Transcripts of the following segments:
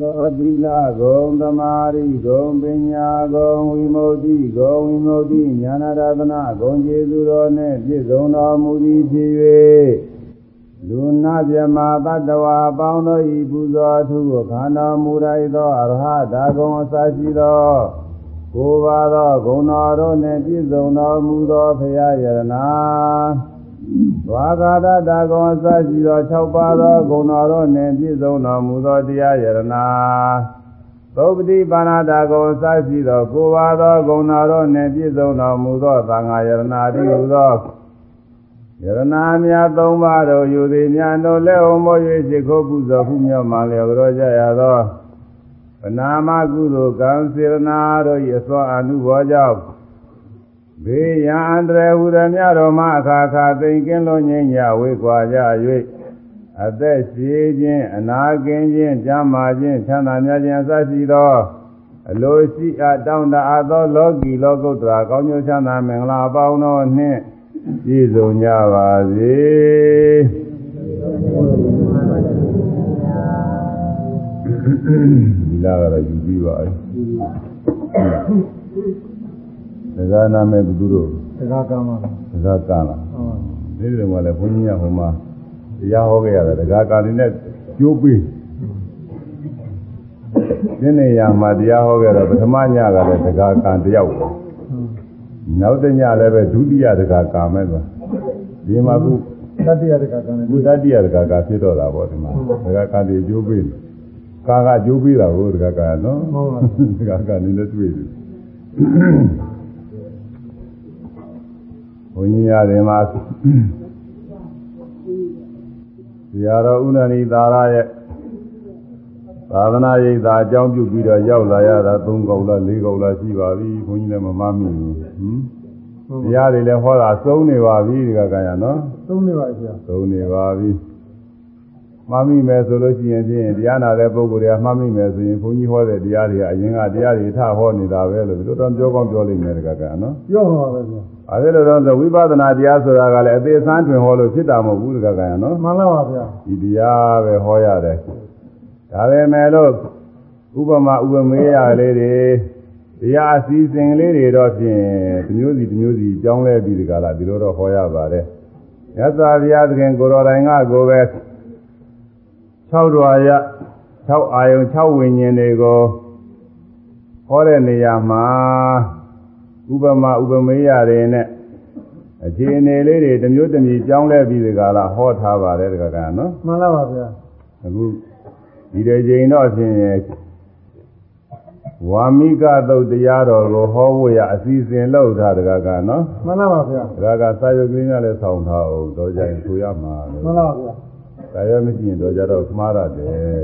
သောသီလဂုံသမာဓိဂုံပညာဂုံဝိမု ക്തി ဂုံဝိမု ക്തി ဉာဏရတနာဂုံကျေစုတော်နှင့်ပြည့်စုံတော်မူသည်ဖြစ်၍လူနာမြမတတ္တဝါအပေါင်းတို့ဤပူဇော်သူကိုခန္ဓာမူရိုက်သောအရဟတာဂုံအစရှိသောကိုယ်ပါသောဂုဏတော်တို့နှင့်ပြည့်စုံတော်မူသောဖရာယရနာ သွားကာသတာကောအစရှိသော6ပါးသောဂုဏတော်တို့နှင့်ပြည့်စုံတော်မူသောတရားယရနာသုပတိပါဏတာကောအစရှိသောကိုးပါးသောဂုဏတော်နှင့်ပြည့်စုံတော်မူသောသံဃာယရနာတိဟုသောယရနာများ၃ပါးတို့ယူသည်များတို့လက်အောင်မို့၍ရှိခိုးပူဇော်မှုမြောက်မှလျော်ကြောကြရသောဗနာမကုသိုလ်ကံစေရနာတို့၏အစွမ်းအမှုဘောကြောင့် ဘေးရန်အန္တရာယ်ဟူသည်များတော်မှအခါခါသိင်ကင်းလုံးငြိမ်းကြဝေကွာကြ၍အသက်ရှိခြင်းအနာကင်းခြင်းကြမ်းမာခြင်းချမ်းသာများခြင်းအစရှိသောအလိုရှိအပ်တောင်းတအပ်သောလောကီလောကုတ္တရာကောင်းကျိုးချမ်းသာမင်္ဂလာအပေါင်းတို့နှင့်ပြည့်စုံကြပါစေဒီလာကတော့ယူပြီးပါအဲ ဒါကနာမဲ့သူတို့တရားကံပါလားတရားကံလားဟုတ်ဒီလိုမှလည်းဘုန်းကြီးကဟိုမှာတရားဟောခဲ့ရတယ်တရားကံနေနဲ့ကျိုးပေးဒီနေရာမှာတရားဟောခဲ့တော့ပထမညကလည်းတရားကံတယောက်ပဲနောက်တညလည်းပဲဒုတိယတရားကံမဲ့သွားဒီမှာခုတတိယတရားကံခုတတိယတရားကဖြစ်တော့တာပေါ့ဒီမှာတရားကံတွေကျိုးပေးတယ်ကာကကျိုးပေးတာကိုတရားကံနော်ဟုတ်ပါဘူးတရားကံနေနဲ့တွေ့တယ် ဘုန်းကြီးရတယ်မှာဆရာတော်ဥဏဏီသာရရဲ့သာသနာ့ရိပ်သာအကြောင်းပြုပြီးတော့ရောက်လာရတာ၃កောက်လား၄កောက်လားရှိပါပြီဘုန်းကြီးလည်းမမမိဘူးဟင်တရားတွေလည်းဟောတာသုံးနေပါပြီဒီကကံရနော်သုံးနေပါပြီသုံးနေပါပြီမှတ်မိမယ်ဆိုလို့ရှိရင်ဖြင့်တရားနာတဲ့ပုဂ္ဂိုလ်တွေကမှတ်မိမယ်ဆိုရင်ဘုန်းကြီးဟောတဲ့တရားတွေကအရင်ကတရားတွေထဟောနေတာပဲလို့တို့တော့ပြောကောင်းပြောလိမ့်မယ်တကကနော်ပြောပါပဲ ဗျာအဲဒါလိုတော့ဝိပဿနာတရားဆိုတာကလည်းအသေးစမ်းတွင်ဟောလို့ဖြစ်တာမဟုတ်ဘူးတကကနော်မှန်ပါပါဗျာဒီတရားပဲဟောရတယ်ဒါပဲမဲ့လို့ဥပမာဥပမေယလေးတွေတရားအစည်းစဉ်လေးတွေတော့ဖြင့်ဒီမျိုးစီဒီမျိုးစီကြောင်းလဲပြီးဒီကလာဒီလိုတော့ဟောရပါတယ်မြတ်စွာဘုရားသခင်ကိုတော်တိုင်ကကိုပဲ6ဓွာရ6အာယုံ6ဝိညာဉ်တွေကိုဟောတဲ့နေရာမှာ ဥပမာဥပမေယတွေနဲ့အခြေအနေလေးတွေတစ်မျိုးတစ်မျိုးကြောင်းလဲပြီးဒီကလာဟောထားပါတယ်တကကနော်မှန်ပါပါဗျာအခုဒီတဲ့ချိန်တော့ဖြင့်ဝါမိကသုတ်တရားတော်ကိုဟောဖို့ရအစီအစဉ်လုပ်ထားတကကနော်မှန်ပါပါဗျာတကကစာရုပ်ကလေးနဲ့လည်းဆောင်းထားအောင်တော့ကြရင်ဆိုရမှာမှန်ပါပါဗျာဒါရမရှိရင်တော့ကြတော့မှားရတယ်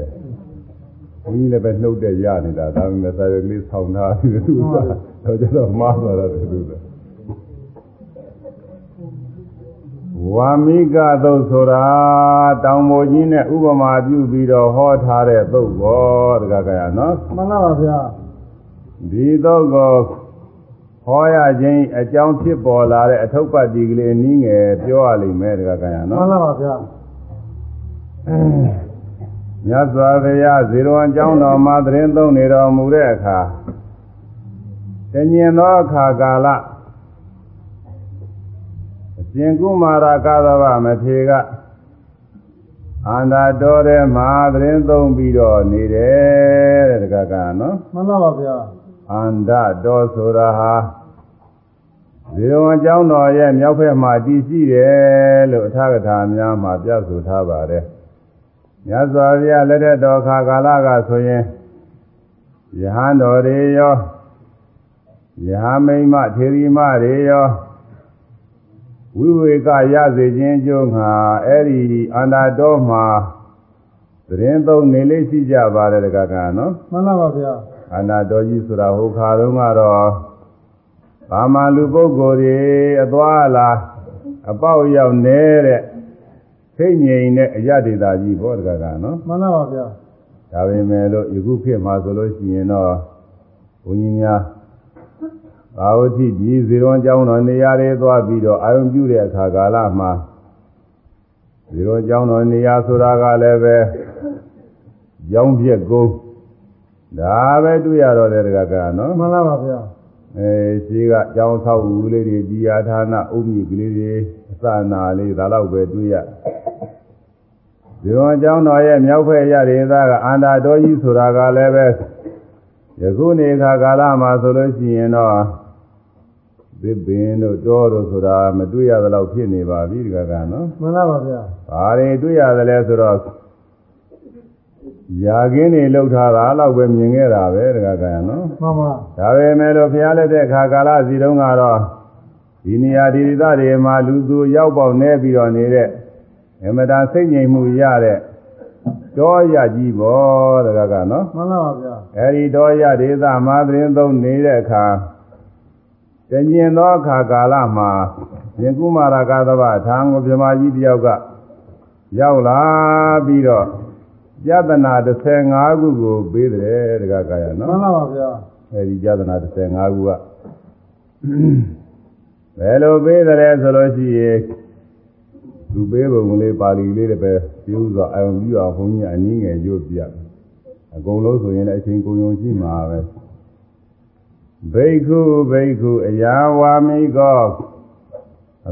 ဘုန်းကြီးလည်းပဲနှုတ်တဲ့ရနေတာဒါပေမဲ့စာရုပ်ကလေးဆောင်းထားတယ်သူက တော့ကြတော့မှားသွားတယ်သူကဝါမိကသုတ်ဆိုတာတောင်ပေါ်ကြီးနဲ့ဥပမာပြုပြီးတော့ဟောထားတဲ့သုတ်ဘောတကကရနော်မှန်ပါပါဗျာဒီသုတ်ကိုဟောရခြင်းအကြောင်းဖြစ်ပေါ်လာတဲ့အထုပ်ပတ်ဒီကလေးနည်းငယ်ပြောရလိမ့်မယ်တကကရနော်မှန်ပါပါဗျာမြတ်စွာဘုရားဇေရဝံကျောင်းတော်မှာသတင်းသုံးနေတော်မူတဲ့အခါ တညင်သောအခါကာလအရှင်ကုမာရကသဗမထေကအန္တာတော်ထဲမှာသတင်းသုံးပြီးတော့နေတယ်တဲ့တကကနော်မှန်ပါပါဗျာအန္တတော်ဆိုတာဟာဇေရဝံကျောင်းတော်ရဲ့မြောက်ဘက်မှာတည်ရှိတယ်လို့အထာကထာများမှာပြဆိုထားပါတယ်မြတ်စွာဘုရားလက်ထက်တော်ခါကာလကဆိုရင်ယဟန်တော်တွေရော ယဟမိမထေရီမတွေရောဝိဝေကရစေခြင်းကြုံငါအဲ့ဒီအန္တာတော်မှာသတင်းသုံးနေလေးရှိကြပါတယ်တကကနော်မှန်ပါပါဗျာအန္တာတော်ကြီးဆိုတာဟိုခါတုန်းကတော့ဘာမှလူပုဂ္ဂိုလ်တွေအသွားလာအပေါက်ရောက်နေတဲ့စိတ်ငြိမ်တဲ့အရဒေတာကြီးဘောတကကနော်မှန်ပါပါဗျာဒါပေမဲ့လို့ယခုခေတ်မှာဆိုလို့ရှိရင်တော့ဘုန်းကြီးများ ဘာဝတိဒီဇေရွန်ကျောင်းတော်နေရာတွေသွားပြီးတော့အာယုံပြုတဲ့အခါကာလမှာဇေရွန်ကျောင်းတော်နေရာဆိုတာကလည်းပဲရောင်းပြက်ကုန်းဒါပဲတွေ့ရတော့တယ်တကကနော်မှန်လားပါဗျာအဲရှိကကြောင်းဆောက်ဦးလေးတွေဒီယာဌာနအုပ်မြစ်ကလေးတွေအစနာလေးဒါတော့ပဲတွေ့ရဒီဝန်ကျောင်းတော်ရဲ့မြောက်ဖက်ရဒေသကအန္တာတော်ကြီးဆိုတာကလည်းပဲယခုနေခါကာလမှာဆိုလို့ရှိရင်တော့ သစ်ပင်တို့တောတို့ဆိုတာမတွေ့ရသလောက်ဖြစ်နေပါပြီဒီကကနော်မှန်လားပါဗျာဘာတွေတွေ့ရတယ်လဲဆိုတော့ယာကင်းတွေလှုပ်ထားတာတော့ပဲမြင်ခဲ့တာပဲတကကနော်မှန်ပါဒါပေမဲ့လို့ဘုရားလက်ထက်ခါကာလစီတုန်းကတော့ဒီနေရာဒီဒေသတွေမှာလူသူရောက်ပေါက်နေပြီးတော့နေတဲ့အမတန်စိတ်ငြိမ်မှုရတဲ့တောရကြီးပေါ်တကကနော်မှန်လားပါဗျာအဲဒီတောရဒေသမှာသတင်းသုံးနေတဲ့အခါ တညင်သောအခါကာလမှာရင်ကုမာရကသဗ္ဗထာငုပြမကြီးတယောက်ကရောက်လာပြီးတော့ယတနာ15ခုကိုပေးတယ်တကကရနော်မှန်လားပါဗျာအဲဒီကြဒနာ15ခုကဘယ်လိုပေးတယ်ဆိုလို့ရှိရင်သူပေးပုံလေးပါဠိလေးတွေပဲပြုစွာအယုံပြုအောင်ဘုန်းကြီးအနည်းငယ်ရွတ်ပြအကုန်လုံးဆိုရင်လည်းအချိန်ကုန်ုံရှိမှာပဲ ဘိက္ခုဘိက္ခုအယာဝါမိကော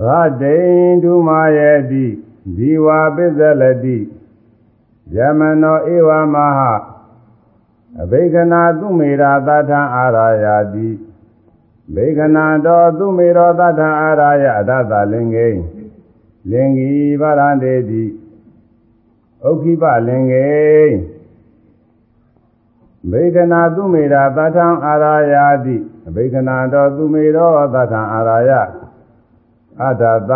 ရတေန္ဓုမာယေတိဒီဝါပစ္စလတိယမနောဧဝမဟာအဘိကနာသူမေရာသတ္ထအာရာယာတိဘေကနာတော်သူမေရောသတ္ထအာရာယအတ္တလင်္ကိလင်္ဂီဗရန္တေတိဥက္ခိပလင်္ကိ ဘေကနာသူမေရာသတ္ထအာရာယာတိအဘိကနာတော်သူမေရောသတ္ထအာရာယအတ္တသ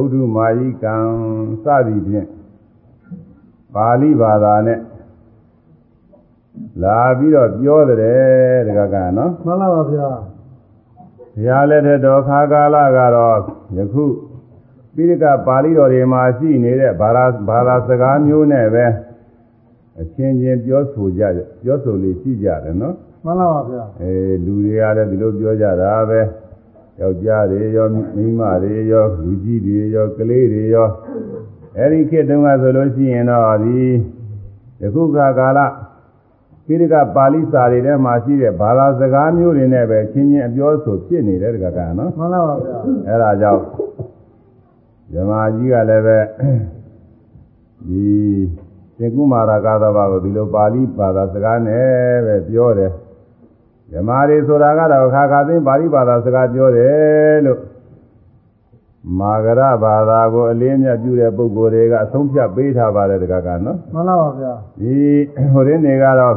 ဥဒ္ဓမာယိကံစသည်ဖြင့်ပါဠိဘာသာနဲ့လာပြီးတော့ပြောတယ်တကကနော်မှန်လားပါဗျာဘုရားလက်ထက်တော်ခါကာလကတော့ယခုပိဋကပါဠိတော်တွေမှာရှိနေတဲ့ဘာသာဘာသာစကားမျိုးနဲ့ပဲ အချင်းချင်းပြောဆိုကြပြောဆိုလေးရှိကြတယ်နော်မှန်လားပါဗျာအဲလူတွေကလည်းဒီလိုပြောကြတာပဲယောက်ျားတွေရောမိန်းမတွေရောလူကြီးတွေရောကလေးတွေရောအဲဒီခေတ်တုန်းကဆိုလို့ရှိရင်တော့ဒီယခုခါကာလပိဋကပါဠိစာတွေထဲမှာရှိတဲ့ဘာသာစကားမျိုးတွေနဲ့ပဲချင်းချင်းအပြောဆိုဖြစ်နေတဲ့တကကနော်မှန်လားပါဗျာအဲဒါကြောင့်ဇမာကြီးကလည်းပဲဒီ သင်္ကုမာရကာသဘာကိုဒီလိုပါဠိဘာသာစကားနဲ့ပဲပြောတယ်ဇမာတွေဆိုတာကတော့ခါခါသိပါဠိဘာသာစကားပြောတယ်လို့မာဂရဘာသာကိုအလေးအမြတ်ပြုတဲ့ပုဂ္ဂိုလ်တွေကအဆုံးဖြတ်ပေးထားပါတယ်တကကနော်မှန်လားပါဗျာဒီဟိုရင်းတွေကတော့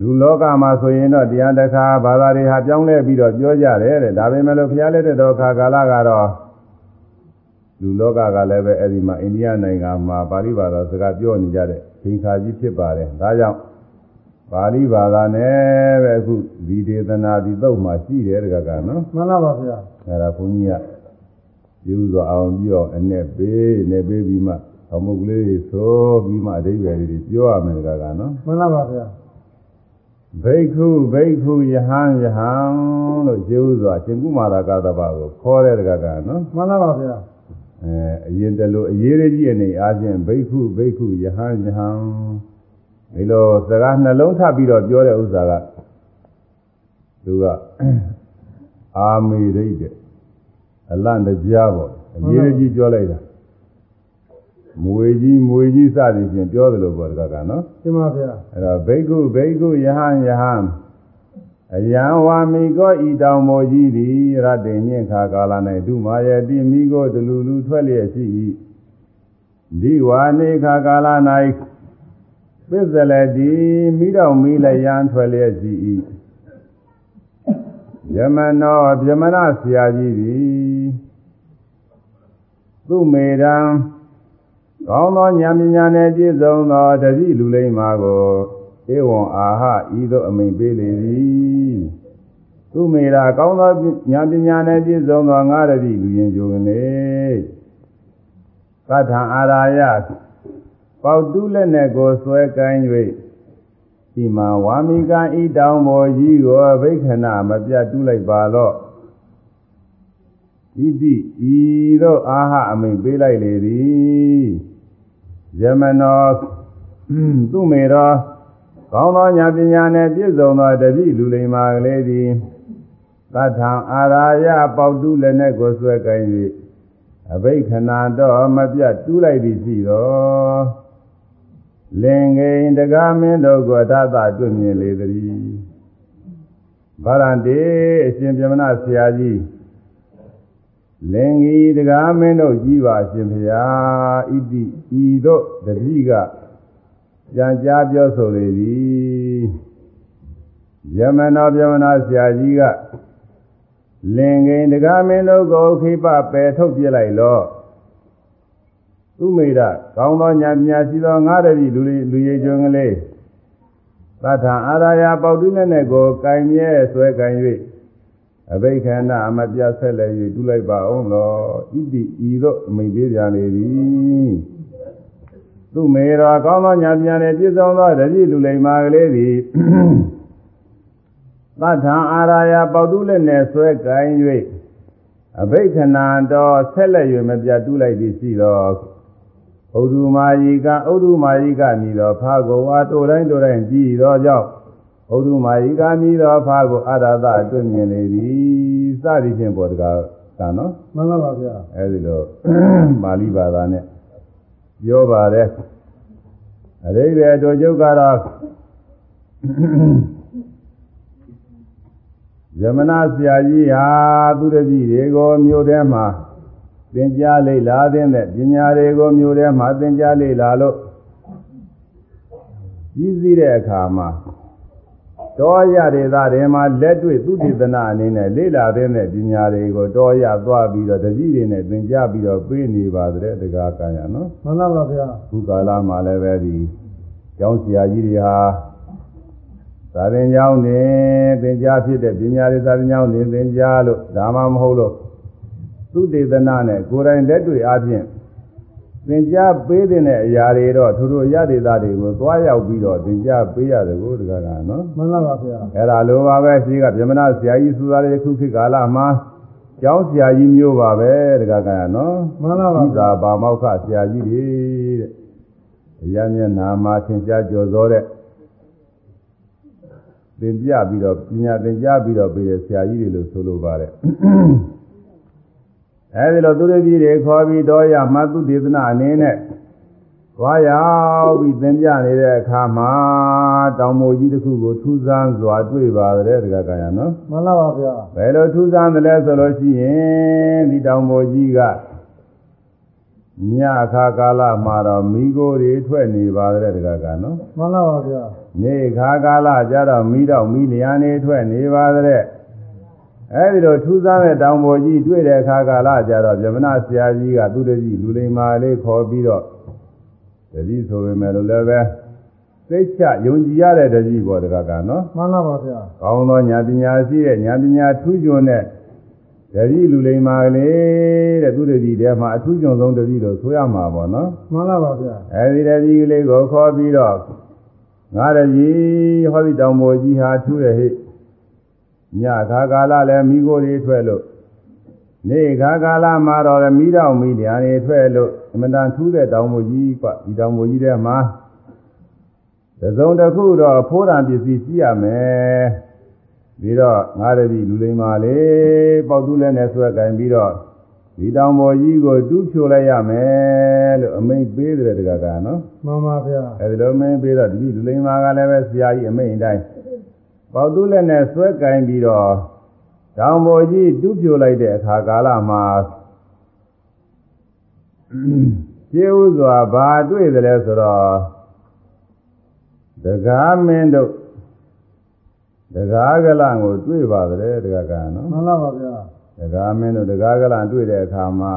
လူလောကမှာဆိုရင်တော့တရားတစ်ခါဘာသာတွေဟာပြောင်းလဲပြီးတော့ပြောကြတယ်တဲ့ဒါပေမဲ့လို့ဘုရားလက်ထက်တော်ခါကာလကတော့ လူလောကကလည်းပဲအဲ့ဒီမှာအိန္ဒိယနိုင်ငံမှာပါဠိဘာသာစကားပြောနေကြတဲ့သင်္ခါကြီးဖြစ်ပါတယ်ဒါကြောင့်ပါဠိဘာသာနဲ့ပဲအခုဒီဒေသနာဒီသုတ်မှာရှိတယ်တကကနော်မှန်လားပါဗျာအဲ့ဒါဘုန်းကြီးကပြုစွာအောင်ပြီးတော့အနဲ့ပေးနဲ့ပေးပြီးမှအမှုကလေးတွေသိုးပြီးမှအဓိပ္ပာယ်တွေပြောရမယ်ကကနော်မှန်လားပါဗျာဘိက္ခုဘိက္ခုယဟန်ယဟန်လို့ကျေဥစွာရှင်ကုမာရကသဘာကိုခေါ်တဲ့ကကနော်မှန်လားပါဗျာ အဲအရင်တလို့အရေးကြီးအနေအားဖြင့်ဘိက္ခုဘိက္ခုယဟန်ယဟန်ဒီလိုစကားနှလုံးထပ်ပြီးတော့ပြောတဲ့ဥစ္စာကသူကအာမေရိတ်တဲ့အလန့်တရားပေါ့အရေးကြီးပြောလိုက်တာမွေကြီးမွေကြီးစသည်ဖြင့်ပြောတယ်လို့ပြောတကကနော်ရှင်းပါဗျာအဲ့တော့ဘိက္ခုဘိက္ခုယဟန်ယဟန် အယံဝါမိကောဤတောင်မောကြီးသည်ရတ္တိညင်ခါကာလ၌ဒုမာယတိမိကိုတလူလူထွက်လျက်ရှိ၏ဒီဝါနေခါကာလ၌ပစ္စလတိမိတော်မိလျံထွက်လျက်ရှိ၏ယမနောဗြမဏဆရာကြီးသည်သူမေတံကောင်းသောဉာဏ်ပညာနှင့်ပြည့်စုံသောတတိလူလိမ္မာကို ဧဝံအာဟဤသို့အမိန်ပေးလေသည်သူမေရာကောင်းသောဉာဏ်ပညာနှင့်ပြည့်စုံသောငါတတိလူရင်ကြိုကနေသတ္ထံအာရာယပေါတုလက်နဲ့ကိုဆွဲကိုင်း၍ဒီမှာဝါမိကံဤတောင်ပေါ်ကြီးကိုဘိက္ခဏမပြတ်တူးလိုက်ပါတော့ဣတိဤသို့အာဟအမိန်ပေးလိုက်လေသည်ယမနောသူမေရော ကောင်းသောညာပညာနဲ့ပြည့်စုံသောတတိလူလိမ္မာကလေးသည်သတ္ထံအာရာယပေါတုလည်းနဲ့ကိုဆွဲကင်၍အဘိခဏတော့မပြတ်တူးလိုက်သည်ရှိတော်လင်ငိန်တကားမင်းတို့ကိုသတ္တတွေ့မြင်လေသည်ဗရန္တေအရှင်ပြမနာဆရာကြီးလင်ကြီးတကားမင်းတို့ကြီးပါအရှင်ဖျားဣတိဤတို့တတိက ပြန်ကြားပြောဆိုလေသည်ယမနောပြမနာဆရာကြီးကလင်ငိန်တကားမင်းတို့ကိုခိပပယ်ထုတ်ပြလိုက်လောသူမိဒကောင်းသောညာပညာရှိသောငါးတတိလူလူရည်ကျွန်းကလေးသတ္ထအာရာယပေါတုလည်းနဲ့ကိုကင်မြဲဆွဲကင်၍အဘိခန္ဓအမပြတ်ဆက်လည်း၍တူလိုက်ပါအောင်လောဣတိဤသို့မိန်ပေးကြလေသည် သူမေတော်ကောင်းသောညာပညာနဲ့ပြည့်စုံသောတတိလူလိမ္မာကလေးသည်သတ္ထအာရာယပေါတုလည်းနဲ့ဆွဲကင်၍အဘိခဏတော်ဆက်လက်၍မပြတ်တူးလိုက်သည်ရှိတော်ဥဒ္ဓမာယိကဥဒ္ဓမာယိကမြည်တော်ဖာကိုဝါတိုတိုင်းတိုတိုင်းကြည်တော်ကြောင့်ဥဒ္ဓမာယိကမြည်တော်ဖာကိုအရဟတအတွင်းမြင်လေသည်စသည်ဖြင့်ပေါ်တကားကနော်မှန်လားပါဗျာအဲဒီလိုပါဠိဘာသာနဲ့ ပြောပါတယ်အရိဘေတို့ကျုပ်ကတော့ယမနာဆရာကြီးဟာသူတပည့်တွေကိုမြို့ထဲမှာသင်ကြားလေ့လာတဲ့ပညာတွေကိုမြို့ထဲမှာသင်ကြားလေ့လာလို့ကြီးစည်းတဲ့အခါမှာ တောရဒေသတွေမှာလက်တွေ့သုတေသနအနေနဲ့လေ့လာတဲ့ပညာတွေကိုတောရသွားပြီးတော့တပည့်တွေနဲ့သင်ကြားပြီးတော့ပြေးနေပါတဲ့တရားကံရနော်မှန်လားပါဗျာခုကာလမှာလည်းပဲဒီကျောင်းဆရာကြီးတွေဟာသာရင်ကျောင်းနေသင်ကြားဖြစ်တဲ့ပညာတွေသာရင်ကျောင်းနေသင်ကြားလို့ဒါမှမဟုတ်လို့သုတေသနနဲ့ကိုယ်တိုင်လက်တွေ့အားဖြင့် သင်ကြားပေးတဲ့အရာတွေတော့သူတို့ရတဲ့သားတွေကိုသွားရောက်ပြီးတော့သင်ကြားပေးရတယ်ကိုတကကနော်မှန်လားပါဗျာအဲ့ဒါလိုပါပဲရှိကဗြဟ္မဏဆရာကြီးသူသားတွေခုခေတ်ကာလမှာကျောင်းဆရာကြီးမျိုးပါပဲတကကနော်မှန်လားပါဒီဗျာသာပါမောက္ခဆရာကြီးတွေတဲ့အရာမျက်နာမှာသင်ကြားကြော်သောတဲ့သင်ပြပြီးတော့ပညာသင်ကြားပြီးတော့ပြီးတဲ့ဆရာကြီးတွေလို့ဆိုလိုပါတယ် အဲဒီလိုသူတို့ကြီးတွေခေါ်ပြီးတော့ရမှသုဒေသနာအနေနဲ့သွားရောက်ပြီးသင်ပြနေတဲ့အခါမှာတောင်မိုကြီးတစ်ခုကိုထူးဆန်းစွာတွေ့ပါတယ်တက္ကကရနော်မှန်လားပါဗျာဘယ်လိုထူးဆန်းတယ်လဲဆိုလို့ရှိရင်ဒီတောင်ပေါ်ကြီးကညအခါကာလမှာတော့မိโกတွေထွက်နေပါတယ်တကကနော်မှန်လားပါဗျာနေခါကာလကျတော့မိတော့မိလျာနေထွက်နေပါတယ် အဲဒီလိုထူးဆန်းတဲ့တောင်ပေါ်ကြီးတွေ့တဲ့အခါကာလကျတော့ဗြဟ္မဏဆရာကြီးကသူတကြီးလူလိမ္မာလေးခေါ်ပြီးတော့တတိဆိုပေမဲ့လို့လည်းပဲသိချယုံကြည်ရတဲ့တကြီးပေါ်တကကနော်မှန်လားပါဗျာကောင်းသောညာပညာရှိတဲ့ညာပညာထူးချွန်တဲ့တတိလူလိမ္မာကလေးတဲ့သူတတိထဲမှာအထူးချွန်ဆုံးတတိလို့ဆိုရမှာပေါ့နော်မှန်လားပါဗျာအဲဒီတတိကလေးကိုခေါ်ပြီးတော့ငါတတိဟောဒီတောင်ပေါ်ကြီးဟာထူးရဲ့ဟိ ညခါကာလလည်းမိကိုယ်တွေထွက်လို့နေခါကာလမှာတော့လည်းမိတော့မိတရားတွေထွက်လို့အမတန်ထူးတဲ့တောင်ပေါ်ကြီးကဒီတောင်ပေါ်ကြီးထဲမှာတစ်စုံတစ်ခုတော့ဖိုးရံပစ္စည်းရှိရမယ်ပြီးတော့ငါတတိလူလိမ္မာလေးပေါက်တူးလဲနဲ့ဆွဲကင်ပြီးတော့ဒီတောင်ပေါ်ကြီးကိုတူးဖြိုလိုက်ရမယ်လို့အမိန့်ပေးတယ်တကကနော်မှန်ပါဗျာအဲဒီလိုအမိန့်ပေးတော့ဒီလူလိမ္မာကလည်းပဲဆရာကြီးအမိန့်အတိုင်း ပေါက်တူးလဲနဲ့ဆွဲကင်ပြီးတော့တောင်ပေါ်ကြီးတူးဖြိုလိုက်တဲ့အခါကာလမှာကျေဥစွာဘာတွေ့တယ်လဲဆိုတော့တကားမင်းတို့တကားကလန်ကိုတွေ့ပါတယ်တကားကနော်မှန်လားပါဗျာတကားမင်းတို့တကားကလန်တွေ့တဲ့အခါမှာ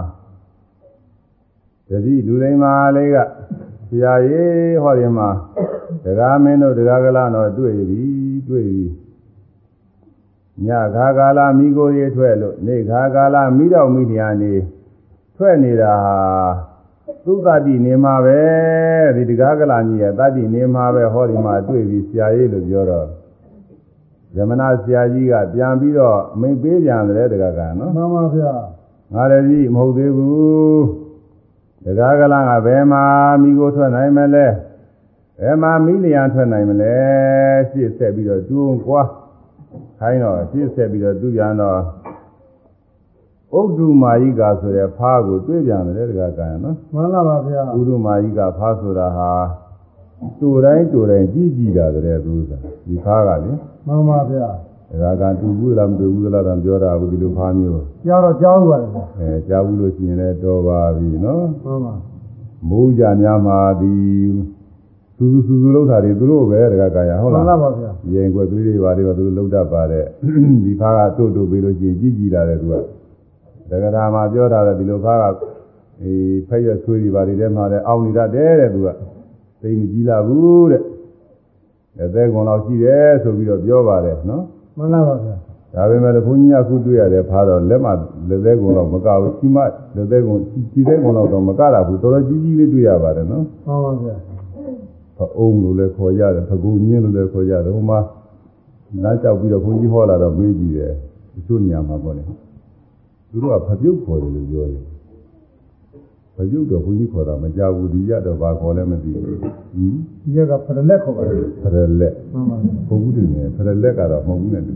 တတိလူလိမ္မာလေးကဆရာကြီးဟောဒီမှာတကားမင်းတို့တကားကလန်တော့တွေ့ပြီ တွေ့ပြီညခါကာလမိကိုရေထွက်လို့နေခါကာလမိတော့မိတရားနေထွက်နေတာဟာသုတတိနေမှာပဲဒီတကားကလန်ကြီးရဲ့တတိနေမှာပဲဟောဒီမှာတွေ့ပြီဆရာကြီးလို့ပြောတော့ဇမနာဆရာကြီးကပြန်ပြီးတော့အမိန်ပေးပြန်တယ်တကားကနော်မှန်ပါဗျာငါလည်းကြီးမဟုတ်သေးဘူးတကားကလန်ကဘယ်မှာမိကိုထွက်နိုင်မလဲတ ဘယ်မှာမိလျံထွက်နိုင်မလဲရှေ့ဆက်ပြီးတော့တွန်းကွာခိုင်းတော့ရှေ့ဆက်ပြီးတော့သူပြန်တော့ဥဒ္ဓမာယိကာဆိုတဲ့ဖားကိုတွေ့ပြန်တယ်တကကံနော်မှန်လားပါဗျာဥဒ္ဓမာယိကာဖားဆိုတာဟာတူတိုင်းတူတိုင်းကြီးကြီးတာတဲ့သူကဒီဖားကလေမှန်ပါဗျာတကကံတူဘူးလားမတူဘူးလားတော့ပြောတာဘူးဒီလိုဖားမျိုးကြားတော့ကြားဦးပါတယ်ဗျာအဲကြားဘူးလို့ရှိရင်လည်းတော်ပါပြီနော်မှန်ပါမိုးကြများမှာဒီ စူးစူးစူးလောက်တာတွေသူတို့ပဲတကကရဟုတ်မှလားန်လားပါဗျာရင်ကွယ်သွေးတွေပါတွေပါသူတို့လောက်တတ်ပါတယ်ဒီဖားကတို့တို့ပြီးလို့ရှိရင်ကြည်ကြည်လာတယ်သူကတက္ကရာမှာပြောတာလေဒီလိုဖားကအေးဖက်ရွက်သွေးတွေပါတွေထဲမှာလည်းအောင်းနေတတ်တယ်တဲ့သူကသိမကြည်လာဘူးတဲ့အသက်ကွန်လောက်ရှိတယ်ဆိုပြီးတော့ပြောပါတယ်နော်မှန်လားပါဗျာဒါပေမဲ့လည်းဘုန်းကြီးကခုတွေ့ရတယ်ဖားတော့လက်မလက်သေးကွန်လောက်မကဘူးကြီးမလက်သေးကွန်ကြီးသေးကွန်လောက်တော့မကတာဘူးတော်တော်ကြီးကြီးလေးတွေ့ရပါတယ်နော်မှန်ပါဗျာ ဖအုံးလို့လည်းခေါ်ရတယ်ဖကူမြင်းလို့လည်းခေါ်ရတယ်ဟိုမှာလမ်းလျှောက်ပြီးတော့ဘုန်းကြီးဟောလာတော့မေးကြည့်တယ်ဒီလိုနေရာမှာပေါ့လေသူတို့ကဖပြုတ်ခေါ်တယ်လို့ပြောတယ်ဖပြုတ်တော့ဘုန်းကြီးခေါ်တာမကြဘူးဒီရတော့ဘာခေါ်လဲမသိဘူးဟင်ဒီရက်ကဖရလက်ခေါ်ပါတယ်ဖရလက်မှန်ပါဗျာဘုန်းကြီးတွေဖရလက်ကတော့မဟုတ်ဘူးနဲ့တူ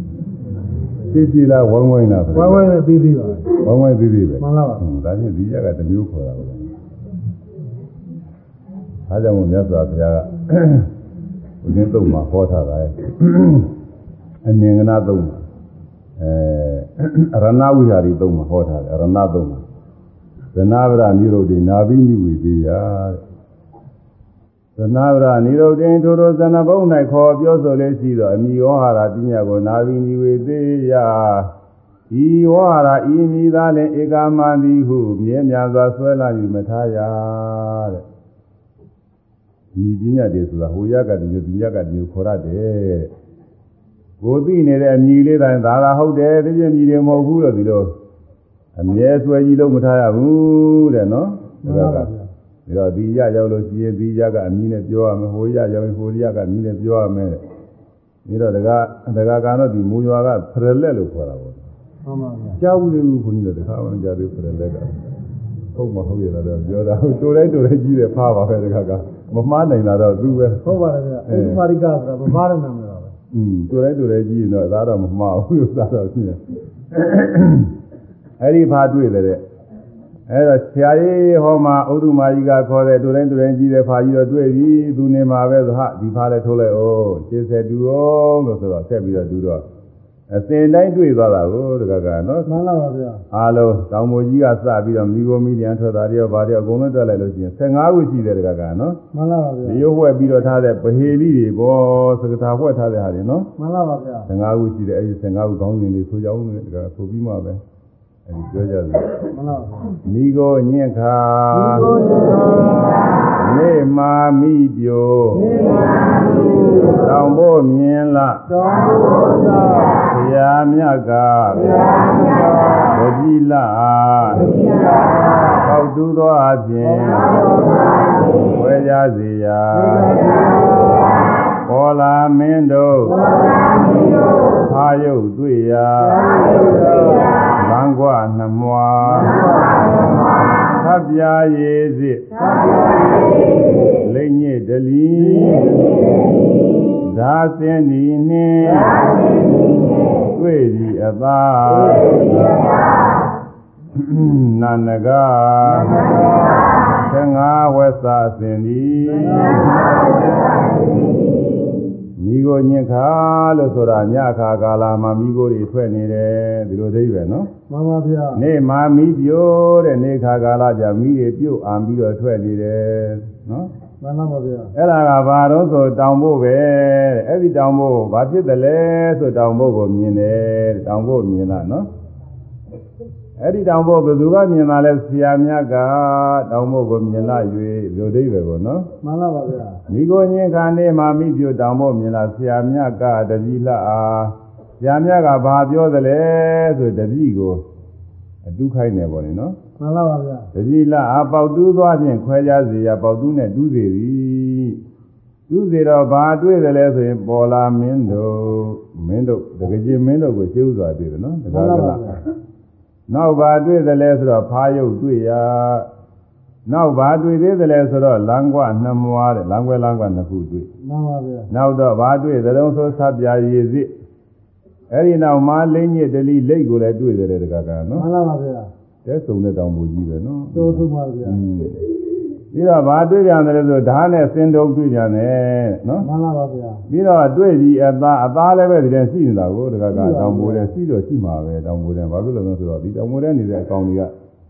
ကြည်ကြည်လားဝိုင်းဝိုင်းလားဖရဝိုင်းဝိုင်းလက်နဲ့ပြီးသေးပါဗျာဝိုင်းဝိုင်းသေးသေးပဲမှန်လားပါဟွန်းဒါဖြင့်ဒီရကတစ်မျိုးခေါ်တာပဲ အားကြောင့်မို့မြတ်စွာဘုရားကဘုရင်သုံးမှာဟောထားတာရဲ့အနင်္ဂနာသုံးမှာအဲအရဏဝိဟာရီသုံးမှာဟောထားတယ်အရဏသုံးမှာသနာဗရနိရုဒ္ဓိနာဘိနိဝေသေးရတဲ့သနာဗရနိရုဒ္ဓိထိုထိုသနဘုံ၌ခေါ်ပြောဆိုလေးရှိသောအမိဝဟာရပညာကိုနာဘိနိဝေသေးရဤဝဟာရဤမိသားလင်ဧကာမန္တိဟုမြဲမြံစွာဆွဲလာယူမထားရတဲ့ ဒီပညာတွေဆိုတာဟိုရကတည်းကဒီရကတည်းကခေါ်ရတယ်ကိုသိနေတဲ့အမြည်လေးတိုင်းဒါသာဟုတ်တယ်ဒီပြမြည်တွေမဟုတ်ဘူးလို့ဒီလိုအမြဲဆွဲကြီးလို့မထားရဘူးတဲ့နော်မှန်ပါဗျာပြီးတော့ဒီရရောက်လို့ရှိရင်ဒီရကအမြည်နဲ့ပြောရမယ်ဟိုရရောက်ရင်ဟိုရကအမြည်နဲ့ပြောရမယ်ပြီးတော့ဒကာဒကာကတော့ဒီမူရွာကဖရလက်လို့ခေါ်တာပေါ့မှန်ပါဗျာကြားဘူးလေဘူးခွန်ကြီးတို့တခါမှကြားသေးဖရလက်ကဟုတ်မဟုတ်ရတာတော့ပြောတာဟိုတိုးတိုင်းတိုးတိုင်းကြီးတယ်ဖားပါပဲတခါကမမှားနိုင်တာတော့သူပဲဟုတ်ပါတယ်ဗျာဥပမာရိကဆိုတာဗမာရနာမည်ပါပဲอืมတူတိုင်းတူတိုင်းကြည့်ရင်တော့သားတော့မမှားဘူးသားတော့ရှင်းတယ်အဲ့ဒီဖာတွေ့တယ်တဲ့အဲ့တော့ဆရာကြီးဟောမှာဥဒ္ဓမာကြီးကခေါ်တယ်တူတိုင်းတူတိုင်းကြည့်တယ်ဖာကြီးတော့တွေ့ပြီသူနေမှာပဲဆိုဟာဒီဖာလည်းထိုးလိုက်အောင်ရှင်းဆက်တူအောင်လို့ဆိုတော့ဆက်ပြီးတော့တူတော့ အစင်တိုင်းတွေ့သွားတာကိုတကကနော်မှန်လားပါဗျာအားလုံးတောင်မိုကြီးကစပြီးတော့မိโกမီဒီယန်ထွက်တာတည်းဗာတည်းအကုန်လုံးတွက်လိုက်လို့ရှိရင်15ခုရှိတယ်တကကနော်မှန်လားပါဗျာဒီရုပ်ဝှက်ပြီးတော့ထားတဲ့ပဟေလိတွေပေါ့စကထာဝှက်ထားတဲ့ဟာတွေနော်မှန်လားပါဗျာ15ခုရှိတယ်အဲဒီ15ခုခေါင်းစဉ်တွေဆိုကြအောင်လေဒါကဆိုပြီးမှပဲ အဲဒီပြောကြတယ်မှန်လားပါဗျာမိကိုညင့်ခါဒီကိုကျတော့နေမာမိပြိုနေပါဘူးတောင်ဖို့မြင်လာတောင်းဖို့သာဘုရားမြတ်ကဘုရားမြတ်ဗတိလအားဒီကပေါက်တူသောအပြင်ဝဲကြစေရာပေါ်လာမင်းတို့ဖာယုတ်တွေ့ရာလမ်းကွ နှမွာသဗ္ဗာရေစစ်လိမ့်ညစ်တလီဒါစင်ဒီနှင့်တွေ့သည်အသာနာနဂသင်္ဃဝက်စာစင်သ ည်မိကိုညင်ခါလို့ဆိုတာညခါကာလာမှာမိကိုတွေထွက်နေတယ်ဒီလိုသိပဲနော်မှန်ပါဗျာနေမှာမိပြိုးတဲ့နေခါကာလကြမိတွေပြုတ်အာပြီးတော့ထွက်နေတယ်နော်မှန်လားပါဗျာအဲ့ဒါကဘာတော့ဆိုတောင်ဖို့ပဲတဲ့အဲ့ဒီတောင်ဖို့ဘာဖြစ်တယ်လဲဆိုတောင်ဖို့ကိုမြင်တယ်တဲ့တောင်ဖို့မြင်လားနော် အဲ့ဒီတောင်ဖို့ဘယ်သူကမြင်လာလဲဆရာမြတ်ကတောင်ဖို့ကိုမြင်လာ၍လူဒိဗ္ဗေပေါ့နော်မှန်လားပါဗျာမိကိုညင်ခါနေမှာမိပြိုတောင်ဖို့မြင်လာဆရာမြတ်ကတတိလအားဆရာမြတ်ကဘာပြောသလဲဆိုတတိကိုအတုခိုင်းနေပေါ့လေနော်မှန်လားပါဗျာတတိလအားပေါက်တူးသွားခြင်းခွဲခြားစေရပေါက်တူးနဲ့တူးစေသည်တူးစေတော့ဘာတွေ့တယ်လဲဆိုရင်ပေါ်လာမင်းတို့မင်းတို့တကကြီးမင်းတို့ကိုရှင်းဥစွာတွေ့တယ်နော်တမှကားန်လားကပါလားဗျာ နောက်ဘာတွေ့တယ်လဲဆိုတော့ဖားယုတ်တွေ့ရနောက်ဘာတွေ့သေးသလဲဆိုတော့လမ်းကွနှစ်မွားတဲ့လမ်းကွဲလမ်းကွနှစ်ခုတွေ့မှန်ပါဗျာနောက်တော့ဘာတွေ့သတုံးဆိုဆပ်ပြာရည်စစ်အဲ့ဒီနောက်မာလိမ့်ညစ်တလီလိတ်ကိုလည်းတွေ့တယ်တကကနော်မှန်လားပါဗျာတဲစုံတဲ့တောင်ပူကြီးပဲနော်တိုးထုပါဗျာอืม ပြီးတော့ဘာတွေ့ပြန်တယ်လဲဆိုဓာတ်နဲ့စင်တုံတွေ့ပြန်တယ်နော်မှန်လားပါဗျာပြီးတော့တွေ့ပြီးအသားအသားလည်းပဲဒီထဲရှိနေတာကိုတကကတောင်ပူတဲ့ရှိတော့ရှိမှာပဲတောင်ပူတဲ့ဘာဖြစ်လို့လဲဆိုတော့ဒီတောင်ပူတဲ့နေတဲ့အကောင်ကြီးက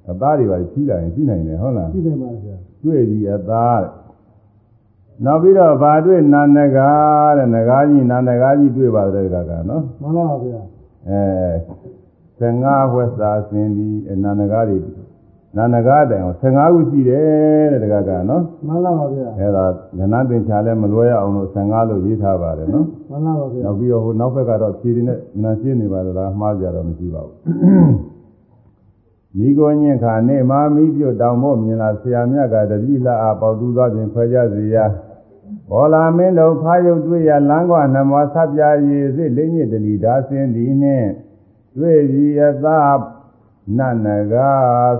အသားတွေပါကြီးလာရင်ရှိနိုင်တယ်ဟုတ်လားရှိတယ်ပါဗျာတွေ့ပြီးအသားတဲ့နောက်ပြီးတော့ဘာတွေ့နာနဂါတဲ့နဂါကြီးနာနဂါကြီးတွေ့ပါတယ်တကကနော်မှန်လားပါဗျာအဲ15ဝက်စာစင်ဒီအနာနဂါတွေ နာနဂါတိုင်အောင်15ခုရှိတယ်တဲ့တကကနော်မှန်လားပါဗျာအဲဒါငနာပင်ချာလဲမလွဲရအောင်လို့15လို့ရေးထားပါတယ်နော်မှန်လားပါဗျာနောက်ပြီးတော့ဟိုနောက်ဘက်ကတော့ဖြည်တွေနဲ့နာရှင်းနေပါလားမှားကြတော့မရှိပါဘူးမိကိုညင်ခါနေမာမိပြုတ်တောင်ဖို့မြင်လာဆရာမြတ်ကတတိလာအပေါတူသောဖြင့်ခွဲကြစီရာဘောလာမင်းတို့ဖားယုတ်တွေ့ရလမ်းကွာနှမောဆပ်ပြာရည်စစ်လိမ့်ညစ်တလီဒါစင်းဒီနှင့်တွေ့ပြီးအသာ နတ်နဂါ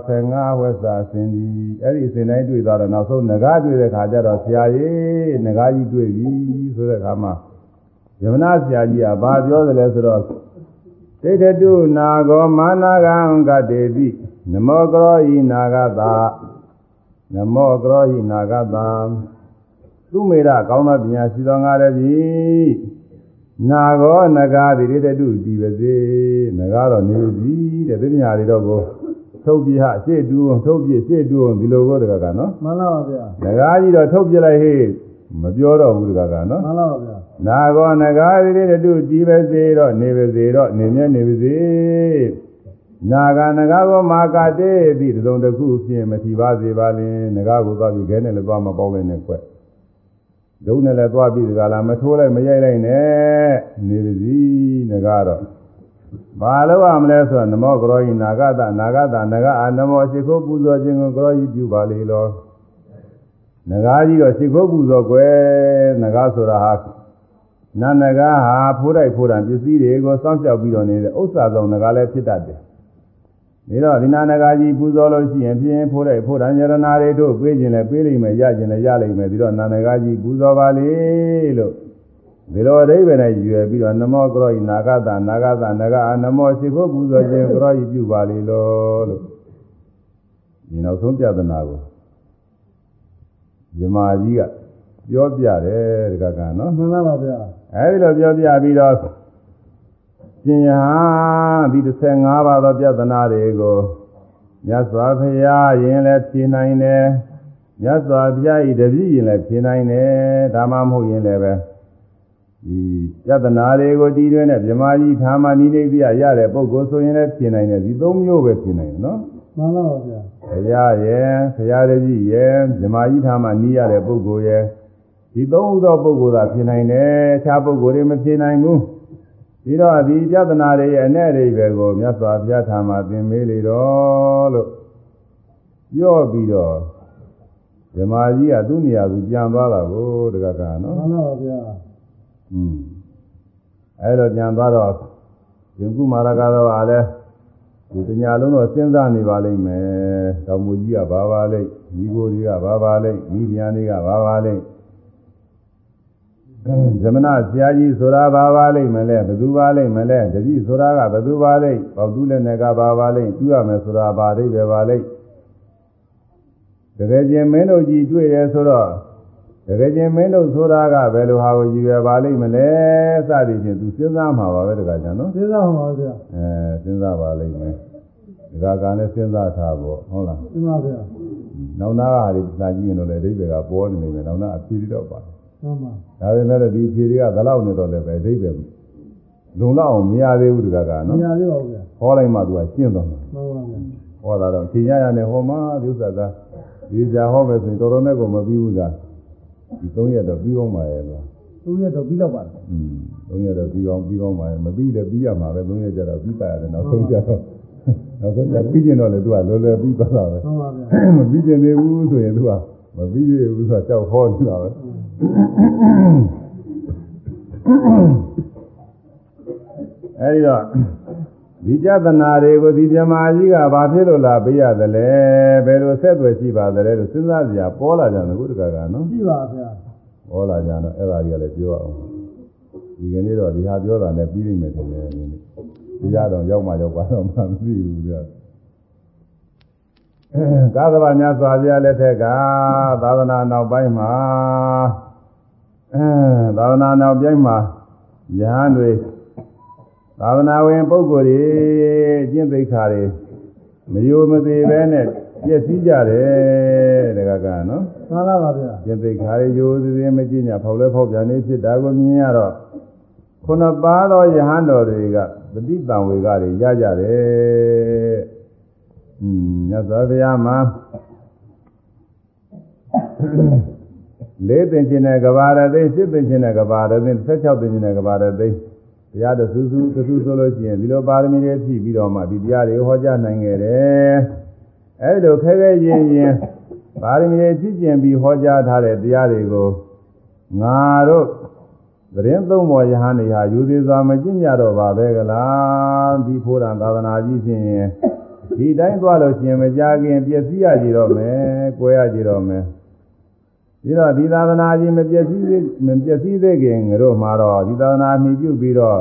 15ဝက်စာစင်းဒီအဲ့ဒီစင်တိုင်းတွေ့သွားတော့နောက်ဆုံးနဂါတွေ့တဲ့ခါကျတော့ဆရာကြီးနဂါကြီးတွေ့ပြီဆိုတဲ့ခါမှာယမနာဆရာကြီးကဘာပြောသလဲဆိုတော့တိဋ္ဌတုနာဂောမာနာဂံကတေတိနမောကရောဤနာဂတာနမောကရောဤနာဂတာသူမေရကောင်းသောပညာရှိသောငါလည်းပြီ နာဂောနဂါတိတိတတုဒီပစေနဂါတော့နေပြီတဲ့ဒီပညာတွေတော့ကိုထုတ်ပြဟရှေ့တူအောင်ထုတ်ပြရှေ့တူအောင်ဒီလိုကိုတကကနော်မှန်လားပါဗျာနဂါကြီးတော့ထုတ်ပြလိုက်ဟေ့မပြောတော့ဘူးတကကနော်မှန်လားပါဗျာနာဂောနဂါတိတိတတုဒီပစေတော့နေပစေတော့နေမြဲနေပါစေနာဂနဂါကိုမာကာတေတိတစုံတစ်ခုဖြင့်မထီပါစေပါလင်နဂါကိုသွားပြီးခဲနဲ့လည်းသွားမပေါက်လိုက်နဲ့ကွ ဒုံနဲ့လည်းသွားပြီးဒီကလာမထိုးလိုက်မရိုက်လိုက်နဲ့နေပါစီနဂါတော့ဘာလို့ရမလဲဆိုတော့နမောကရောဟိနာဂတနာဂတနဂအာနမောရှိခိုးပူဇော်ခြင်းကိုကရောဟိပြုပါလေလောနဂါကြီးတော့ရှိခိုးပူဇော်ကွယ်နဂါဆိုတာဟာနာနဂါဟာဖိုးတိုက်ဖိုးတံပစ္စည်းတွေကိုစောင့်ရှောက်ပြီးတော့နေတဲ့ဥစ္စာဆောင်နဂါလည်းဖြစ်တတ်တယ် ဒါတော့ဒီနာနဂါကြီးပူဇော်လို့ရှိရင်ဖြင်းဖိုးတိုက်ဖိုးတံယရနာတွေတို့ပေးခြင်းလည်းပေးလိမ့်မယ်ရခြင်းလည်းရလိမ့်မယ်ပြီးတော့နာနဂါကြီးပူဇော်ပါလေလို့ဒီလိုအဓိပ္ပာယ်နဲ့ရွယ်ပြီးတော့နမောကရောဤနာဂတနာဂတနဂအာနမောရှိခိုးပူဇော်ခြင်းကရောဤပြုပါလေလို့လို့ဒီနောက်ဆုံးပြဒနာကိုဇမာကြီးကပြောပြတယ်တကကနော်မှန်လားပါဗျာအဲဒီလိုပြောပြပြီးတော့ ရှင်ယဟဒီ15ပါးသောပြဿနာတွေကိုမြတ်စွာဘုရားရင်လည်းဖြေနိုင်တယ်မြတ်စွာဘုရားဤတပည့်ရင်လည်းဖြေနိုင်တယ်ဒါမှမဟုတ်ရင်လည်းပဲဒီပြဿနာတွေကိုတည်တွဲနဲ့မြမကြီးဌာမနိနေပြရတဲ့ပုဂ္ဂိုလ်ဆိုရင်လည်းဖြေနိုင်တယ်ဒီသုံးမျိုးပဲဖြေနိုင်တယ်နော်မှန်လားပါဗျာဘုရားရဲ့ဘုရားတပည့်ရဲ့မြမကြီးဌာမနီးရတဲ့ပုဂ္ဂိုလ်ရဲ့ဒီသုံးဥသောပုဂ္ဂိုလ်သာဖြေနိုင်တယ်အခြားပုဂ္ဂိုလ်တွေမဖြေနိုင်ဘူး ပြီးတော့ဒီပြဿနာတွေရဲ့အ내အိဗယ်ကိုမြတ်စွာဘုရားထာမှာသင်မေးလေတော့လို့ပြောပြီးတော့ဓမ္မကြီးကသူ့နေရာသူပြန်သွားတာကိုတကကနော် မှန်လားပါဗျာ อืมအဲ့တော့ပြန်သွားတော့ဒီကုမာရကတော့အားလဲဒီတညာလုံးတော့စဉ်းစားနေပါလိမ့်မယ်တောင်မူကြီးကဘာပါလိမ့်မိโกတွေကဘာပါလိမ့်မိဗျာတွေကဘာပါလိမ့် ဇမနာဆရာကြီးဆိုတာဘာပါလိမ့်မလဲဘယ်သူပါလိမ့်မလဲတတိဆိုတာကဘယ်သူပါလိမ့်ပေါတူးလည်းနဲ့ကဘာပါလိမ့်သူရမယ်ဆိုတာဘာအိဗယ်ပါလိမ့်တကယ်ချင်းမင်းတို့ကြီးတွေ့တယ်ဆိုတော့တကယ်ချင်းမင်းတို့ဆိုတာကဘယ်လိုဟာကိုကြီးပဲပါလိမ့်မလဲစသည်ဖြင့်သူစဉ်းစားမှာပါပဲတကယ်ကြနော်သိသားပါဗျာအဲစဉ်းစားပါလိမ့်မယ်ဒီကကလည်းစဉ်းစားထားဖို့ဟုတ်လားမှန်ပါဗျာနောက်နာကဟာဒီစာကြည့်ရင်တော့လေအိဗယ်ကပေါ်နေနေမယ်နောက်နာအဖြေတော့ပါ မှန်ပါဒါပေမဲ့လည်းဒီဖြေတွေကဘယ်လောက်နေတော့လဲပဲအိဗယ်လုံလောက်အောင်မရသေးဘူးဒီကကမနော်ရသေးပါဘူးဗျာဟောလိုက်မှသူကရှင်းသွားမှာမှန်ပါဗျာဟောတာတော့ချိန်ရရနဲ့ဟောမှာဒီဥစ္စာကဒီကြာဟောမယ်ဆိုရင်တော်တော်နဲ့ကိုမပြီးဘူးကဒီ၃ရက်တော့ပြီးအောင်ပါရဲ့ကွာသူရက်တော့ပြီးတော့ပါလားอืม၃ရက်တော့ပြီးအောင်ပြီးအောင်ပါရဲ့မပြီးလည်းပြီးရမှာပဲ၃ရက်ကျတော့ပြီးပါရတယ်နောက်ဆုံးကျတော့နောက်ဆုံးကျပြီးကျင်တော့လေသူကလောလောပြီးသွားတာပဲမှန်ပါဗျာမပြီးကျင်သေးဘူးဆိုရင်သူက မပြီးသေးဘူးဆိုတော့ကြောက်ဟောနေတာပဲအဲဒီတော့ဒီကြသနာတွေကိုဒီမြမာကြီးကဘာဖြစ်လို့လာပေးရသလဲဘယ်လိုဆက်သွယ်ရှိပါသလဲလို့စဉ်းစားကြရပေါ်လာကြတယ်ခုတကကနော်ရှိပါဗျာပေါ်လာကြတော့အဲ့ဒါကြီးကလည်းပြောအောင်ဒီကနေ့တော့ဒီဟာပြောတာနဲ့ပြီးပြီမယ်ထင်တယ်ဒီနေ့ဒီရတော့ရောက်မှရောက်ပါတော့မှမသိဘူးပြ သာသနာ့များစွာပြလက်ထက်ကသာသနာနောက်ပိုင်းမှာသာသနာနောက်ပိုင်းမှာယဟန်တွေသာသနာဝင်ပုဂ္ဂိုလ်တွေကျင့်သိက္ခာတွေမယိုမသေးပဲနဲ့ပြည့်စည်ကြတယ်တကကနော်မှန်ပါပါဗျာကျင့်သိက္ခာတွေယိုသေးသေးမကြည့်ညာဖောက်လဲဖောက်ပြန်နေဖြစ်တာကိုမြင်ရတော့ခုနပါသောယဟန်တော်တွေကပฏิတံဝေကတွေရကြတယ် မြတ်စွာဘုရားမှာလေးသင်ခြင်းနဲ့ကဘာရသိရှစ်သင်ခြင်းနဲ့ကဘာရသိ16သင်ခြင်းနဲ့ကဘာရသိတရားတော်စူးစူးစူးစူးဆိုလို့ရှိရင်ဒီလိုပါရမီတွေဖြည့်ပြီးတော့မှဒီတရားတွေဟောကြားနိုင်ခဲ့တယ်။အဲဒီလိုခဲခဲရင်ရင်ပါရမီတွေဖြည့်ကျင်ပြီးဟောကြားထားတဲ့တရားတွေကိုငါတို့သတင်းသုံးပေါ်ယဟန်တွေဟာယူသေးစွာမကျင့်ကြတော့ပါပဲကလားဒီဖိုးရံသာသနာကြီးဖြင့် ဒီတိုင်းသွားလို့ရှိရင်မကြခင်ပျက်စီးရကြတော့မယ်၊ကိုယ်ရကြတော့မယ်ဒီတော့ဒီသာသနာကြီးမပျက်စီးသေးမပျက်စီးသေးခင်ငါတို့မှာတော့ဒီသာသနာမှီပြုပြီးတော့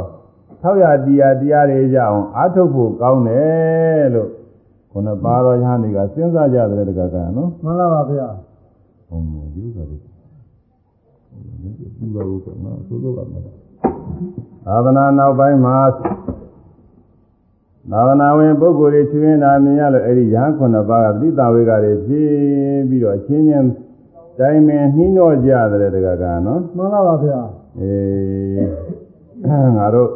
ထောက်ရတရားတရားတွေရအောင်အားထုတ်ဖို့ကောင်းတယ်လို့ခုနပါတော်ယဟန်တွေကစဉ်းစားကြတယ်တကကနော်မှန်လားပါဗျာဟုတ်မယ်ဒီဥစ္စာတွေဒီလိုကနော်သို့တော့ကမလားသာသနာနောက်ပိုင်းမှာ သာသနာဝင်ပုဂ္ဂိုလ်တွေချွေးနေတာမြင်ရလို့အဲ့ဒီရဟန်းခုနှစ်ပါးကသတိတာဝေကတွေဖြည့်ပြီးတော့အချင်းချင်းတိုင်ပင်နှီးနှောကြတယ်တကကနော်မှန်လားပါဗျာအေးငါတို့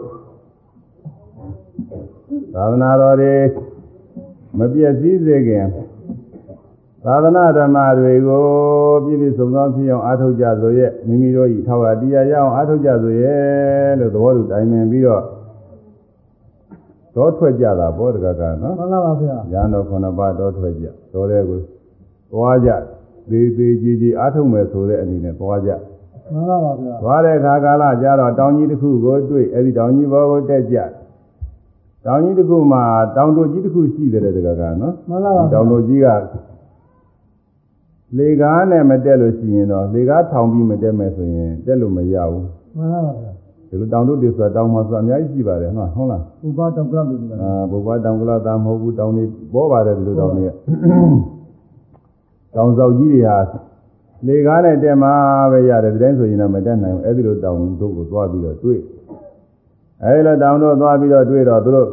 သာသနာတော်တွေမပြည့်စည်စေခင်သာသနာဓမ္မတွေကိုပြည့်ပြည့်စုံစုံဖြစ်အောင်အားထုတ်ကြဆိုရဲ့မိမိတို့ဤထောက်အတရားရအောင်အားထုတ်ကြဆိုရဲ့လို့သဘောတူတိုင်ပင်ပြီးတော့ တော့ထွက်ကြတာဘောတကကနော်မှန်လားပါဗျာရဟန်းတော်ခုနှစ်ပါးတော့ထွက်ကြတော်တဲ့ကိုသွားကြသေးသေးကြီးကြီးအားထုတ်မယ်ဆိုတဲ့အနေနဲ့သွားကြမှန်လားပါဗျာသွားတဲ့အခါကာလကျတော့တောင်ကြီးတစ်ခုကိုတွေ့အဲ့ဒီတောင်ကြီးဘောကိုတက်ကြတောင်ကြီးတစ်ခုမှာတောင်တို့ကြီးတစ်ခုရှိတယ်တကကနော်မှန်လားပါဒီဗျာတောင်တို့ကြီးကလေကားနဲ့မတက်လို့ရှိရင်တော့လေကားထောင်ပြီးမတက်မယ်ဆိုရင်တက်လို့မရဘူးမှန်လားပါဗျာ ဒီလိုတောင်တို့တွေဆိုတာတောင်မှာဆိုတာအများကြီးရှိပါတယ်ဟုတ်လားဟုတ်လားဥပတောက်ကပ်လို့ပြောတာအာဘုရားတောင်ကလာတာမဟုတ်ဘူးတောင်တွေပေါ်ပါတယ်ဒီလိုတောင်တွေကတောင်ဆောက်ကြီးတွေဟာလေကားနဲ့တက်မှာပဲရတယ်ဒီတိုင်းဆိုရင်တော့မတက်နိုင်ဘူးအဲ့ဒီလိုတောင်တို့ကိုသွားပြီးတော့တွေ့အဲ့ဒီလိုတောင်တို့သွားပြီးတော့တွေ့တော့သူတို့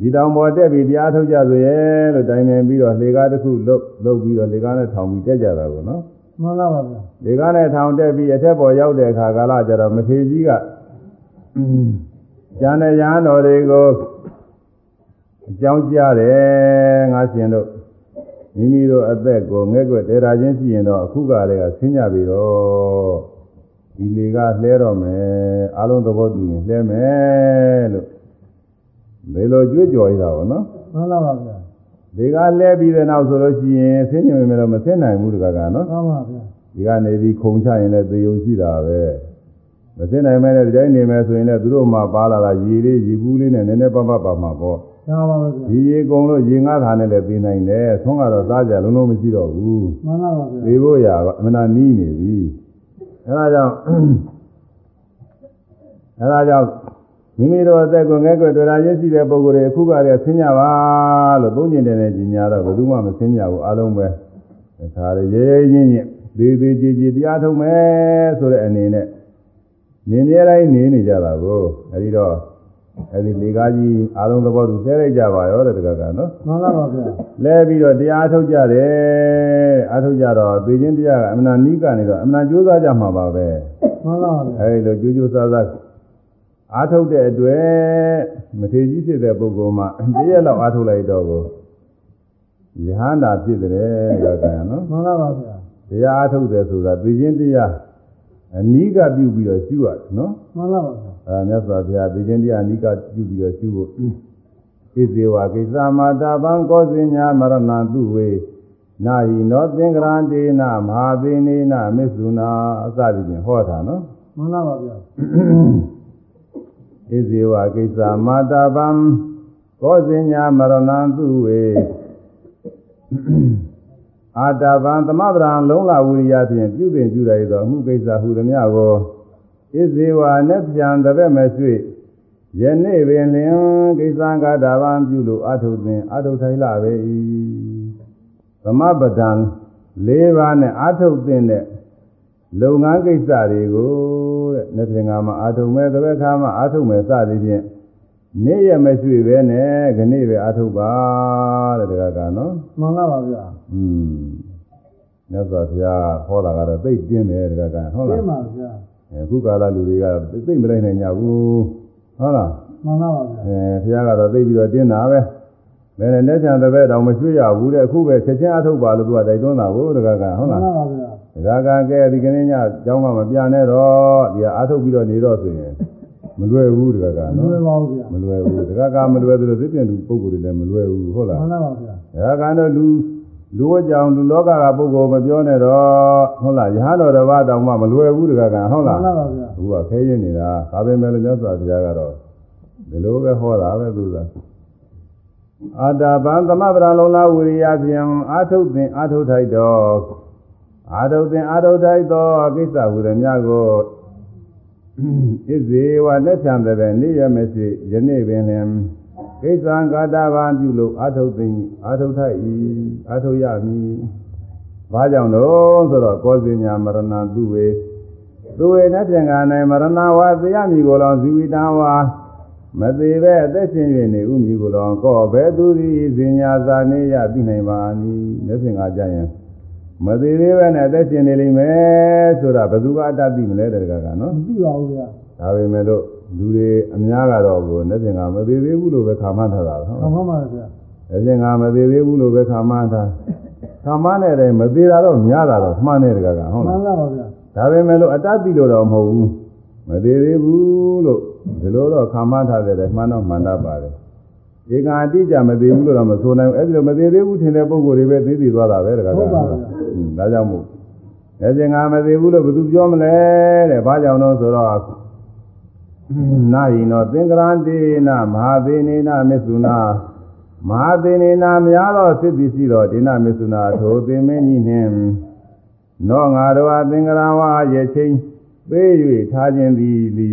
ဒီတောင်ပေါ်တက်ပြီးတရားထုတ်ကြဆိုရဲ့လို့တိုင်ပင်ပြီးတော့လေကားတစ်ခုလုတ်လုတ်ပြီးတော့လေကားနဲ့ထောင်ပြီးတက်ကြတာကိုနော်မှန်လားပါဗျာလေကားနဲ့ထောင်တက်ပြီးအထက်ပေါ်ရောက်တဲ့အခါကာလကျတော့မထေကြီးကအင်း ကျန်တဲ့ရဟန်းတော်တွေကိုအကြောင်းကြားတယ်ငါရှင်တို့မိမိတို့အသက်ကိုငဲ့ကွက်တေရာချင်းရှိရင်တော့အခုကတည်းကဆင်းကြပြီတော့ဒီလေကလှဲတော့မယ်အလုံးသဘောတူရင်လှဲမယ်လို့ဘယ်လိုကြွေးကြော်ရတာဗောနော်မှန်လားပါဗျာဒီကလှဲပြီးတဲ့နောက်ဆိုလို့ရှိရင်ဆင်းညင်မယ်တော့မဆင်းနိုင်ဘူးတကကနော်မှန်ပါဗျာကနေပြီးခုံချရင်လည်းသေယုံရှိတာပဲ မသိနိုင်မဲနဲ့ဒီတိုင်းနေမယ်ဆိုရင်လည်းသူတို့မှပါလာတာရေလေးရေဘူးလေးနဲ့နည်းနည်းပပပါမှာပေါ့ရှားပါပဲဗျာဒီရေကုံလို့ရေငါးထာနဲ့လည်းသိနိုင်တယ်သွန်းကတော့စားကြလုံးလုံးမရှိတော့ဘူးမှန်လားပါဗျာသေဖို့ရာကအမှန်တရားနီးနေပြီအဲဒါကြောင့်အဲဒါကြောင့်မိမိတို့အသက်ကိုငဲ့ကွယ်တွေ့တာရရှိတဲ့ပုဂ္ဂိုလ်တွေအခုကတည်းကဆင်းကြပါလို့သုံးကျင်တယ်နဲ့ကြီးညာတော့ဘယ်သူမှမဆင်းကြဘူးအလုံးပဲဒါခါရေရေချင်းချင်းသေးသေးကြီးကြီးတရားထုတ်မယ်ဆိုတဲ့အနေနဲ့ နေမြဲတိုင်းနေနေကြတာကိုအဲဒီတော့အဲဒီလေကားကြီးအလုံးသဘောတူဆဲလိုက်ကြပါရောတဲ့တကကနော်မှန်လားပါဗျာလဲပြီးတော့တရားထုတ်ကြတယ်အထုတ်ကြတော့သိချင်းတရားကအမှန်နီးကနေတော့အမှန်ကြိုးစားကြမှာပါပဲမှန်လားပါဗျာအဲဒီလိုကြိုးကြိုးစားစားအားထုတ်တဲ့အတွက်မထေကြီးဖြစ်တဲ့ပုဂ္ဂိုလ်မှာတရက်လောက်အားထုတ်လိုက်တော့ကိုယဟန္တာဖြစ်တယ်ကကံနော်မှန်လားပါဗျာတရားအားထုတ်တယ်ဆိုတာသိချင်းတရား အနီးကပြုပြီးတော့ရှုရတယ်နော်မှန်လားပါဗျာအဲမြတ်စွာဘုရားသိချင်းတရားအနီးကပြုပြီးတော့ရှုဖို့ဣဇေဝကိစ္စမာတာပံကောဇင်ညာမရဏတုဝေနာဟိနောသင်္ကရန္တေနမဟာသေနေနမစ္ဆုနာအစသည်ဖြင့်ဟောတာနော်မှန်လားပါဗျာဣဇေဝကိစ္စမာတာပံကောဇင်ညာမရဏံသူဝေ အာတာပံသမဗရံလုံးလာဝိရိယဖြင့်ပြုပင်ပြုရသောအမှုကိစ္စဟုသည်များကိုဣဇေဝနဲ့ပြန်တပည့်မဲ့ရွှေယနေ့ပင်လင်ကိစ္စကာတာပံပြုလို့အထုသင်အထုထိုင်လာပေ၏သမပဒံ၄ပါးနဲ့အထုသင်တဲ့လုပ်ငန်းကိစ္စတွေကိုတဲ့နေ့ပြင်ကမှာအထုမဲ့တပည့်ခါမှာအထုမဲ့စသည်ဖြင့်နေ့ရမရွှေပဲနဲ့ခဏိပဲအထုပါတဲ့တကကနော်မှန်လားပါဗျာอืม မြတ်စွာဘုရားဟောတာကတော့သိပ်တင်းတယ်တကကဟုတ်ရှလားင်းပါဗျာအခုကာလလူတွေကသိပ်မလိုက်နိုင်ကြဘူးဟုတ်လားမှန်လားပါဗျာအဲဘုရားကတော့သိပ်ပြီးတော့တင်းတာပဲဘယ်နဲ့နဲ့ချံတဲ့ဘက်တောင်မရွှေ့ရဘူးတဲ့အခုပဲချက်ချင်းအထုတ်ပါလို့သူကတိုက်တွန်းတာကိုတကကဟုတ်မှလားန်လားပါဗျာတကကကဲဒီကနေ့ညကျောင်းကမပြနဲ့တော့ဒီကအထုတ်ပြီးတော့နေတော့ဆိုရင်မလွယ်ဘူးတကကမနော်လွယ်ပါဘူးဗျာမလွယ်ဘူးတကကမလွယ်သလိုသိပြန်သူပုံကိုယ်တွေလည်းမလွယ်ဘူးဟုတ်လားမှန်လားပါဗျာဒါကတော့လူ လူအကြောင်းလူလောကကပုဂ္ဂိုလ်မပြောနဲ့တော့ဟုတ်လားယဟန်တော်တစ်ပါးတောင်မှမလွယ်ဘူးတကကဟုတ်မှလားန်လားပါဗျာအခုကခဲရင်နေတာဒါပဲမဲ့လို့မြတ်စွာဘုရားကတော့ဒီလိုပဲဟောတာပဲသူကအာတာပံသမဗရလုံးလာဝိရိယဖြင့်အာထုသင်အာထုထိုက်တော်အာထုသင်အာထုထိုက်တော်ကိစ္စဟူသည်များကိုဣဇေဝလက်ချံတဲ့နေ့ရမရှိယနေ့ပင်လင် ကိစ္စံကာတာဘာပြုလို့အာထုသင်အာထုထိုက်၏အာထုရမည်ဘာကြောင့်လို့ဆိုတော့ကောဇင်ညာမရဏသူဝေသူဝေနဲ့ပြန်ကနိုင်မရဏဝါသေယမိကိုယ်တော်ဇီဝိတံဝါမသေးပဲအသက်ရှင်၍နေဥမိကိုယ်တော်ကောဘဲသူသည်ဇင်ညာသာနေရသိနိုင်ပါမည်လက်ဖြင့်ကကြရင်မသေးသေးပဲနဲ့အသက်ရှင်နေလိမ့်မယ်ဆိုတာဘယ်သူကအတတ်သိမလဲတကကနော်မသိပါဘူးဗျာဒါပေမဲ့လို့ လူတွေအများကတော့ကိုလက်ဖြင့်ကမသေးသေးဘူးလို့ပဲခါမှန်းထားတာဟုတ်မှလားန်ပါပါဗျာလက်ဖြင့်ကမသေးသေးဘူးလို့ပဲခါမှန်းထားခါမှန်းတဲ့မသေးတာတော့များတာတော့မှန်းတဲ့တကကဟုတ်မှလားန်လားပါဗျာဒါပေမဲ့လို့အတ္တတိလို့တော့မဟုတ်ဘူးမသေးသေးဘူးလို့ဒီလိုတော့ခံမှန်းထားတဲ့မှန်တော့မှန်တတ်ပါတယ်ဒီကအတိအကျမသေးဘူးလို့တော့မဆိုနိုင်ဘူးအဲ့ဒီလိုမသေးသေးဘူးထင်တဲ့ပုံကိုယ်တွေပဲသိသိသွားတာပဲတခါကဟုတ်ဒါကြောင့်မို့အဲ့ဒီငါမသေးဘူးလို့ဘယ်သူပြောမလဲတဲ့ဘာကြောင့်လို့ဆိုတော့ နာယိနောသင်္ကရန္တိနာမဟာသေနေနာမစ္ဆုနာမဟာသေနေနာများသောစိတ္တိရှိတော်ဒေနမစ္ဆုနာထိုသင်မင်းကြီးနှင့်နောငါတို့အသင်္ကရာဝါရဲ့ချင်းပေး၍ထားခြင်းသည်လီ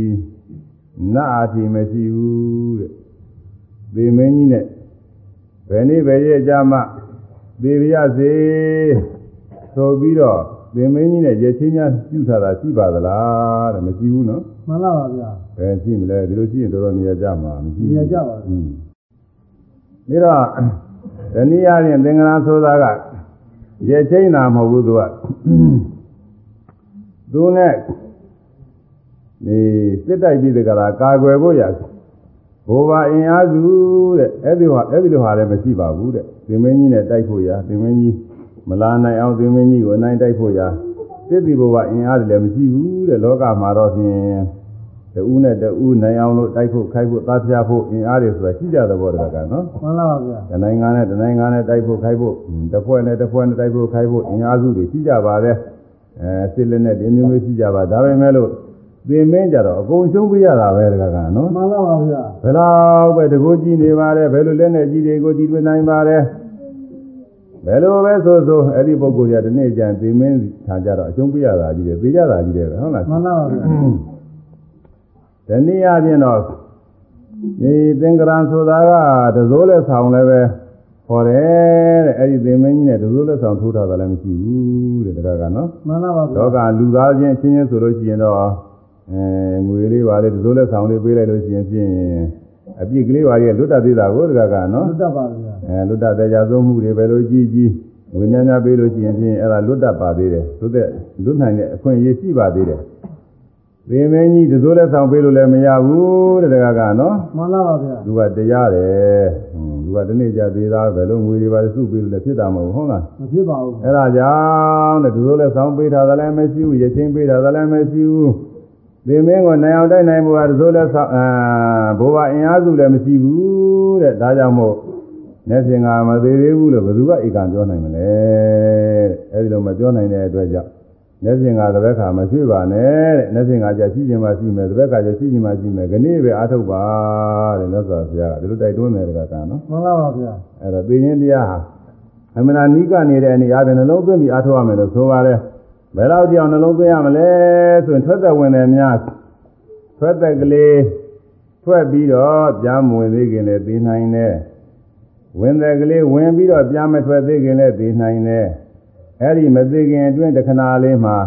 နာအတိမရှိဘူးတဲ့။သေမင်းကြီးနဲ့ဘယ်နေ့ပဲရဲ့ကြမှာသေရစေဆိုပြီးတော့သေမင်းကြီးနဲ့ရဲ့ချင်းများပြုထားတာရှိပါသလားတဲ့မရှိဘူးနော်မှန်လားပါဗျာ။ ဘယ်ရှိမလဲဒီလိုရှိရင်တော်တော်နေရာကြမှာမရှိဘူး။နေရာကျပါဘူးอืมပြီးတော့ဒီနည်းအားဖြင့်သင်္ကရာဆိုတာကရဲ့ချင်းတာမဟုတ်ဘူးသူကသူနဲ့ဒီစစ်တိုက်ပြီးတကလားကာကွယ်ဖို့ရဘိုးဘာအင်အားစုတဲ့အဲ့ဒီဟာအဲ့ဒီလိုဟာလည်းမရှိပါဘူးတဲ့သင်မင်းကြီးနဲ့တိုက်ဖို့ရသင်မင်းကြီးမလာနိုင်အောင်သင်မင်းကြီးကိုအနိုင်တိုက်ဖို့ရစစ်တီဘိုးဘာအင်အားလည်းမရှိဘူးတဲ့လောကမှာတော့ဖြင့် တူးနဲ့တူးနိုင်အောင်လို့တိုက်ဖို့ခိုက်ဖို့သားပြဖို့အင်အားတွေဆိုတာရှိကြတဲ့ဘောတကနော်မှန်လားပါဗျာတနိုင်ငံနဲ့တနိုင်ငံနဲ့တိုက်ဖို့ခိုက်ဖို့တစ်ဖွဲ့နဲ့တစ်ဖွဲ့နဲ့တိုက်ဖို့ခိုက်ဖို့အင်အားစုတွေရှိကြပါတယ်အဲစစ်လက်နဲ့ဒီမျိုးမျိုးရှိကြပါဒါပေမဲ့လို့သင်မင်းကြတော့အကုန်ရှုံးပြရတာပဲတကကနော်မှန်လားပါဗျာဘယ်လောက်ပဲတကိုးကြည့်နေပါတယ်ဘယ်လိုလက်နဲ့ကြည့်တွေကိုကြည့်သွင်းနိုင်ပါတယ်ဘယ်လိုပဲဆိုဆိုအဲ့ဒီပုဂ္ဂိုလ်ကြဒီနေ့ကျရင်သင်မင်းထားကြတော့အရှုံးပြရတာကြီးတယ်သိကြတာကြီးတယ်ပဲဟုတ်လားမှန်လားပါဗျာ ဒီနည်းအားဖြင့်တော့ဒီသင်္ကရံဆိုတာကတစိုးလက်ဆောင်လည်းပဲခေါ်တယ်တဲ့အဲ့ဒီသင်မင်းကြီးနဲ့တစိုးလက်ဆောင်ထိုးထားတာလည်းမရှိဘူးတဲ့တခါကနော်မှန်လားပါဗျာလောကလူသားချင်းချင်းချင်းဆိုလို့ရှိရင်တော့အဲငွေလေးပါလေတစိုးလက်ဆောင်လေးပေးလိုက်လို့ရှိရင်ဖြင့်အပြစ်ကလေးပါရဲ့လွတ်တတ်သေးတာကိုတခါကနော်လွတ်တတ်ပါဗျာအဲလွတ်တတ်တဲ့ကြသုံးမှုတွေပဲလို့ကြီးကြီးဝိညာဉ်များပေးလို့ရှိရင်ဖြင့်အဲ့ဒါလွတ်တတ်ပါသေးတယ်လွတ်တဲ့လွတ်နိုင်တဲ့အခွင့်အရေးရှိပါသေးတယ် သင်မင်းကြီးတစိုးလက်ဆောင်ပေးလို့လည်းမရဘူးတဲ့တခါကနော်မှန်လားပါဗျာသူကတရားတယ်ဟွန်းသူကဒီနေ့ကြသေးသားပဲလို့ငွေတွေပါစုပေးလို့လည်းဖြစ်တာမဟုတ်ဘူးဟုတ်လားမဖြစ်ပါဘူးအဲ့ဒါကြောင့်တဲ့သူတို့လည်းဆောင်းပေးထားသလည်းမရှိဘူးရချင်းပေးထားသလည်းမရှိဘူးဒီမင်းကိုနိုင်အောင်တိုက်နိုင်ဖို့ကသူတို့လည်းဆောင်းအာဘိုးဘအင်အားစုလည်းမရှိဘူးတဲ့ဒါကြောင့်မို့နေပြင်ကမသေးသေးဘူးလို့ဘယ်သူကဧကံပြောနိုင်မလဲတဲ့အဲ့ဒီလိုမပြောနိုင်တဲ့အတွက်ကြောင့် မျက်ပြင်ကသဘက်ခါမရွှေ့ပါနဲ့တဲ့မျက်ပြင်ကကြာရှိခြင်းမှရှိမယ်သဘက်ခါကြာရှိခြင်းမှရှိမယ်ခဏပဲအားထုတ်ပါတဲ့မြတ်စွာဘုရားကဒီလိုတိုက်တွန်းတယ်တကကနော်မှန်လားပါဗျာအဲ့တော့သိရင်တရားဟာအမှန်တရားနိကနေတဲ့အနည်းအားဖြင့်နှလုံးသွင်းပြီးအားထုတ်ရမယ်လို့ဆိုပါတယ်ဘယ်တော့ကြောင်နှလုံးသွင်းရမလဲဆိုရင်ထွက်သက်ဝင်တယ်များထွက်သက်ကလေးထွက်ပြီးတော့ကြားမဝင်သေးခင်လည်းသိနိုင်တယ်ဝင်သက်ကလေးဝင်ပြီးတော့ကြားမထွက်သေးခင်လည်းသိနိုင်တယ် အဲ့ဒီမသိခင်အတွင်းတခဏလေးမှာ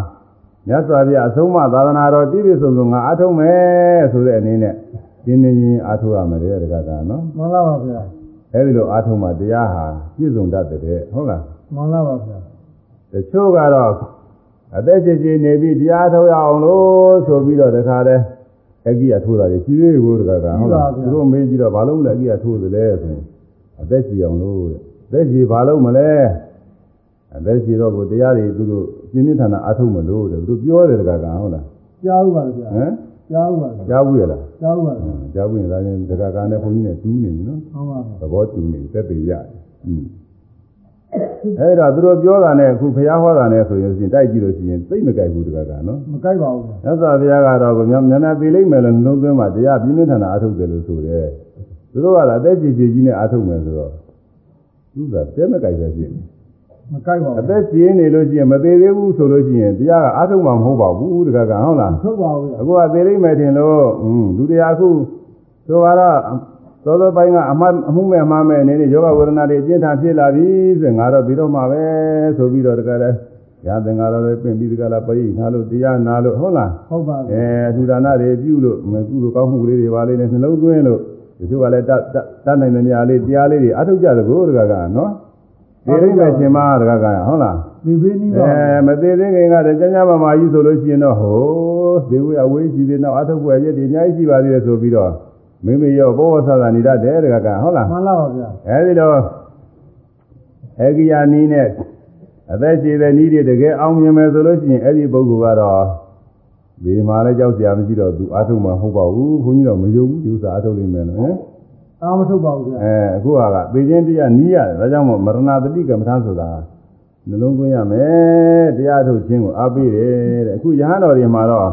မြတ်စွာဘုရားအဆုံးအမသာသနာတော်တည်ပြည့်စုံစုံငါအားထုတ်မယ်ဆိုတဲ့အနေနဲ့ရှင်းနေချင်းအားထုတ်ရမယ်တဲ့တကကနော်မှန်လားပါဗျာအဲဒီလိုအားထုတ်မှတရားဟာပြည့်စုံတတ်တဲ့ဟုတ်လားမှန်လားပါဗျာတချို့ကတော့အသက်ကြီးကြီးနေပြီးတရားထုတ်ရအောင်လို့ဆိုပြီးတော့တခါတည်းအကြီးအထိုးတာကြီးကြီးကိုတခါကဟုတ်လားသူတို့မေးကြည့်တော့ဘာလို့လဲအကြီးအထိုးသလဲဆိုရင်အသက်ကြီးအောင်လို့တဲ့အသက်ကြီးဘာလို့မလဲ အသက်ကြီးတော့ကိုတရားတွေသူတို့ပြင်းပြင်းထန်ထန်အားထုတ်မလို့တဲ့သူတို့ပြောတယ်တခါကဟုတ်လားကြားဥပါဗျာဟမ်ကြားဥပါဗျာကြားဘူးရလားကြားဥပါဗျာကြားဘူးရင်ဒါချင်းတခါကနဲ့ဘုန်းကြီးနဲ့တူးနေပြီနော်ဟုတ်ပါဗျာသဘောတူနေသက်သေရတယ်။อืมအဲ့ဒါသူတို့ပြောတာနဲ့အခုဘုရားဟောတာနဲ့ဆိုရင်ရှင်တိုက်ကြည့်လို့ရှိရင်သိမကြိုက်ဘူးတကကနော်မကြိုက်ပါဘူးဗျာ။မြတ်စွာဘုရားကတော့ကိုမြန်မြန်သေးလိမ့်မယ်လို့နှလုံးသွင်းမှတရားပြင်းပြင်းထန်ထန်အားထုတ်တယ်လို့ဆိုတယ်။သူတို့ကလည်းအသက်ကြီးကြီးကြီးနဲ့အားထုတ်မယ်ဆိုတော့သူကတဲမကြိုက်ပဲဖြစ်နေ မကြိုက်ပါ။အဘူးသက်ကြီးနေလို့ရှိရင်မသေးသေးဘူးဆိုလို့ရှိရင်တရားကအားထုတ်မှာမဟုတ်ပါဘူးတကကဟုတ်လားထုတ်ပါဘူးဗျာအခုကသေးလိမ့်မယ်ထင်လို့อืมလူတရားအခုဆိုတော့သောသောပိုင်းကအမှအမှုမဲ့အမှားမဲ့အနေနဲ့ယောဂဝေဒနာတွေအကျဉ်းထန်ဖြစ်လာပြီဆိုငါတော့ပြီးတော့မှပဲဆိုပြီးတော့တကယ်လဲရာသင်္ကာတော့လည်းပြင်ပြီးတကယ်လားပရိနာလို့တရားနာလို့ဟုတ်လားဟုတ်ပါဗျာအဲအထူဒါနတွေပြုလို့မပြုလို့ကောင်းမှုလေးတွေပါလေးနဲ့နှလုံးသွင်းလို့ဒီလိုကလည်းတတ်တတ်နိုင်တဲ့နေရာလေးတရားလေးတွေအထောက်ကြသကိုတကယ်ကနော် ဒီလိမ့်မယ်ရှင်မတကယ်ကဟုတ်လားဒီဘေးနီးပါအဲမသေးသေးခင်ကတည်းကကျမ်းမာမာကြီးဆိုလို့ရှိရင်တော့ဟိုသေဝအဝေးရှိသေးတော့အထုပ်ွယ်ရက်တွေအများကြီးရှိပါသေးတယ်ဆိုပြီးတော့မိမိရောဘောဝဆသာနေတတ်တယ်တကကဟုတ်လားမှန်လားပါဗျာအဲဒီတော့အေဂိယာနီးနဲ့အသက်ရှိတဲ့နီးတွေတကယ်အောင်မြင်မယ်ဆိုလို့ရှိရင်အဲ့ဒီပုဂ္ဂိုလ်ကတော့ဒီမှာလည်းကြောက်စရာမရှိတော့သူအထုပ်မှာဟုတ်ပါဘူးခွန်ကြီးတော့မယုံဘူးဒီဥစ္စာအထုပ်လိမ့်မယ်နော်ဟင် အာမထုတ်ပါဘူးဗျာအဲအခုကသေခြင်းတရားနီးရတယ်ဒါကြောင့်မို့မရဏတတိကမ္မထာဆိုတာနှလုံးသွင်းရမယ်တရားထုတ်ခြင်းကိုအားပေးတယ်တဲ့အခုယဟန်တော်တွေမှာတော့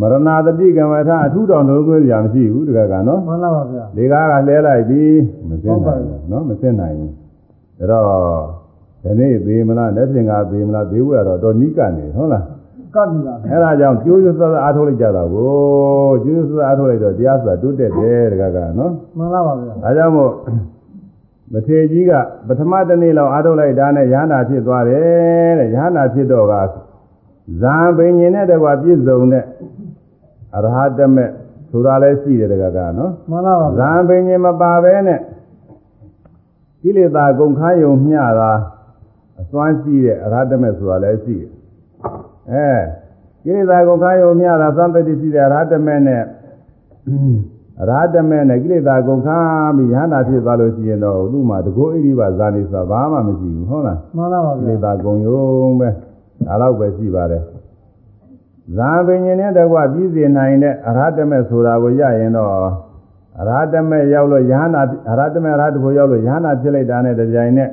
မရဏတတိကမ္မထာအထူးတော်နှလုံးသွင်းကြမရှိဘူးတကယ်ကနော်မှန်လားပါဗျာလေကားကလဲလိုက်ပြီးမသိနိုင်ဘူးနော်မသိနိုင်ဘူးဒါတော့ဒီနေ့သေမလားလက်ပြင်ကသေမလားသေဝရတော့တော့နိကနေဟုတ်လား ကပ်နေတာအဲဒါကြောင့်ကျိုးကျိုးဆက်ဆက်အားထုတ်လိုက်ကြတာကိုကျိုးကျိုးဆက်ဆက်အားထုတ်လိုက်တော့တရားဆိုတာတိုးတက်တယ်တကယ်ကနော်မှန်လားပါဗျာဒါကြောင့်မို့မထေကြီးကပထမတစ်နေ့လောက်အားထုတ်လိုက်တာနဲ့ရဟနာဖြစ်သွားတယ်တဲ့ရဟနာဖြစ်တော့ကဇာဘိညာဉ်နဲ့တကွာပြည့်စုံတဲ့အရဟတမေဆိုတာလည်းရှိတယ်တကကနော်မှန်လားပါဇာဗျာဘိညာဉ်မပါဘဲနဲ့ကိလေသာကုန်ခန်းယုံမျှတာအစွမ်းရှိတဲ့အရဟတမေဆိုတာလည်းရှိတယ် အဲကိလေသာကုန်ခန်းယုံမျှတာသံတတိရှိတဲ့အရဟတမေနဲ့အရဟတမေနဲ့ကိလေသာကုန်ခန်းပြီးယဟနာဖြစ်သွားလို့ရှိရင်တော့သူ့မှာတကောဣရိပါဇာနေဆိုတာဘာမှမရှိဘူးဟုတ်လားမှန်လားပါကိဗျာလေသာကုန်ယုံပဲဒါတော့ပဲရှိပါတယ်ဇာပင်ញနဲ့တကွပြည်စင်နိုင်တဲ့အရဟတမေဆိုတာကိုရရင်တော့အရဟတမေရောက်လို့ယဟနာအရဟတမေအရဟတကိုရောက်လို့ယဟနာဖြစ်လိုက်တာနဲ့တကြိုင်နဲ့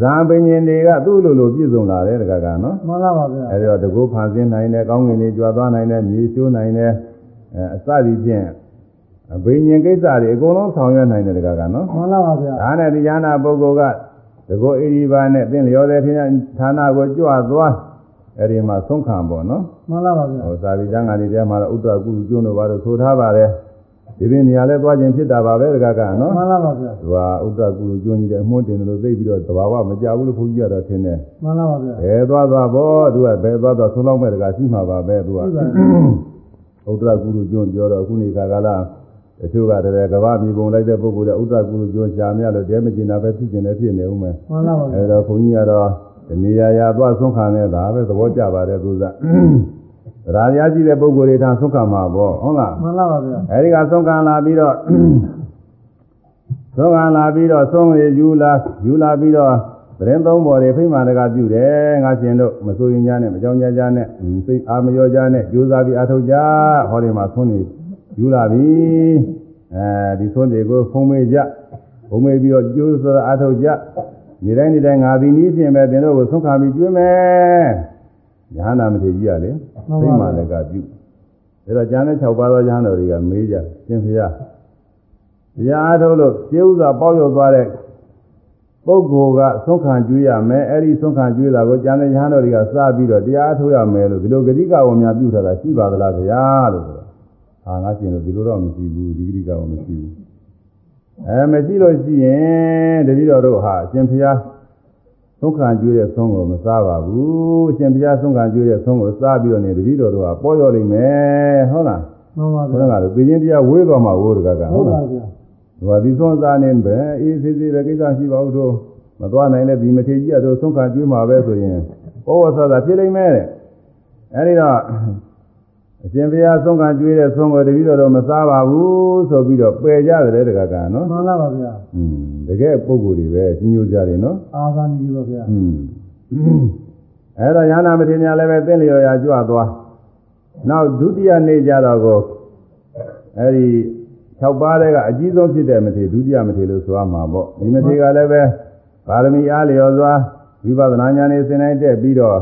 ဇာပင်ញတွေကသူ့လိုလိုပြည့်စုံလာတယ်တကကနော်မှန်လားပါဗျာအဲဒီတော့တကူဖန်ဆင်းနိုင်တယ်ကောင်းကင်တွေကြွားသွားနိုင်တယ်မြေရှိုးနိုင်တယ်အဲအစသည်ဖြင့်အဘိညာဉ်ကိစ္စတွေအကုန်လုံးဆောင်ရွက်နိုင်တယ်တကကနော်မှန်လားပါဗျာဒါနဲ့ဒီယန္နာပုဂ္ဂိုလ်ကတကူဣရိပါနဲ့သင်လျော်တဲ့ထင်ဌာနကိုကြွသွားအဲဒီမှာသုံးခံပေါ့နော်မှန်လားပါဗျာဟိုသာဝိကျမ်းဂန်တွေထဲမှာတော့ဥဒ္ဒကုကျွန်းတို့ဘာလို့ဆိုထားပါတယ် ဒီပြင်နေရာလဲသွားခြင်းဖြစ်တာပါပဲတကကနော်မှန်လားပါဗျာသူကဥဒ္ဒကုကျွန်းကြီးတဲ့အမွှန်းတင်တယ်လို့သိပြီးတော့သဘာဝမကြဘူးလို့ဘုန်းကြီးကတော့ထင်တယ်မှန်လားပါဗျာဘယ်သွားသွားဘောသူကဘယ်သွားသွားဆုံးလောက်မဲ့တကရှိမှာပါပဲသူကရှိပါတဥဒ္ဒကုလူကျွန်းပြောတော့ခုနေခါကလာတချို့ကတည်းကကဘာမြေပုံလိုက်တဲ့ပုဂ္ဂိုလ်တဲ့ဥဒ္ဒကုလူကျွန်းရှားမြလို့တဲမကျင်တာပဲဖြစ်ကျင်တယ်ဖြစ်နေဦးမယ်မှန်လားပါဗျာအဲတော့ဘုန်းကြီးကတော့ဒီနေရာရာသွားဆုံးခံနေတာပဲသဘောကျပါတယ်သူက ရာဇာကြီးတဲ့ပုဂ္ဂိုလ်တွေထားဆုံးခံမှာပေါ့ဟုတ်လားမှန်လားပါဗျာအဲဒီကဆုံးခံလာပြီးတော့ဆုံးခံလာပြီးတော့ဆုံးရယူလာယူလာပြီးတော့သတင်းသုံးပေါ်တွေဖိမှန်တကပြုတယ်ငါရှင်တို့မစိုးရင်ကြနဲ့မကြောင်ကြကြနဲ့စိတ်အာမရောကြနဲ့ကြိုးစားပြီးအထောက်ကြဟောဒီမှာဆုံးနေယူလာပြီအဲဒီဆုံးတွေကိုဖုံးမေးကြဖုံးမေးပြီးတော့ကြိုးစားအထောက်ကြနေတိုင်းနေတိုင်းငါဒီနည်းဖြင့်ပဲသင်တို့ကိုဆုံးခံပြီးကျွေးမယ် ညာနာမထေကြီးကလေသိမှလည်းကပြုဒါတော့ကျန်တဲ့6ပါးသောညာတော်တွေကမေးကြရှင်ဖျားတရားအားထုတ်လို့ကျေဥစွာပေါက်ရောက်သွားတဲ့ပုဂ္ဂိုလ်ကသုံးခံကျွေးရမယ်အဲ့ဒီသုံးခံကျွေးတာကိုကျန်တဲ့ညာတော်တွေကစပြီးတော့တရားအားထုတ်ရမယ်လို့ဒီလိုဂတိကဝများပြုထားတာရှိပါသလားဗျာလို့ဆိုတော့ဟာငါရှင်တို့ဒီလိုတော့မရှိဘူးဒီဂတိကဝမရှိဘူးအဲမရှိလို့ရှိရင်တတိတော်တို့ဟာအရှင်ဖျား သုံးခံကျွေးတဲ့သုံးကိုမစားပါဘူးအရှင်ဘုရားသုံးခံကျွေးတဲ့သုံးကိုစားပြီးတော့နေတပည့်တော်တို့ကပေါ်ရောလိမ့်မယ်ဟုတ်လားမှန်ပါဘုဗျာရားကလည်းသိချင်းတရားဝေးသွားမှာဝိုးတကကဟုဟုတ်တ်ပါလားဗျာဒီဟာဒီသုံးစားနေပဲအေးသေးသေးပဲကိစ္စရှိပါဘူးတို့မသွားနိုင်လဲဒီမထေကြီးကတို့သုံးခံကျွေးမှာပဲဆိုရင်ဩဝဆသာဖြစ်လိမ့်မယ်တဲ့အဲဒီတော့ အရှင်ဘုရားသုံးခံကျွေးတဲ့သုံးကိုတပည့်တော်တို့မစားပါဘူးဆိုပြီးတော့ပယ်ကြတယ်တကကနော် မှန်လားပါဗျာ อืมတကယ်ပုံကိုယ်တွေပဲကြီးညိုကြတယ်နော် အာသာနီပါဗျာ อืมအဲ့တော့ညာနာမထေရများလည်းပဲသင်လျော်ရာကြွသွားနောက်ဒုတိယနေ့ကျတော့ကိုအဲ့ဒီ6ပါးတဲ့ကအကြီးဆုံးဖြစ်တဲ့မထေရဒုတိယမထေရလို့ဆိုရမှာပေါ့ဒီမထေရကလည်းပဲပါရမီအားလျော်စွာဝိပဿနာဉာဏ်နဲ့သင်တိုင်းတက်ပြီးတော့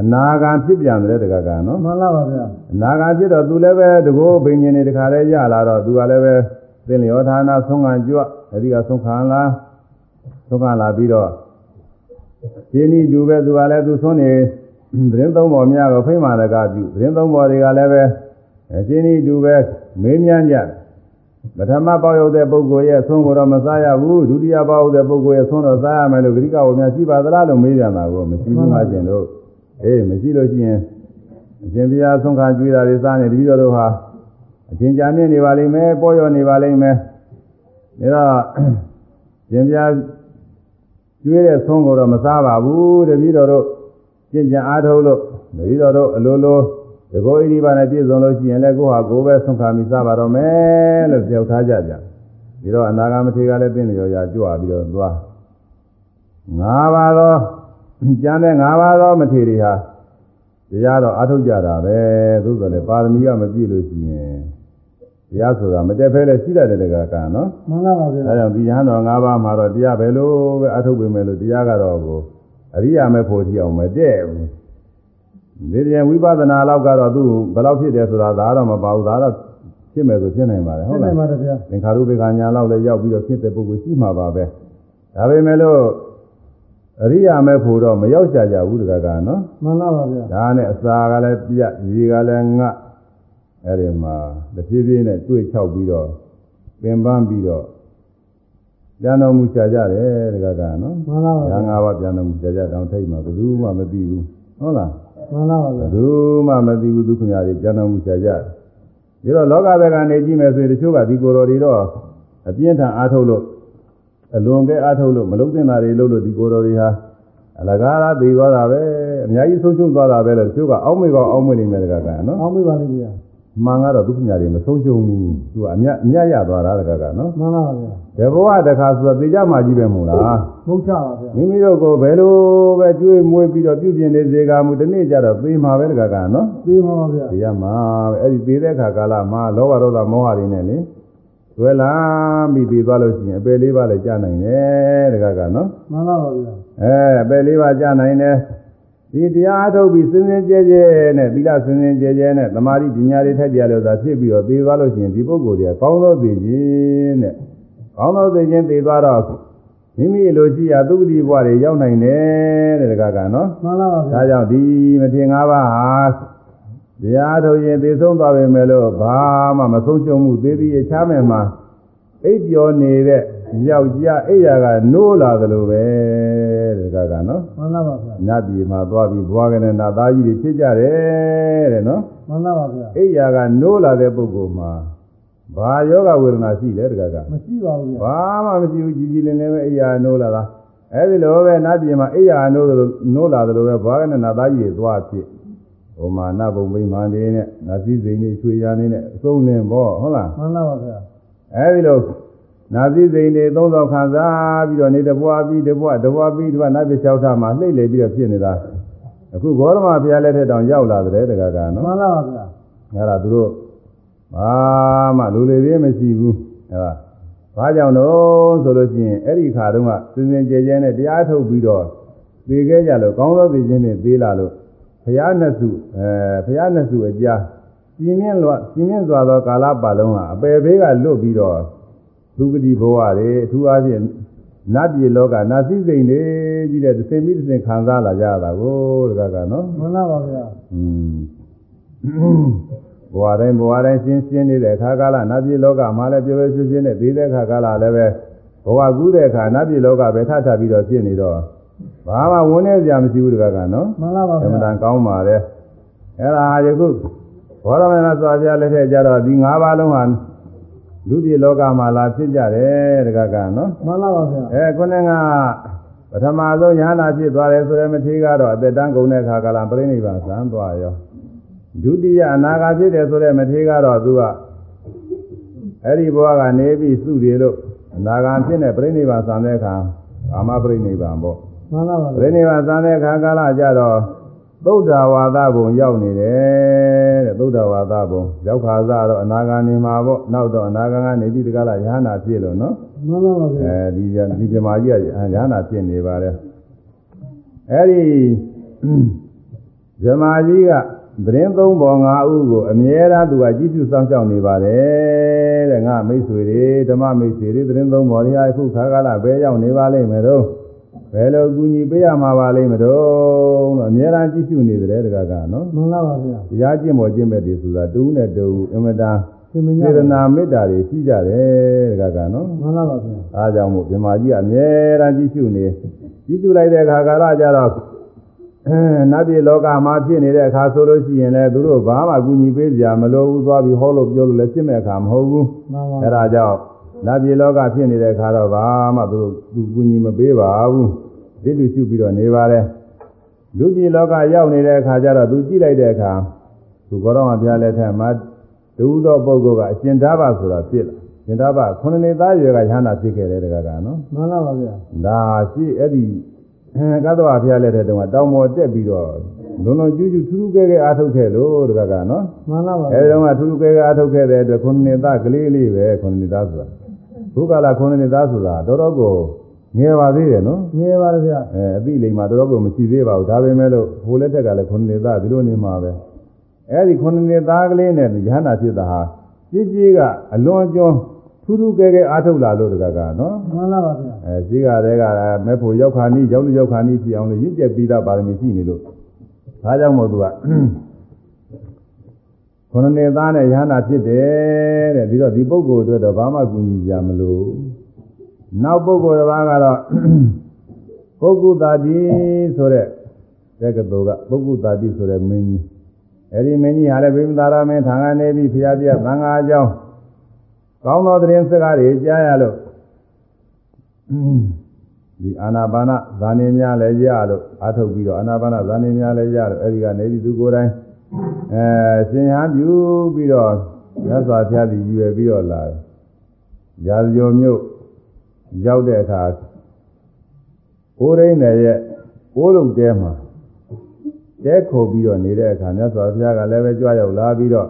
အနာဂံဖြစ်ပြန်တယ်တကကနော်မှန်လားပါဗျာအနာဂံဖြစ်တော့သူလည်းပဲတကောဘိညာဉ်တွေတခါလဲရလာတော့သူကလည်းပဲသင်လျောဌာနဆုံးခံကြွအဲဒီကဆုံးခံလာဆုံးခံလာပြီးတော့ဒီနည်းတူပဲသူကလည်းသူဆုံးနေသတင်းသုံးပေါ်များကိုဖိမာရကပြုသတင်းသုံးပေါ်တွေကလည်းပဲအဲဒီနည်းတူပဲမေးမြန်းကြတယ်ပထမပေါရောက်တဲ့ပုဂ္ဂိုလ်ရဲ့ဆုံးကိုတော့မစားရဘူးဒုတိယပေါရောက်တဲ့ပုဂ္ဂိုလ်ရဲ့ဆုံးတော့စားရမယ်လို့ဂရိကဝများရှိပါသလားလို့မေးပြန်တာကိုမရှိဘူးငါကျင်တို့ အေးမရှိလို့ရှိရင်အရှင်ဘုရားဆုံးခါကြွေးတာတွေစားနေတပည့်တော်တို့ဟာအရှင်ကြာမြင့်နေပါလိမ့်မယ်ပေါ်ရောနေပါလိမ့်မယ်ဒါတော့ရှင်ဘုရားကျွေးတဲ့ဆုံးကိုတော့မစားပါဘူးတပည့်တော်တို့ကျင့်ကြံအားထုတ်လို့တပည့်တော်တို့အလိုလိုတကောဣတိပါနဲ့ပြည့်စုံလို့ရှိရင်လည်းကိုယ့်ဟာကိုယ်ပဲဆုံးခါမိစားပါတော့မယ်လို့ပြောထားကြကြပြီးတော့အနာဂမထေကလည်းသိနေရောရာကြွပြီးတော့သွားငါးပါးသော ကျန်တဲ့ငါးပါးသောမထေရီဟာတရားတော့အားထုတ်ကြတာပဲသို့တော်လည်းပါရမီကမပြည့်လို့ရှိရင်တရားဆိုတာမတက်ဖဲလဲရှိတတ်တဲ့တကကံနော်မှန်လားပါဗျာဒါကြောင့်ဒီယဟန်တော်၅ပါးမှာတော့တရားပဲလို့ပဲအထုတ်ပေမဲ့လို့တရားကတော့ကိုအရိယာမဲ့ဖို့ထီအောင်မတည့်ဘူးဒီပြန်ဝိပဿနာလောက်ကတော့သူ့ဘယ်လောက်ဖြစ်တယ်ဆိုတာဒါတော့မပါဘူးဒါတော့ဖြစ်မယ်ဆိုဖြစ်နိုင်ပါတယ်ဟုဟုတ်တ်နေလားပါတယ်ဗျာသင်္ခါရုပ္ပကညာလောက်လည်းရောက်ပြီးတော့ဖြစ်တဲ့ပုဂ္ဂိုလ်ရှိမှာပါပဲဒါပေမဲ့လို့ အရိယာမဲ့ဖို့တော့မရောက်ကြကြဘူးတကကနော်မှန်လားပါဗျာဒါနဲ့အစာကလည်းပြက်ရေကလည်းငတ်အဲ့ဒီမှာတစ်ပြေးပြေးနဲ့တွေ့ချောက်ပြီးတော့ပင်ပန်းပြီးတော့ပြန်တော်မူချာကြတယ်တကကနော်မှန်လားပါဗျာညာငါးပါးပြန်တော်မူချာကြတောင်ထိတ်မှာဘယ်သူမှမသိဘူးဟုတ်လားမှန်လားပါဘဗျာယ်သူမှမသိဘူးဒုက္ခညာတွေပြန်တော်မူချာကြတယ်ဒီတော့လောကဘက်ကနေကြည့်မယ်ဆိုရင်တချို့ကဒီကိုယ်တော်တွေတော့အပြင်းထန်အားထုတ်လို့ အလွန်ကဲအားထုတ်လို့မလုံးသင့်တာတွေလုပ်လို့ဒီကိုယ်တော်တွေဟာအလကားလားသိသွားတာပဲအများကြီးဆုံးရှုံးသွားတာပဲလို့တချို့ကအောက်မေ့ကောအောက်မေ့နေမယ်တကကနော်အောင်းမိပါလိမ့်ဗျာမှန်ကတော့ဒုက္ခညာတွေမဆုံးရှုံးဘူးသူကအမြတ်အမြတ်ရသွားတာတကကနော်မှန်လားပါဗျာဒီဘဝတစ်ခါဆိုတော့သိကြမှကြီးပဲမို့လားဘုတ်ချပါဗျာမိမိတို့ကိုဘယ်လိုပဲကြွေးမွေးပြီးတော့ပြုပြင်နေစေကမူဒီနေ့ကျတော့သိမှာပဲတကကနော်သိမှာပါဗျာသိရမှာပဲအဲ့ဒီသိတဲ့ခါကာလမှာလောဘဒေါသမောဟတွေနဲ့လေ ဆွဲလာပြီးပြီးသွားလို့ရှိရင်အပယ်လေးပါးလည်းကြာနိုင်တယ်တကကနော်မှန်လားပါဗျာအဲအပယ်လေးပါးကြာနိုင်တယ်ဒီတရားအထုတ်ပြီးစင်စင်ကြဲကြဲနဲ့သီလစင်စင်ကြဲကြဲနဲ့သမာဓိပညာတွေထိုက်ပြလို့သာဖြစ်ပြီးတော့သိသွားလို့ရှိရင်ဒီပုဂ္ဂိုလ်တွေကကောင်းသောသိခြင်းတဲ့ကောင်းသောသိခြင်းသိသွားတော့မိမိလိုရှိရာသုခတိဘဝတွေရောက်နိုင်တယ်တဲ့တကကနော်မှန်လားပါဗျာဒါကြောင့်ဒီမထေငါးပါးဟာ တရားထုတ်ရင်သိဆုံးသွားပေမဲ့လို့ဘာမှမဆုံးရှုံးမှုသေးသေးချားမယ်မှာအိပ်ပျော်နေတဲ့ယောက်ျားအိယာကနိုးလာသလိုပဲတဲ့ကကနော်မှန်လားပါဗျာနတ်ပြည်မှာသွားပြီးဘွားကနေနာသားကြီးတွေဖြစ်ကြတယ်တဲ့နော်မှန်လားပါဗျာအိယာကနိုးလာတဲ့ပုဂ္ဂိုလ်မှာဘာယောဂဝေဒနာရှိလဲတကကမရှိပါဘူးဗျာဘာမှမရှိဘူးကြီးကြီးလင်းလင်းပဲအိယာနိုးလာတာအဲဒီလိုပဲနတ်ပြည်မှာအိယာနိုးသလိုနိုးလာသလိုပဲဘွားကနေနာသားကြီးတွေသွားဖြစ် ဟိုမှာနတ်ဘုံဗိမာန်တွေနဲ့နတ်စည်းစိမ်တွေချွေရနေနဲ့အစုံလင်ပေါ့ဟုတ်လားမှန်လားပါဗျာအဲဒီလိုနာစည်းစိမ်တွေသုံးဆောင်ခံစားပြီးတော့နေတဘွားပြီးတဘွားတဘွားပြီးတဘွားနတ်ပြည်လျှောက်ထားမှာလှိမ့်လေပြီးတော့ဖြစ်နေတာအခုဂေါရမဘုရားလက်ထက်တောင်ရောက်လာတဲ့တကကနော်မှန်လားပါဗျာအဲ့ဒါသူတို့ဘာမှလူလေသေးမရှိဘူးအဲ့ဒါဘာကြောင့်တော့ဆိုလို့ရှိရင်အဲ့ဒီခါတုန်းကစင်စင်ကြဲကြဲနဲ့တရားထုတ်ပြီးတော့သိခဲ့ကြလို့ကောင်းသောသိခြင်းနဲ့ပေးလာလို့ခြ ရာနှစ်စုအဲဘုရားနှစ်စုအကြားပြင်းမြင့်လွပြင်းမြင့်စွာသောကာလပတ်လုံးဟာအပယ်ဘေးကလွတ်ပြီးတော့သုဂတိဘဝတွေအထူးအားဖြင့်နတ်ပြည်လောကနတ်စည်းစိမ်တွေကြီးတဲ့သင်ပြီးသင်ခံစားလာကြတာကိုတကကနော်မှန်လားပါဗျာอืมဘဝတိုင်းဘဝတိုင်းရှင်းရှင်းနေတဲ့အခါကာလနတ်ပြည်လောကမှာလည်းပြောပြောရှင်းရှင်းနဲ့ပြီးတဲ့အခါကာလလည်းပဲဘဝကူးတဲ့အခါနတ်ပြည်လောကပဲထထပြီးတော့ဖြစ်နေတော့ ဘာမှဝန်းနေကြမရှိဘူးတကကနော်မှန်လားပါအဗျာမှန်တန်ကောင်းပါလေအဲ့ဒါယခုဘောရမဏစွာပြလက်ထက်ကြတော့ဒီ၅ပါးလုံးဟာလူပြည်လောကမှာလာဖြစ်ကြတယ်တကကနော်မှန်လားပါဗျာအဲခုနကပထမဆုံးညာနာဖြစ်သွားတယ်ဆိုတဲ့မထေရကတော့အသက်တန်းကုန်တဲ့ခါကလာပြိဋိဘံသံသွားရောဒုတိယအနာဂါဖြစ်တယ်ဆိုတဲ့မထေရကတော့သူကအဲ့ဒီဘဝကနေပြီးစုတယ်လို့အနာဂါဖြစ်တဲ့ပြိဋိဘံသံတဲ့အခါကာမပြိဋိဘံပေါ့ မှန်လားပါပြိဋိဘံသံတဲ့အခါကာလကြတော့သုဒ္ဓဝါဒဘုံရောက်နေတယ်တဲ့သုဒ္ဓဝါဒဘုံရောက်ခါစားတော့အနာဂါနေမှာပေါ့နောက်တော့အနာဂါကနေပြီးတကလားယ ahanan ဖြစ်လို့နော်မှန်လားပါဗျာအဲဒီဒီပြမာကြီးကရဟနာဖြစ်နေပါတယ်အဲဒီဇမာကြီးကသတင်းသုံးပေါ်၅ဦးကိုအမြဲတမ်းသူကကြည့်ပြုစောင့်ရှောက်နေပါတယ်တဲ့ငါမိတ်ဆွေတွေဓမ္မမိတ်ဆွေတွေသတင်းသုံးပေါ်တွေဟာအခုခါကာလဘယ်ရောက်နေပါလိမ့်မယ်တော့ ဘယ်လိုအကူအညီပေးရမှာပါလိမ့်မတော့လို့အမြဲတမ်းကြည့်ပြုနေတယ်တကကနော်မှန်လားပါဗျာတရားကျင့်ပေါ်ကျင့်မဲ့တွေဆိုတာတူးနဲ့တူးအင်မတန်ရှင်မညာစေတနာမေတ္တာတွေရှိကြတယ်တကကနော်မှန်လားပါဗျာအားကြောင့်မို့မြမကြီးကအမြဲတမ်းကြည့်ရှုနေကြည့်ရှုလိုက်တဲ့အခါကာလကြတော့အဲနတ်ပြည်လောကမှာဖြစ်နေတဲ့အခါဆိုလို့ရှိရင်လည်းသူတို့ဘာမှအကူအညီပေးစရာမလိုဘူးသွားပြီးဟောလို့ပြောလို့လည်းဖြစ်မဲ့အခါမဟုတ်ဘူးမှန်ပါအဲဒါကြောင့် နတ်ပြည်လောကဖြစ်နေတဲ့အခါတော့ဘာမှသူတို့သူကူညီမပေးပါဘူးဒီလိုရှုပြီးတော့နေပါတယ်လူပြည်လောကရောက်နေတဲ့အခါကျတော့သူကြည့်လိုက်တဲ့အခါသူကောတော်မှာပြလက်ထက်မှာဒုသောပုဂ္ဂိုလ်ကအရှင်သာဘဆိုတာဖြစ်လာရှင်သာဘခုနှစ်နှစ်သားရွယ်ကရဟနာဖြစ်ခဲ့တယ်တကကနော်မှန်လားပါဗျာဒါရှိအဲ့ဒီအဲကသဝဖျားလက်တဲ့တုန်းကတောင်ပေါ်တက်ပြီးတော့လုံးလုံးကျူးကျူးထူးထူးကဲကဲအားထုတ်ခဲ့လို့တကကနော်မှန်လားပါအဲဒီတုန်းကထူးထူးကဲကဲအားထုတ်ခဲ့တဲ့အတွက်ခုနှစ်နှစ်သားကလေးလေးပဲခုနှစ်နှစ်သားဆိုတာ ဘုကလာခုနှစ်နှစ်သားဆိုတာတော်တော်ကိုငယ်ပါသေးတယ်နော်ငယ်ပါဗျာအဲအသိလိမ္မာတော်တော်ကိုမရှိသေးပါဘူးဒါပေမဲ့လို့ဟိုလက်ထက်ကလည်းခုနှစ်နှစ်သားဒီလိုနေမှာပဲအဲဒီခုနှစ်နှစ်သားကလေးနဲ့ရဟန္တာဖြစ်တာဟာကြီးကြီးကအလွန်ကျွန်းထူးထူးကဲကဲအားထုတ်လာလို့တကကနော်မှန်လားပါဗျာအဲဈေးကတည်းကမဲ့ဖို့ရောက်ခါနီးရောက်လို့ရောက်ခါနီးဖြစ်အောင်လို့ရင့်ကျက်ပြီးသားပါရမီရှိနေလို့ဒါကြောင့်မို့သူက ခொနနေသားနဲ့ရဟနာဖြစ်တယ်တဲ့ပြီးတော့ဒီပုဂ္ဂိုလ်အတွက်တော့ဘာမှကူညီစရာမလိုနောက်ပုဂ္ဂိုလ်တစ်ပါးကတော့ပုဂ္ဂုတာတိဆိုတဲ့တက္ကသိုလ်ကပုဂ္ဂုတာတိဆိုတဲ့မင်းကြီးအဲဒီမင်းကြီးဟာလည်းဗိမသာရမင်းထံကနေပြီးဖျားပြသံဃာအကြောင်းကောင်းသောသတင်းစကားတွေကြားရလို့ဒီအာနာပါနဇာနေများလည်းရလို့အာထုတ်ပြီးတော့အာနာပါနဇာနေများလည်းရလို့အဲဒီကနေဒီသူကိုယ်တိုင် အဲရှင်ဟန်ပြုပြီးတော့ရသော်ဖျားသည်ရွယ်ပြီးတော့လာတယ်။ရာဇဂိုမြို့ရောက်တဲ့အခါကိုယ်ရင်းနဲ့ရဲ့ကိုယ်လုံးတဲမှာတဲခုပြီးတော့နေတဲ့အခါမြတ်စွာဘုရားကလည်းပဲကြွရောက်လာပြီးတော့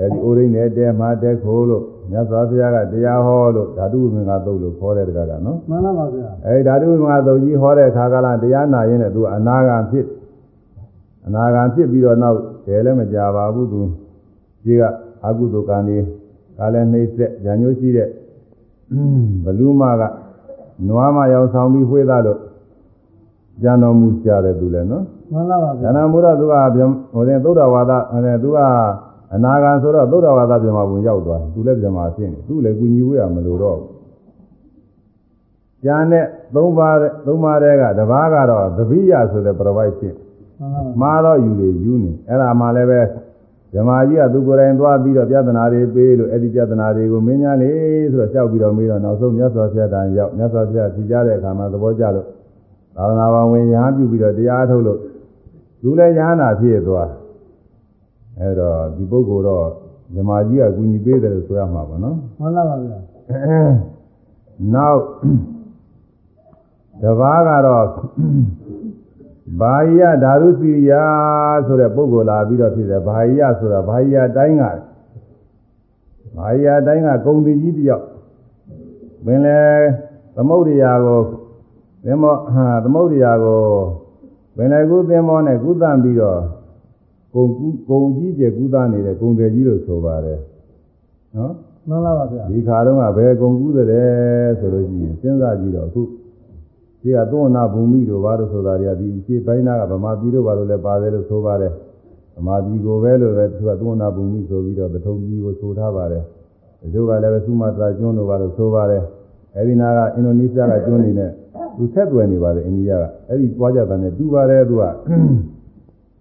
အဲဒီအိုရင်းနဲ့တဲမှာတဲခိုးလို့မြတ်စွာဘုရားကတရားဟောလို့ဓာတုဝိမင်္ဂသုတ်လို့ခေါ်တဲ့တကားကနော်မှန်လားပါဗျာအဲဒီဓာတုဝိမင်္ဂသုတ်ကြီးဟောတဲ့အခါကလာတရားနာရင်းနဲ့သူအနာဂံဖြစ် အနာဂံဖြစ်ပြီးတော့နောက်တယ်လည်းမကြပါဘူးသူကြီးကအကုသိုလ်ကံဒီကလည်းနှိမ့်ဆက်ဉာဏ်ညိုးရှိတဲ့ဘလူမကနွားမရောက်ဆောင်ပြီးဝှေးသားလို့ကြံတော်မူကြတယ်သူလည်းနော်မှန်လားပါဉာဗျာဏ်မူတော့သူကဗျံဟိုတဲ့သုဒ္ဓဝါဒအဲသူကအနာဂံဆိုတော့သုဒ္ဓဝါဒပြမဘုံရောက်သွားတယ်သူလည်းပြမဖြစ်နေသူလည်းကုညီဝေးရမလို့တော့ဘူးကျန်တဲ့သုံးပါးသုံးပါးတဲကတပားကတော့သပိယဆိုတဲ့ပြပိုက်ဖြစ် မှန်လားပါမှားတော့ယူတွေယူနေအဲ့ဒါမှလည်းပဲဓမ္မကြီးကသူကိုယ်တိုင်သွားပြီးတော့ပြဿနာတွေပေးလို့အဲ့ဒီပြဿနာတွေကိုမင်းများလေဆိုတော့ကြောက်ပြီးတော့မေးတော့နောက်ဆုံးမြတ်စွာဘုရားတန်ရောက်မြတ်စွာဘုရားဖြေကြတဲ့အခါမှာသဘောကျလို့သာသနာ့ဘောင်ဝင်ရဟန်းပြုပြီးတော့တရားထုတ်လို့သူလည်းရဟန္တာဖြစ်သွားအဲ့တော့ဒီပုဂ္ဂိုလ်တော့ဓမ္မကြီးကကူညီပေးတယ်လို့ဆိုရမှာပါနော်မှန်လားပါဗျာနောက်တပါးကတော့ ဘာယဓာရုစီယဆိုတဲ့ပုဂ္ဂိုလ်လာပြီးတော့ဖြစ်တယ်ဘာယဆိုတာဘာယတိုင်းကဘာယတိုင်းကဂုံတိကြီးတယောက်ပင်လေသမုဒ္ဒရာကိုသမောဟာသမုဒ္ဒရာကိုပင်လယ်ကူးသင်္ဘောနဲ့ကုသပြီးတော့ကုံကူးကုံကြီးကျယ်ကုသနေတဲ့ကုံတယ်ကြီးလို့ဆိုပါတယ်နော်မှန်လားပါဗျာဒီခါတော့ကဘယ်ကုံကူးတဲ့ဆိုလို့ရှိရင်စဉ်းစားကြည့်တော့အခု ဒီကသောနာဘူမိတို့ဘာလို့ဆိုတာတွေကဒီအရှိပိုင်းသားကဗမာပြည်တို့ဘာလို့လဲပါတယ်လို့ဆိုပါတယ်ဗမာပြည်ကိုပဲလို့ပဲသူကသောနာဘူမိဆိုပြီးတော့ပထုံပြည်ကိုဆိုထားပါတယ်ဒီလိုကလည်းပဲသုမတရာကျွန်းတို့ဘာလို့ဆိုပါတယ်အဲဒီနာကအင်ဒိုနီးရှားကကျွန်းနေနဲ့သူဆက်သွယ်နေပါတယ်အိန္ဒိယကအဲ့ဒီသွားကြတာနဲ့တူပါတယ်သူက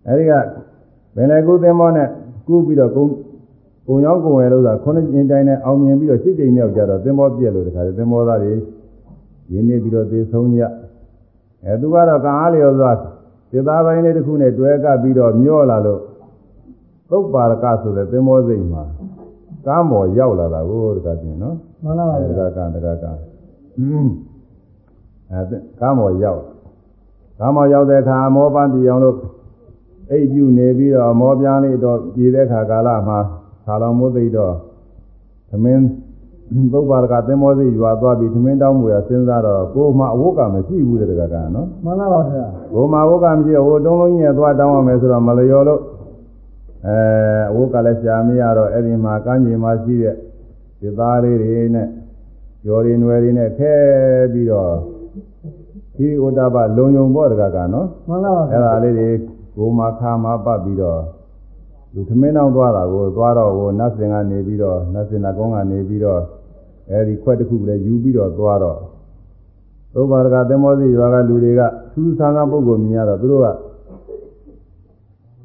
အဲဒီကဘယ်လေကုသင်္ဘောနဲ့ကူးပြီးတော့ကုန်းကုံရောက်ကုံဝယ်လို့ဆိုတာခုနှစ်ကျင်းတိုင်းနဲ့အောင်မြင်ပြီးတော့ရှစ်ကျင်းမြောက်ကြတော့သင်္ဘောပြက်လို့တခါလေသင်္ဘောသားတွေ ရင်းနေပြီးတော့သေဆုံးကြအဲသူကတော့ကံအားလျော်စွာစေသားပိုင်းလေးတစ်ခုနဲ့တွဲကပ်ပြီးတော့မျောလာလို့သုတ်ပါရကဆိုတဲ့သင်္ဘောစိတ်မှာကားမော်ရောက်လာတာကိုတခါပြင်နော်မှန်လားပါအဲတဗျာခါကတခါကอืมအဲကားမော်ရောက်ကားမော်ရောက်တဲ့အခါမောပန်းတီအောင်လို့အိပ်ပြုနေပြီးတော့မောပြန်လေးတော့ပြည်တဲ့ခါကာလမှာခါလောင်မိုးသိတော့သမင်း သုတ်ပါရကသင်္ဘောစိတ်ရွာသွားပြီးသမင်းတောင်းမှုရစဉ်းစားတော့ကိုယ်မှအဝတ်ကမရှိဘူးတဲ့တခါကနော်မှန်လားပါဗျာဘုံမာဝုတ်ကမရှိတော့ဟိုတုံးလုံးကြီးနဲ့သွားတောင်းရမယ်ဆိုတော့မလျော်လို့အဲဝုတ်ကလည်းရှာမရတော့အဲ့ဒီမှာကမ်းခြေမှာရှိတဲ့ဒီသားလေးတွေနဲ့ကျော်ရီနွယ်တွေနဲ့ခဲပြီးတော့ဒီဥဒ္ဒဘလုံယုံဘောတကကနော်မှန်လားပါဗျာအဲ့ဒါလေးတွေကိုမာခါမှာပတ်ပြီးတော့လူသမင်းအောင်သွားတာကိုသွားတော့ဟိုနတ်စင်ကနေပြီးတော့နတ်စင်နာကုန်းကနေပြီးတော့ အဲဒီခွက်တစ်ခုလည်းယူပြီးတော့သွားတော့သုဘာရကသမောစီရွာကလူတွေကသူးဆန်းဆန်းပုဂ္ဂိုလ်မြင်ရတော့သူတို့က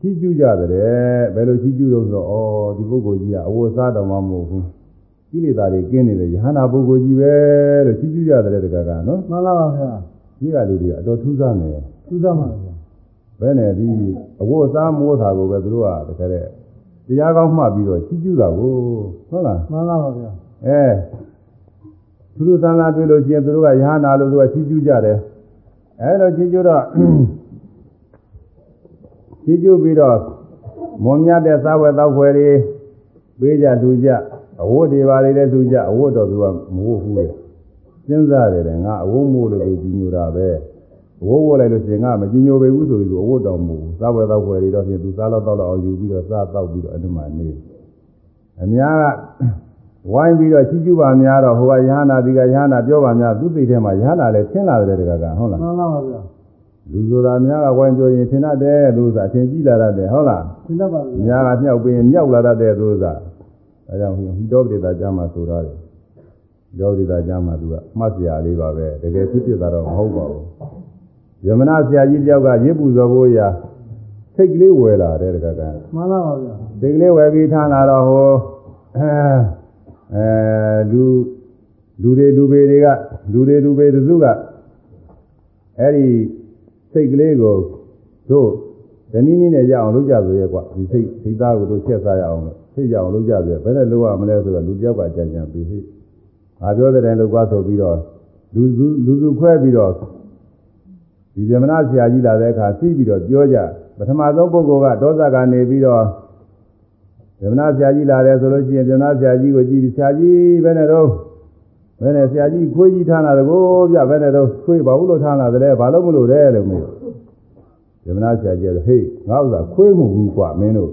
ကြီးကျူးကြတယ်ဘယ်လိုကြီးကျူးလို့ဆိုတော့ဩဒီပုဂ္ဂိုလ်ကြီးကအဝတ်စားတော်မှမဟုတ်ဘူးကိလေသာတွေကင်းနေတယ်ယဟနာပုဂ္ဂိုလ်ကြီးပဲလို့ကြီးကျူးကြတယ်တကကနော်မှန်လားပါဗျာဒီကလူတွေကအတော်ထူးဆန်းတယ်သူစားမှာဗျာဘယ်နဲ့ဒီအဝတ်စားမိုးတာကိုပဲသူတို့ကတကယ်တဲ့တရားကောင်းမှတ်ပြီးတော့ကြီးကျူးတာကိုဟုတ်လားမှန်လားပါဗျာအဲ သူတို့သံဃာတွေ့လို့ရှိရင်သူတို့ကယဟနာလို့သူကချီးကျူးကြတယ်အဲလိုချီးကျူးတော့ချီးကျူးပြီးတော့မွန်မြတ်တဲ့သာဝေသောဖွယ်တွေပေးကြသူကြအဝတ်တွေပါလေတဲ့သူကြအဝတ်တော်သူကမဝတ်ဘူးလေစဉ်းစားတယ်တဲ့ငါအဝတ်မို့လို့သူကြီးညိုတာပဲအဝတ်ဝတ်လိုက်လို့ရှိရင်ငါမကြီးညိုပေဘူးဆိုပြီးသူအဝတ်တော်မူသာဝေသောဖွယ်တွေတော့ဖြင့်သူစားတော့တော့အောင်ယူပြီးတော့စားတော့ပြီးတော့အဲ့ဒီမှာနေအများက ဝိုင်းပြီးတော့ချီးကျူးပါများတော့ဟိုကယဟနာဒီကယဟနာပြောပါများသူစိတ်ထဲမှာယဟနာလည်းထင်လာတယ်တကကဟုတ်လားမှန်လားပါဗျာလူဆိုတာများကဝိုင်းပြောရင်ထင်တတ်တယ်သူစားထင်ကြည့်လာတတ်တယ်ဟုတ်လားသင်တတ်ပါဗျာများကမြောက်ပြီးရင်မြောက်လာတတ်တယ်သူစားဒါကြောင့်ဟိဟိတောပတိတာကျမ်းမှာဆိုရတယ်ယောဂိတာကျမ်းမှာသူကမှတ်စရာလေးပါပဲတကယ်ဖြစ်ဖြစ်တာတော့မဟုတ်ပါဘူးယမနာဆရာကြီးတယောက်ကရစ်ပူဇော်ဖို့ရာစိတ်ကလေးဝယ်လာတယ်တကကမှန်လားပါဗျာစိတ်ကလေးဝယ်ပြီးထားလာတော့ဟိုအဲ အဲလူလူတွေလူပေတွေကလူတွေလူပေတစုကအဲ့ဒီစိတ်ကလေးကိုတို့ဇနီးနည်းနဲ့ရအောင်လုပ်ကြဆိုရဲကွာဒီစိတ်စိတ်သားကိုတို့ချက်စားရအောင်လို့စိတ်ရအောင်လုပ်ကြဆိုရဲဘယ်နဲ့လုပ်ရမလဲဆိုတော့လူတယောက်ကကြံကြံပြီးဟိငါပြောတဲ့တိုင်လုပ်ကွာဆိုပြီးတော့လူစုလူစုခွဲပြီးတော့ဒီဇမနာဆရာကြီးလာတဲ့အခါစီးပြီးတော့ပြောကြပထမဆုံးပုဂ္ဂိုလ်ကဒေါသကနေပြီးတော့ ဗမနာဆရာကြီးလာတယ်ဆိုလို့ရှိရင်ဗမနာဆရာကြီးကိုကြည့်ပြီးဆရာကြီးဘယ်နဲ့တော့ဘယ်နဲ့ဆရာကြီးခွေးကြီးထားလာတယ်ကိုဗျဘယ်နဲ့တော့ခွေးဘာလို့လို့ထားလာတယ်လဲဘာလို့မလို့လဲလို့မေးဗမနာဆရာကြီးကဟေးငါဥစ္စာခွေးမဟုတ်ဘူးကွာမင်းတို့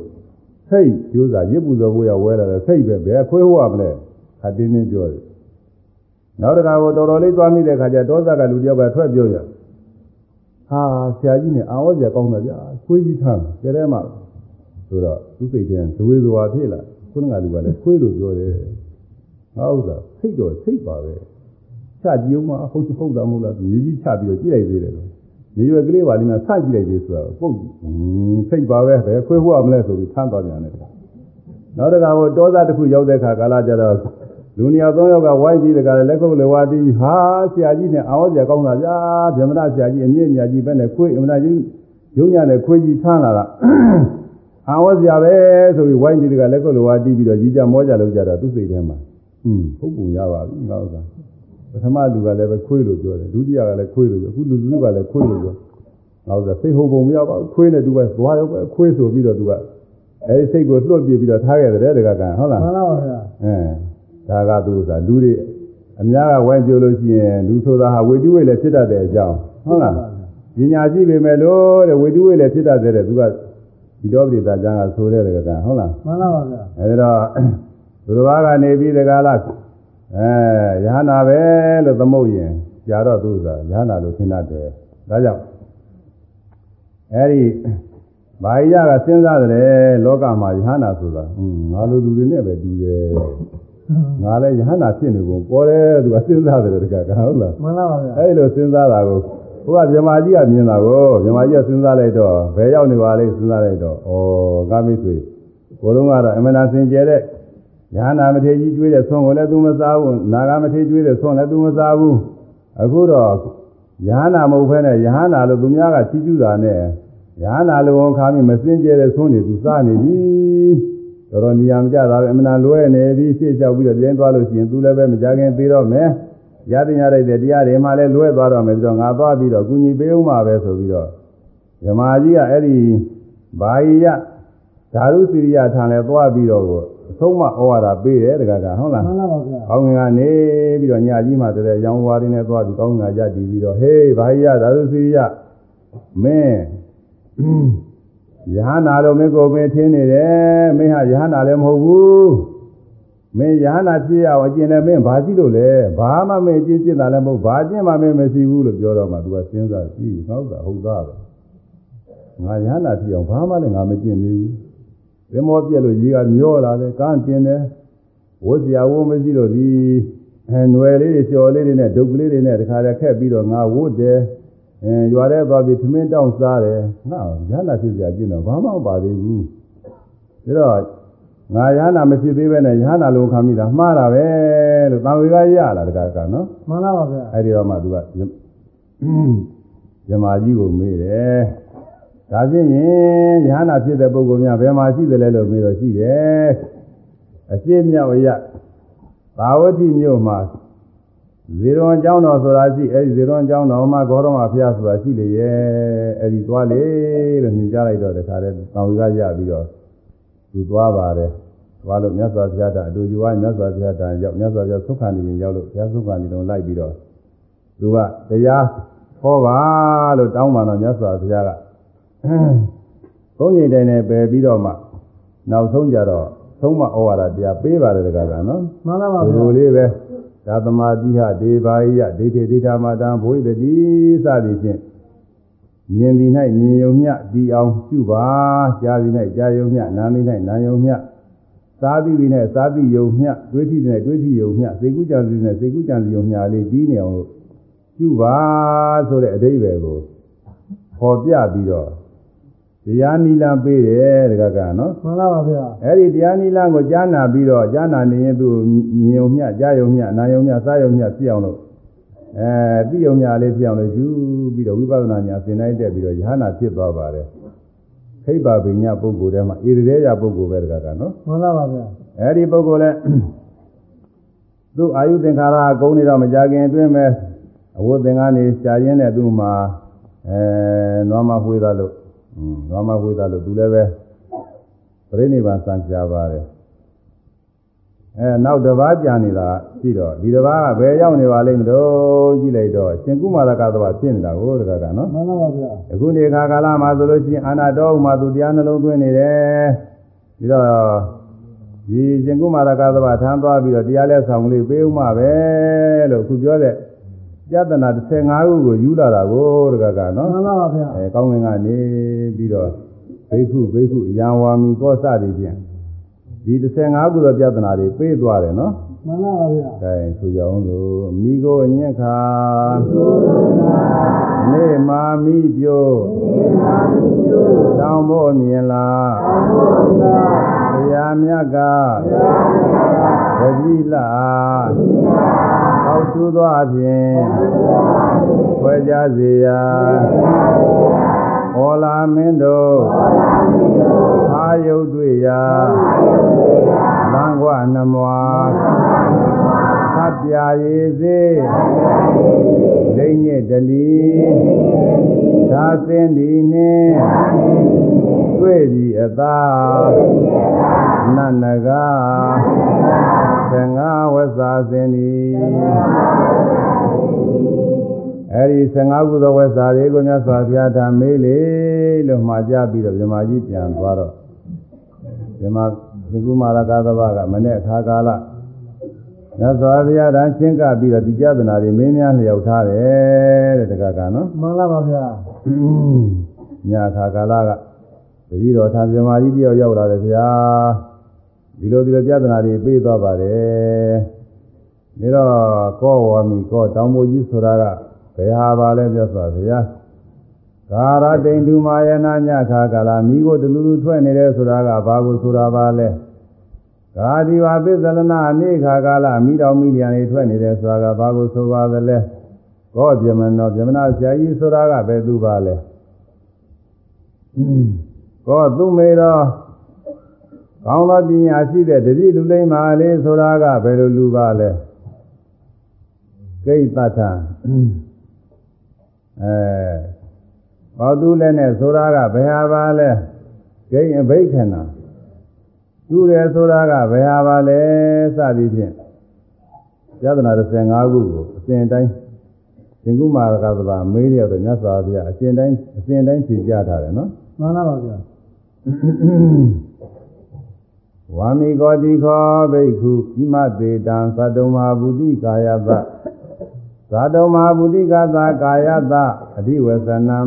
စိတ်ကျိုးစာရစ်ပူဇော်ဖို့ရဝဲလာတယ်စိတ်ပဲဘယ်ခွေးဟုတ်ရမလဲခါတင်းတင်းပြောတယ်နောက်တခါကိုတော်တော်လေးသွားမိတဲ့ခါကျဒေါသကလူတယောက်ကထွက်ပြောရဟာဆရာကြီးနဲ့အာဝတ်စရာကောင်းတယ်ဗျာခွေးကြီးထားကြတဲ့မှာ ဆိုတော့သူစိတ်ထဲဇဝေဇဝါဖြစ်လာခုနကလူကလည်းခွေးလို့ပြောတယ်ငါဥစ္စာစိတ်တော့စိတ်ပါပဲချကြည့်အောင်မဟုတ်ဟုတ်တာမဟုတ်လားမြေကြီးချပြီးတော့ကြည့်လိုက်သေးတယ်လို့နေရွယ်ကလေးပါလိမ့်မယ်ဆကြည့်လိုက်သေးဆိုတော့ပုတ်စိတ်ပါပဲဘယ်ခွေးဟုတ်ရမလဲဆိုပြီးထမ်းသွားပြန်တယ်နောက်တခါဟိုတောသားတစ်ခုရောက်တဲ့အခါကာလကြတော့လူနေရာသုံးယောက်ကဝိုင်းပြီးတခါလက်ခုပ်လက်ဝါးတီးဟာဆရာကြီးနဲ့အာဝတ်ဆရာကောင်းတာဗျာဗြဟ္မဏဆရာကြီးအမြင့်မြတ်ကြီးပဲနဲ့ခွေးအမနာကြီးရုံညာနဲ့ခွေးကြီးထမ်းလာတာ အာဝဇ္ဇာပဲဆိုပြီးဝိုင်းပြီးတကလက်ကုပ်လိုဝါတီးပြီးတော့ကြီးကြမောကြလို့ကြတော့သူ့စိတ်ထဲမှာဟွန်းပုပ်ပုံရပါပြီငါဥစ္စာပထမလူကလည်းပဲခွေးလို့ပြောတယ်ဒုတိယကလည်းခွေးလို့ပြောအခုလူစုကလည်းခွေးလို့ပြောငါဥစ္စာစိတ်ဟုတ်ပုံမရပါဘူးခွေးနဲ့တူပဲသွားရောပဲခွေးဆိုပြီးတော့သူကအဲဒီစိတ်ကိုလွတ်ပြပြီးတော့ထားခဲ့တယ်တကကံဟုတ်လားမှန်လားပါဗျာအဲဒါကသူဥစ္စာလူတွေအများကဝိုင်းပြောလို့ရှိရင်လူဆိုတာဟာဝေတိဝိလည်းဖြစ်တတ်တဲ့အကြောင်းဟုတ်လားပညာရှိပေမဲ့လို့တဲ့ဝိတုဝိလည်းဖြစ်တတ်တယ်တဲ့သူက ဒီတော်ပိသာကျမ်းကဆိုတဲ့တကကဟုတ်လားမှန်လားပါဗျာအဲဒီတော့သူတော်ဘာကနေပြီးတကလားအဲရဟနာပဲလို့သမုတ်ရင်ကြာတော့သူကရဟနာလို့ထင်တတ်တယ်ဒါကြောင့်အဲဒီဘာရကစဉ်းစားတယ်လောကမှာယဟနာဆိုတာဟွန်းငါလိုလူတွေနဲ့ပဲတူတယ်ငါလည်းယဟနာဖြစ်နေကုန်ပေါ်တယ်သူကစဉ်းစားတယ်တကကဟုတ်လားမှန်လားပါဗျာအဲဒီလိုစဉ်းစားတာကို ဟိုကမြမကြီးကမြင်တာကိုမြမကြီးကစဉ်းစားလိုက်တော့ဘယ်ရောက်နေပါလဲစဉ်းစားလိုက်တော့ဩကာမိဆွေကိုလုံးကတော့အမနာစင်ကြဲတဲ့ယဟနာမထေကြီးကျွေးတဲ့ဆွန်ကိုလည်းသူမစားဘူးနာဂမထေကျွေးတဲ့ဆွန်လည်းသူမစားဘူးအခုတော့ယဟနာမဟုတ်ဘဲနဲ့ယဟနာလို့သူများကချီးကျူးတာနဲ့ယဟနာလိုဝန်ခါမိမစင်ကြဲတဲ့ဆွန်တွေသူစားနေပြီတော်တော်နေရာမကျတာပဲအမနာလွဲနေပြီရှေ့လျှောက်ပြီးတော့ပြင်းသွားလို့ရှိရင်သူလည်းပဲမကြခင်သေးတော့မယ် ရတင်ရတဲ့တရားတွေမှလည်းလွဲသွားတော့မယ်ပြီးတော့ငါသွားပြီးတော့ကုညီပေးဦးမှာပဲဆိုပြီးတော့ဇမာကြီးကအဲ့ဒီဘာယိယဓာရုစိရိယထံလဲသွားပြီးတော့ကိုအဆုံးမဩဝါဒပေးတယ်တကကဟုတ်လားမှန်လားပါဗျာကောင်းငင်ကနေပြီးတော့ညကြီးမှတည်းရောင်ဝါရင်းနဲ့သွားပြီးကောင်းငင်ကကြတည်ပြီးတော့ဟေးဘာယိယဓာရုစိရိယမင်းယဟနာတော်မင်းကိုပင်ထင်းနေတယ်မင်းဟာယဟနာလည်းမဟုတ်ဘူး မင်းယဟနာဖြစ်ရအောင်အကျင့်လည်းမင်းဘာကြည့်လို့လဲဘာမှမင်းအကျင့်ကျင့်တာလည်းမဟုတ်ဘာအကျင့်မှမင်းမရှိဘူးလို့ပြောတော့မှသူကစဉ်းစားကြည့်ဟုတ်တာဟုတ်သားပဲငါယဟနာဖြစ်အောင်ဘာမှလည်းငါမကျင့်သေးဘူးသင်္ဘောပြက်လို့ရေကမျောလာတယ်ကန်းတင်တယ်ဝတ်စရာဝတ်မရှိလို့ဒီအဲຫນွယ်လေးတွေလျှော်လေးတွေနဲ့ဒုက္ခလေးတွေနဲ့တခါတည်းခက်ပြီးတော့ငါဝတ်တယ်အဲရွာထဲသွားပြီးသမင်းတောင်းစားတယ်ငါယဟနာဖြစ်စရာကျင့်တော့ဘာမှမပါသေးဘူးဒါတော့ ငါရဟနာမရှိသေးပဲနဲ့ရဟနာလုံးခံမိတာမှားတာပဲလို့သာဝေကရလာတကားကနော်မှန်လားပါဗျာအဲ့ဒီတော့မှသူကဇမာကြီးကိုမေးတယ်ဒါဖြင့်ရင်ရဟနာဖြစ်တဲ့ပုဂ္ဂိုလ်များဘယ်မှာရှိသလဲလို့မေးတော့ရှိတယ်အရှိမြောက်ရသာဝတိမြို့မှာဇေရွန်ကျောင်းတော်ဆိုတာရှိအဲ့ဒီဇေရွန်ကျောင်းတော်မှာဂေါရမဖျားဆိုတာရှိလေရဲ့အဲ့ဒီသွားလေလို့ညွှန်ကြားလိုက်တော့တခါတည်းသာဝေကရပြီးတော့ သူသွားပါတယ်သွားလို့မြတ်စွာဘုရားကအတူတူဝိုင်းမြတ်စွာဘုရားတန်ရောက်မြတ်စွာဘုရားသုခန္ဒီရင်ရောက်လို့ဘုရားသုခန္ဒီတော်လိုက်ပြီးတော့သူကတရားဟောပါလို့တောင်းပန်တော့မြတ်စွာဘုရားကသုံးချိန်တိုင်နဲ့ပယ်ပြီးတော့မှနောက်ဆုံးကြတော့သုံးမဩဝါဒတရားပေးပါတယ်တကားကနော်မှန်လားပါဒီဗျာလိုလေးပဲသာသမာတိဟဒေဘာယိယဒိဋ္ဌိဒိဋ္ဌာမတံဘုိတတိစသည်ဖြင့် မြင်သည်၌မြင်ယုံမျှဒီအောင်ပြုပါကြားသည်၌ကြားယုံမျှနားသည်၌နားယုံမျှစားသည်သည်၌စားသည်ယုံမျှတွေးသည်၌တွေးသည်ယုံမျှစေကုကြံသည်၌စေကုကြံသည်ယုံမျှလေးပြီးနေအောင်လို့ပြုပါဆိုတဲ့အဓိပ္ပာယ်ကိုခေါ်ပြပြီးတော့တရားနိလပေးတယ်တကကနော်မှန်လားပါဗျာအဲ့ဒီတရားနိလန်းကိုကြားနာပြီးတော့ကြားနာနေရင်သူမြင်ုံမျှကြားယုံမျှနာယုံမျှစားယုံမျှဖြစ်အောင်လို့ အဲသိယုံမျှလေးဖြစ်အောင်လို့ယူပြီးတော့ဝိပဿနာညာသင်တိုင်းတက်ပြီးတော့ယဟနာဖြစ်သွားပါတယ်ခိဗ္ဗဗိညာပုဂ္ဂိုလ်ထဲမှာဣရိရေယပုဂ္ဂိုလ်ပဲတကကနော်မှန်လားပါဗျာအဲ့ဒီပုဂ္ဂိုလ်လဲသူအာယုသင်္ခါရအကုန်နေတော့မကြခင်အတွင်းမဲ့အဝတ်သင်္ကန်းနေရှားရင်းတဲ့သူ့မှာအဲနွားမဝှေးသားလို့อืมနွားမဝှေးသားလို့သူလည်းပဲပြိဋိဘံစံပြပါတယ် အဲနောက်တစ်ပါးကြာနေတာရှိတော့ဒီတစ်ပါးကဘယ်ရောက်နေပါလိမ့်မလို့ကြည့်လိုက်တော့ရှင်ကုမာရကသဘာဖြစ်နေတာကိုတကကနော်မှန်လားပါဗျာအခုနေခါကာလမှာဆိုလို့ရှိရင်အာနာတော်ဥမှာသူတရားနှလုံးသွင်းနေတယ်ပြီးတော့ဒီရှင်ကုမာရကသဘာထမ်းသွားပြီးတော့တရားလဲဆောင်လေးပေးဥမှာပဲလို့အခုပြောတဲ့ယတနာ15ခုကိုယူလာတာကိုတကကနော်မှန်လားပါဗျာအဲကောင်းငင်ကနေပြီးတော့ဘိက္ခုဘိက္ခုယံဝါမီကောစသည်ဖြင့် ဒီ15ခုသောပြဿနာတွေပေးသွားတယ်နော်မှန်လားပါဗျာကဲဆိုကြအောင်လို့မိကိုအညက်ခါနေမာမိပြိုတောင်းဖို့မြင်လားတရားမြတ်ကတတိလားပေါသူသောအပြင်ခွဲကြစေရာဟောလာမင်းတို့အာ ယုတ်တွေ့ရာလံကွနမွာသတ်ပြရေစေလိမ့်ညစ်တလီသာသင်ဒီနှင့်တွေ့သည်အသာနတ်နဂါသင်္ဃဝဇ္ဇာစင်ဒီအဲဒီ15ခုသောဝက်စာတွေကိုမြတ်စွာဘုရားထားမေးလေလို့မှာကြပြီးတော့မြမကြီးပြန်သွားတော့ မြမဒီကုမာရကသဘာကမနေ့အခါကာလမြတ်စွာဘုရားတန်ချင်းကပြီးတော့ဒီကြဒနာတွေမင်းများလျောက်ထားတယ်တဲ့တက္ကကနော်မှန်လားပါဗျာညအခါကာလကတတိတော်ထာမြမကြီးတယောက်ရောက်လာတယ်ဗျာဒီလိုဒီလိုကြဒနာတွေပြေးသွားပါတယ်ဒါတော့ကောဝါမီကောတောင်မိုးကြီးဆိုတာကဘယ်ဟာပါလဲပြောဆိုဗျာ ကာရတိန်ဒုမာယနာညခါကာလမိကိုတလူလူထွက်နေတယ်ဆိုတာကဘာကိုဆိုတာပါလဲကာဒီဝပစ္စလနာအနေခါကာလမိတော်မိလျံတွေထွက်နေတယ်ဆိုတာကဘာကိုဆိုပါသလဲကောပြမနောပြမနာဆရာကြီးဆိုတာကဘယ်သူပါလဲကောသူမေတော်ကောင်းသောပညာရှိတဲ့တတိလူလိမ္မာလေးဆိုတာကဘယ်လိုလူပါလဲကိဋ္တထအဲ ဘောတုလည်းနဲ့ဆိုတာကဘယ်ဟာပါလဲဂိအဘိက္ခဏသူတယ်ဆိုတာကဘယ်ဟာပါလဲစသည်ဖြင့်ယသနာ15ခုကိုအစဉ်တိုင်းသင်္ကုမာရကသဘာမေးရတော့မြတ်စွာဘုရားအစဉ်တိုင်းအစဉ်တိုင်းဖြေကြထားတယ်နော်မှန်လားပါဗျာဝါမိကောတိခောဘိက္ခုဣမသေတံသတ္တမဟာဗုတိကာယသ သတ္တမဟာဗုတိကသကာယသအဓိဝသနံ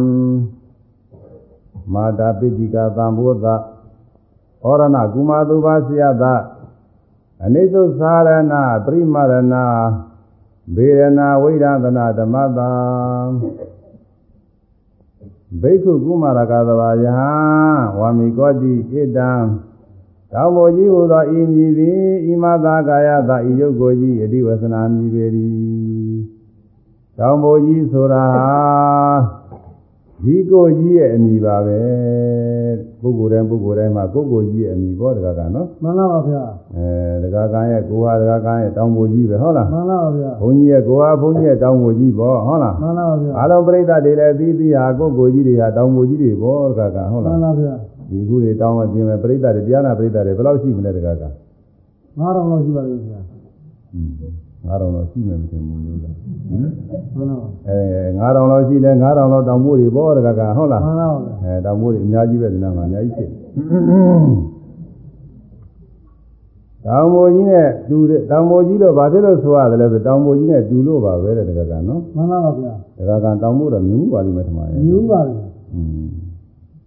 မာတာပိတိကသံဘောသဩရဏကုမာတုပါစယသအနိစ္စသာရဏပရိမရဏဘေရဏဝိရဒနာဓမ္မတံဘိက္ခုကုမာရကသဘာယဟဝါမိကောတိဣတံတောင်ပေါ်ကြီးဟူသောဤမည်သည်ဤမသာကာယသာဤယုတ်ကိုကြီးအတိဝသနာမည်ပေသည် တောင်ပေါ်ကြီးဆိုတာဟာဒီကိုကြီးရဲ့အမည်ပါပဲပုဂ္ဂိုလ်တိုင်းပုဂ္ဂိုလ်တိုင်းမှာကိုယ်ကိုကြီးရဲ့အမည်ပေါ့တကားကနော်မှန်လားပါဗျာအဲတကားကရဲ့ကိုဟာတကားကရဲ့တောင်ပေါ်ကြီးပဲဟုတ်လားမှန်လားပါဗျာဘုန်းကြီးရဲ့ကိုဟာဘုန်းကြီးရဲ့တောင်ပေါ်ကြီးပေါ့ဟုတ်လားမှန်လားပါဗျာအားလုံးပြိဿတွေလည်းသီးသီးဟာကိုယ်ကိုကြီးတွေဟာတောင်ပေါ်ကြီးတွေပေါ့တကားကဟုတ်မှလားန်လားဗျာဒီခုတွေတောင်းမပြင်မယ်ပြိဿတွေတရားနာပြိဿတွေဘယ်လောက်ရှိမလဲတကားက9000လောက်ရှိပါလိမ့်ဗျာငါးတော်လောက်ရှိမယ်မထင်ဘူးလို့လား ဟင်မှန်လားပါအဲငါးတော်လောက်ရှိလဲငါးတော်လောက်တောင်ပို့တွေပေါ့တကကဟုတ်လားမှန်လားပါဗျာအဲတောင်ပို့တွေအများကြီးပဲဒီနားမှာအများကြီးဖြစ်တောင်ပို့ကြီးနဲ့တူတဲ့တောင်ပို့ကြီးလို့ဘာဖြစ်လို့ဆိုရတယ်လဲဆိုတောင်ပို့ကြီးနဲ့တူလို့ပါပဲတဲ့တကကနော်မှန်လားပါဗျာတကကတောင်ပို့တော့မြူးပါလိမ့်မယ်ထင်ပါရဲ့မြူးပါဗျာอืม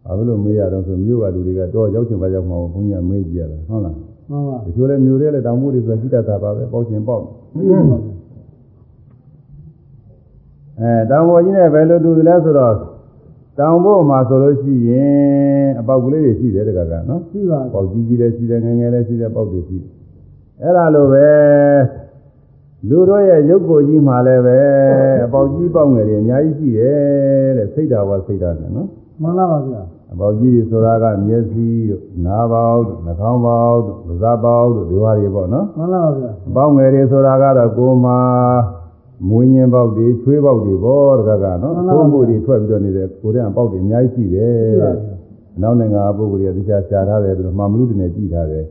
ဘာဖြစ်လို့မေးရတော့ဆိုမြို့ကလူတွေကတော့ရောက်ချင်ပါရောက်မှာဘုန်းကြီးကမေးကြည့်ရတာဟုတ်လားမှန်ပါတချို့လည်းမြို့တွေလည်းတောင်ပို့တွေဆိုကြည့်တတ်တာပါပဲပေါ့ချင်ပေါ့မြူးပါဗျာ အဲတောင်ပေါ်ကြီးနဲ့ဘယ်လိုတူသလဲဆိုတော့တောင်ပေါ်မှာဆိုလို့ရှိရင်အပေါက်ကလေးတွေရှိတယ်တကကနော်ရှိပါပေါက်ကြီးကြီးလည်းရှိတယ်ငယ်ငယ်လည်းရှိတယ်ပေါက်တွေရှိတယ်အဲ့ဒါလိုပဲလူတို့ရဲ့ရုပ်ကိုယ်ကြီးမှာလည်းပဲအပေါက်ကြီးပေါက်ငယ်တွေအများကြီးရှိတယ်တဲ့စိတ်ဓာတ်ဝစိတ်ဓာတ်နဲ့နော်မှန်လားပါဗျာအပေါက်ကြီးတွေဆိုတာကမျက်စိတို့နားပေါက်တို့နှာခေါင်းပေါက်တို့ပါးစပ်ပေါက်တို့ဒီဟာတွေပေါ့နော်မှန်လားပါဗျာအပေါက်ငယ်တွေဆိုတာကတော့ကိုယ်မှာ မွေးညင်းပေါက်တွေချွေးပေါက်တွေပေါ့တကကနော်ကိုယ်မှုတွေထွက်ပြီးတော့နေတဲ့ကိုယ်တဲ့အပေါက်တွေအများကြီးရှိတယ်ရှိပါဗျာနောက်နိုင်ငံပုဂ္ဂိုလ်တွေကတရားရှားထားတယ်ပြီးတော့မှမလူတွေနဲ့ကြည်ထားတယ်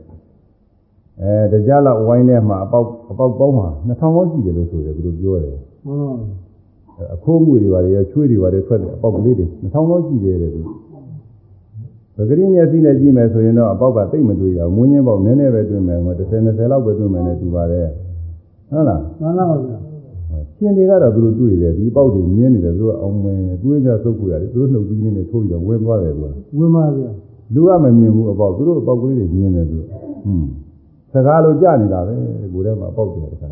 အဲတရားလောက်ဝိုင်းထဲမှာအပေါက်အပေါက်ပေါင်းမှာ2000ပေါင်းရှိတယ်လို့ဆိုတယ်သူတို့ပြောတယ်မှန်လားပါအခိုးမှုတွေပါတယ်ရောချွေးတွေပါတယ်ထွက်တယ်အပေါက်ကလေးတွေ2000ပေါင်းရှိတယ်တဲ့သူပဂရိမျက်စိနဲ့ကြည့်မယ်ဆိုရင်တော့အပေါက်ကတိတ်မတွေ့ရဘူးမွေးညင်းပေါက်နည်းနည်းပဲတွေ့မယ်ဟို30 20လောက်ပဲတွေ့မယ်နဲ့တူပါတယ်ဟုတ်လားမှန်လားပါဗျာ ရှင်တွေကတော့သူတို့တွေ့တယ်ဒီပေါက်တွေမြင်းနေတယ်သူတို့အောင်ဝင်တွေးကြသုတ်ကိုရတယ်သူတို့နှုတ်ပြီးနေထိုးပြီးတော့ဝင်သွားတယ်သူကဝင်ပါဗျာလူကမမြင်ဘူးအပေါက်သူတို့အပေါက်ကလေးတွေမြင်တယ်သူဟွန်းစကားလိုကြနေတာပဲကိုယ်ထဲမှာအပေါက်တွေတခါ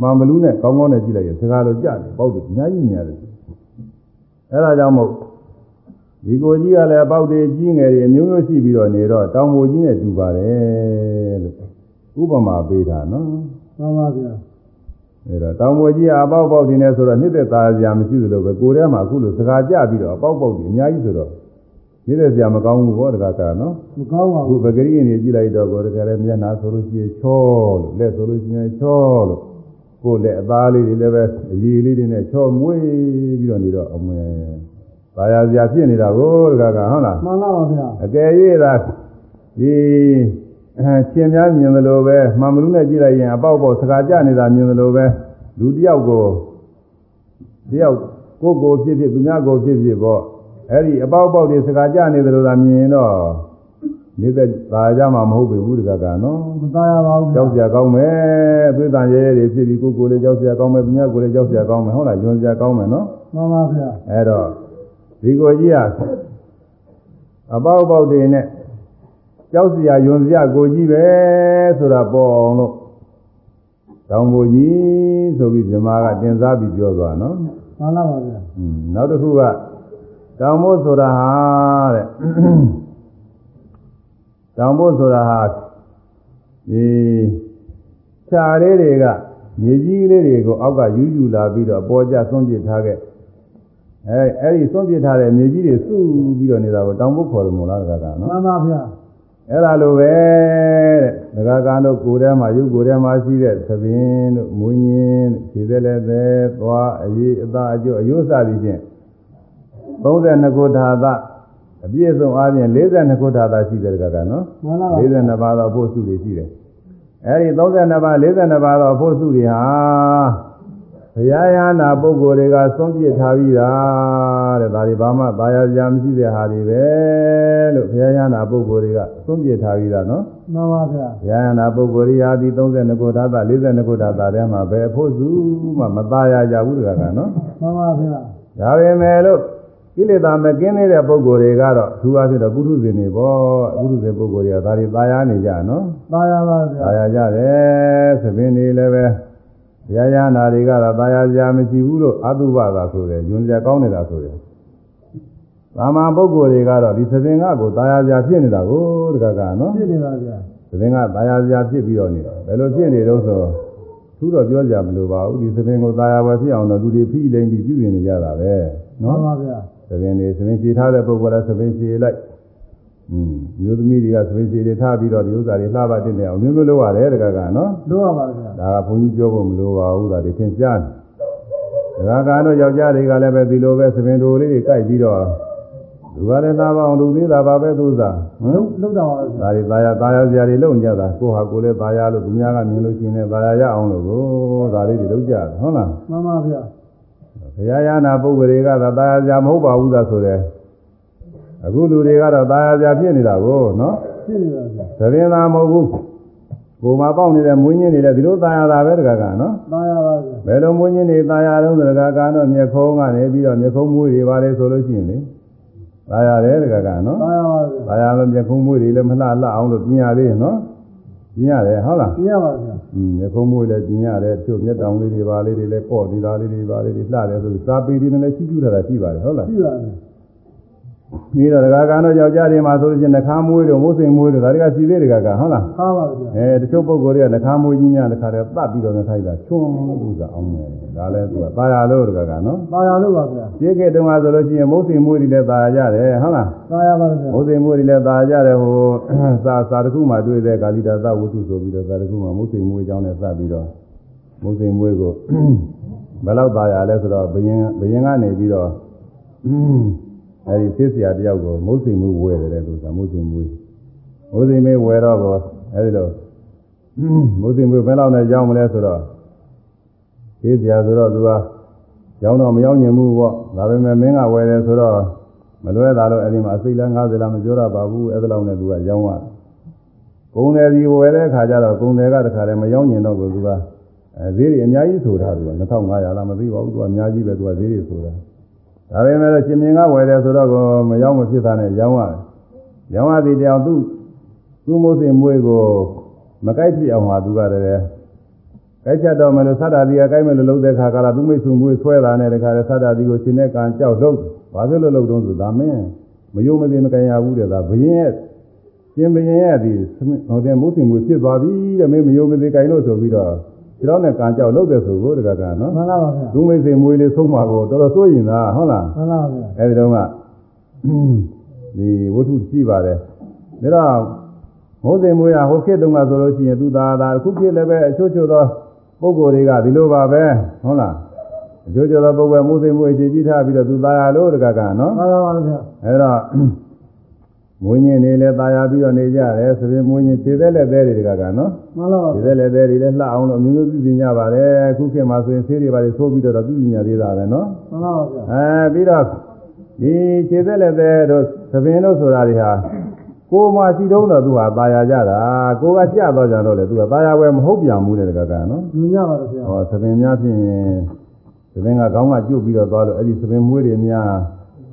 မှန်မလူနဲ့ကောင်းကောင်းနဲ့ကြည့်လိုက်ရင်စကားလိုကြတယ်အပေါက်တွေအများကြီးမြင်ရတယ်အဲဒါကြောင့်မို့ဒီကိုကြီးကလည်းအပေါက်တွေကြီးငယ်တွေအမျိုးမျိုးရှိပြီးတော့နေတော့တောင်ပေါ်ကြီးနဲ့တူပါတယ်လို့ဥပမာပေးတာနော်မှန်ပါဗျာ အဲတော့တောင်ပေါ်ကြီးကအပေါက်ပေါက်တွေနဲ့ဆိုတော့နှစ်သက်သားစရာမရှိသလိုပဲကိုယ်ထဲမှာအခုလိုစကားကြပြီးတော့အပေါက်ပေါက်တွေအများကြီးဆိုတော့နှစ်သက်စရာမကောင်းဘူးဘောတကားကနော်မကောင်းပါအခုဘူးပဂရိရင်ကြီးကြည့်လိုက်တော့ကိုယ်တကယ်လည်းမျက်နှာဆိုလို့ရှိရင်ချောလို့လက်ဆိုလို့ရှိရင်ချောလို့ကိုယ်လက်အသားလေးတွေလည်းပဲအရည်လေးတွေနဲ့ချောမွေးပြီးတော့နေတော့အမဲပါရစရာဖြစ်နေတာကိုတကားကဟုတ်လားမှန်လားပါဗျာအကယ်၍သာဒီ အဲရှင်များမြင်သလိုပဲမှန်မလူနဲ့ကြည့်လိုက်ရင်အပေါက်ပေါက်စကားကြနေတာမြင်သလိုပဲလူတစ်ယောက်ကိုတစ်ယောက်ကိုယ်ကိုယ်ဖြစ်ဖြစ်သူများကိုယ်ဖြစ်ဖြစ်ပေါ့အဲ့ဒီအပေါက်ပေါက်တွေစကားကြနေတယ်လို့သာမြင်ရင်တော့နေတဲ့သာကြမှာမဟုတ်ဘူးတကကနော်မသားရပါဘူးဗျာကြောက်စရာကောင်းမယ်သွေးတန်ရဲရဲတွေဖြစ်ပြီးကိုယ်ကိုယ်လည်းကြောက်စရာကောင်းမယ်သူများကိုယ်လည်းကြောက်စရာကောင်းမယ်ဟုတ်လားယွန်စရာကောင်းမယ်နော်မှန်ပါဗျာအဲ့တော့ဒီကိုကြီးကအပေါက်ပေါက်တွေနဲ့ ကြောက်စရာယွန်စရာကိုကြီးပဲဆိုတာပေါ်အောင်လို့တောင်ကိုကြီးဆိုပြီးဇမားကတင်စားပြီးပြောသွားနော်မှန်လားပါဗျာอืมနောက်တစ်ခုကတောင်မို့ဆိုတာဟာတဲ့တောင်မို့ဆိုတာဟာဒီခြာလေးတွေကမြေကြီးလေးတွေကိုအောက်ကယူယူလာပြီးတော့အပေါ်ကျသွန်းပစ်ထားခဲ့အဲအဲ့ဒီသွန်းပစ်ထားတဲ့မြေကြီးတွေစုပြီးတော့နေတာကိုတောင်မို့ခေါ်တယ်မို့လားတကကနော်မှန်ပါဗျာ အဲ့ဒါလိုပဲတဲ့ဒကာကန်တို့ကိုယ်ထဲမှာရုပ်ကိုယ်ထဲမှာရှိတဲ့သပင်တို့မွေးညင်းခြေသက်လည်းပဲသွားအရေးအသားအကျိုးအယုစသည်ဖြင့်32ခုဓာတ်အပြည့်စုံအားဖြင့်42ခုဓာတ်ရှိတယ်ဒကာကန်နော်မှန်လားပါ42ပါးသောအဖို့စုတွေရှိတယ်အဲ့ဒီ32ပါး42ပါးသောအဖို့စုတွေဟာဘုရားရဟနာပုဂ္ဂိုလ်တွေကသုံးပြထားပြီးတာ တဲ့ဒါတွေဘာမှသာယာစရာမရှိတဲ့ဟာတွေပဲလို့ဘုရားရဟနာပုဂ္ဂိုလ်တွေကသုံးပြထားပြီးတာနော်မှန်ပါဗျာဘုရားရဟနာပုဂ္ဂိုလ်ရာဒီ32ခုဓာတ်42ခုဓာတ်ထဲမှာပဲအဖို့စုမှမသာယာကြဘူးတကကနော်မှန်ပါဗျာဒါပေမဲ့လို့ကိလေသာမကင်းနေတဲ့ပုဂ္ဂိုလ်တွေကတော့သူအားဖြင့်တော့ပုထုဇဉ်တွေပေါ့ပုထုဇဉ်ပုဂ္ဂိုလ်တွေကဒါတွေသာယာနေကြနော်သားရပါဗျာသာယာကြတယ်သဘင်တွေလည်းပဲဘုရားရဟနာတွေကတော့သာယာစရာမရှိဘူးလို့အတုပသာဆိုတယ်ယွန်စရာကောင်းနေတာဆိုတယ် သာမန်ပုဂ္ဂိုလ်တွေကတော့ဒီသဘင်ကကိုသာယာစရာဖြစ်နေတာကိုတကကနော်ဖြစ်နေပါဗျာသဘင်ကသာယာစရာဖြစ်ပြီးတော့နေတယ်ဘယ်လိုဖြစ်နေတော့ဆိုသူတော့ပြောကြမလို့ပါဘူးဒီသဘင်ကိုသာယာဝယ်ဖြစ်အောင်တော့လူတွေဖိလိမ့်ပြီးပြုနေကြတာပဲမှန်နော်ပါဗျာသဘင်တွေသဘင်ခြေထားတဲ့ပုဂ္ဂိုလ်ကသဘင်ခြေလိုက်อืมမျိုးသမီးတွေကသဘင်ခြေတွေထားပြီးတော့ဒီဥစ္စာတွေလှပတင်နေအောင်မျိုးမျိုးလုပ်ရတယ်တကကနော်လို့ရပါဗျာဒါကဘုန်းကြီးပြောဖို့မလိုပါဘူးဒါတွေသင်ကြားတယ်တကကတော့ယောက်ျားတွေကလည်းပဲဒီလိုပဲသဘင်တို့လေးတွေကြိုက်ပြီးတော့ လူကလည်းသားပါအောင်လူသေးတာပါပဲသူစားဟမ်လုံးလုံးတော့ပါဗျာဒါတွေသားရသားရစရာတွေလုပ်ကြတာကိုဟာကိုလည်းသားရလို့သူများကမြင်လို့ရှိရင်လည်းသားရရအောင်လို့ကိုဒါလေးတွေလုပ်ကြတယ်ဟုတ်လားမှန်ပါဗျာဘုရားရဟနာပုဂ္ဂိုလ်တွေကသာသားရစရာမဟုတ်ပါဘူးသာဆိုတယ်အခုလူတွေကတော့သားရစရာဖြစ်နေတာကိုနော်ဖြစ်နေပါဗျာသဘင်သာမဟုတ်ဘူးကိုယ်မှာပေါက်နေတဲ့မွေးညင်းနေတဲ့ဒီလိုသားရတာပဲတကကနော်သားရပါဗျာဘယ်လိုမွေးညင်းနေသားရတော့တကကတော့မျက်ခုံးကနေပြီးတော့မျက်ခုံးမွေးတွေပါလေဆိုလို့ရှိရင်လေ သားရတယ်တကကနော်သားရပါဗျာသားရလို့မျက်ခုံးမွေးတွေလည်းမလှလှအောင်လို့ပြင်ရသေးနော်ပြင်ရတယ်ဟုတ်လားပြရပါဗျာอืมမျက်ခုံးမွေးလည်းပြင်ရတယ်သူ့မျက်တောင်လေးတွေပါလေးတွေလည်းပေါ့ဒီသားလေးတွေပါလေးတွေလှတယ်ဆိုစာပေတွေနဲ့လည်းရှိကျူတာရှိပါတယ်ဟုတ်လားပြပါဗျာ ပြီးတော့ဒကာကန်တို့ယောက်ျားတွေမှာဆိုလို့ရှိရင်နှခမ်းမွေးတို့မုတ်စိန်မွေးတို့ဒါတွေကရှိသေးဒကာကန်ဟုတ်လား ခါပါဗျာ အဲတချို့ပုဂ္ဂိုလ်တွေကနှခမ်းမွေးကြီးများတစ်ခါတည်းပတ်ပြီးတော့နေထိုက်တာချွန်းလို့သာအောင်မယ်ဒါလည်းသူကตายရလို့ဒကာကန်နော် သားရလို့ပါဗျာ ဒီကေတုန်းကဆိုလို့ရှိရင်မုတ်စိန်မွေးတွေလည်းตายရတယ်ဟုတ်လား သားရပါဗျာ မုတ်စိန်မွေးတွေလည်းตายရတယ်ဟိုစာစာတစ်ခုမှတွေ့တဲ့ကာလိတာသဝတ္ထုဆိုပြီးတော့စာတစ်ခုမှမုတ်စိန်မွေးအကြောင်းနဲ့စပြီးတော့မုတ်စိန်မွေးကိုဘယ်လောက်ตายရလဲဆိုတော့ဘယင်ဘယင်ကနေပြီးတော့အဲ ဒီသိစရာတယောက်ကိုမုတ်စိန်မွေးဝယ်တယ်တဲ့သူကမုတ်စိန်မွေးမုတ်စိန်မွေးဝယ်တော့ကောအဲဒီလိုမုတ်စိန်မွေးဘယ်လောက်နဲ့ကြောင်းမလဲဆိုတော့သိစရာဆိုတော့သူကကြောင်းတော့မရောက်ညင်ဘူးပေါ့ဒါပေမဲ့မင်းကဝယ်တယ်ဆိုတော့မလွဲတာလို့အဲဒီမှာအစိတ်လား90လားမပြောရပါဘူးအဲဒီလောက်နဲ့သူကရောင်းရတယ်ကုံတယ်စီဝယ်တဲ့ခါကျတော့ကုံတယ်ကတခါတည်းမရောက်ညင်တော့ဘူးသူကအဲဈေးတွေအများကြီးဆိုတာသူက2500လားမသိပါဘူးသူကအများကြီးပဲသူကဈေးတွေဆိုတာ ဒါပေမဲ့လို့ရှင်မင်းကဝယ်တယ်ဆိုတော့ကိုမရောက်မဖြစ်တာနဲ့ရောင်းရတယ်ရောင်းရသည်တောင်သူသူ့မိုးစင်မွေးကိုမကြိုက်ဖြစ်အောင်ဟာသူကတည်းကကြိုက်ချက်တော့မလို့သတ္တာဒီကကြိုက်မယ်လို့လုပ်တဲ့ခါကလာသူမိတ်ဆွေမွေးဆွဲတာနဲ့တခါတည်းသတ္တာဒီကိုရှင်တဲ့ကံကြောက်လို့ဘာဖြစ်လို့လုပ်တော့ဆိုဒါမင်းမယုံမသိမကင်ရဘူးတဲ့ဒါဘယင်းရဲ့ရှင်ဘယင်းရဲ့ဒီဟိုတဲ့မိုးစင်မွေးဖြစ်သွားပြီတဲ့မင်းမယုံမသိကင်လို့ဆိုပြီးတော့ ဒီတော့နဲ့ကံကြောက်လုပ်တဲ့ဆိုကိုတကကနော်မှန်လားပါဗျာသူမိတ်ဆွေမွေးလေးဆုံးမှာကိုတော်တော်စိုးရင်လားဟုတ်လားမှန်လားဗျာအဲဒီတော့ကဒီဝတ္ထုရှိပါတယ်ဒါတော့မိုးစိမ်မွေးရဟိုခေတ်တုန်းကဆိုလို့ရှိရင်သူသာသာအခုခေတ်လည်းပဲအချို့ချို့သောပုဂ္ဂိုလ်တွေကဒီလိုပါပဲဟုတ်လားအချို့ချို့သောပုဂ္ဂိုလ်မိုးစိမ်မွေးအခြေကြီးထားပြီးတော့သူသာရလို့တကကနော်သားရပါဗျာအဲတော့ မွေးညင်းနေလဲตายာပြီးတော့နေကြတယ်ဆိုရင်မွေးညင်းခြေသက်လက်သေးတွေကကနော် မှန်လားပါ ခြေသက်လက်သေးတွေလည်းလှအောင်လို့အမျိုးမျိုးပြုပြင်ကြပါတယ်အခုခေတ်မှာဆိုရင်ဆေးတွေပါလေသိုးပြီးတော့ပြုပြင်ကြသေးတာပဲနော် မှန်လားပါဗျာ အဲပြီးတော့ဒီခြေသက်လက်သေးတို့သပင်တို့ဆိုတာတွေဟာကိုယ်မှရှိတုံးတော့သူဟာตายာကြတာကိုယ်ကကြတော့ကြတော့လေသူကตายာဝယ်မဟုတ်ပြန်ဘူးတဲ့ကကနော် ညညပါတော့ဗျာ ဟောသပင်များဖြင့်သပင်ကခေါင်းကကျွတ်ပြီးတော့သွားလို့အဲ့ဒီသပင်မွေးတွေများ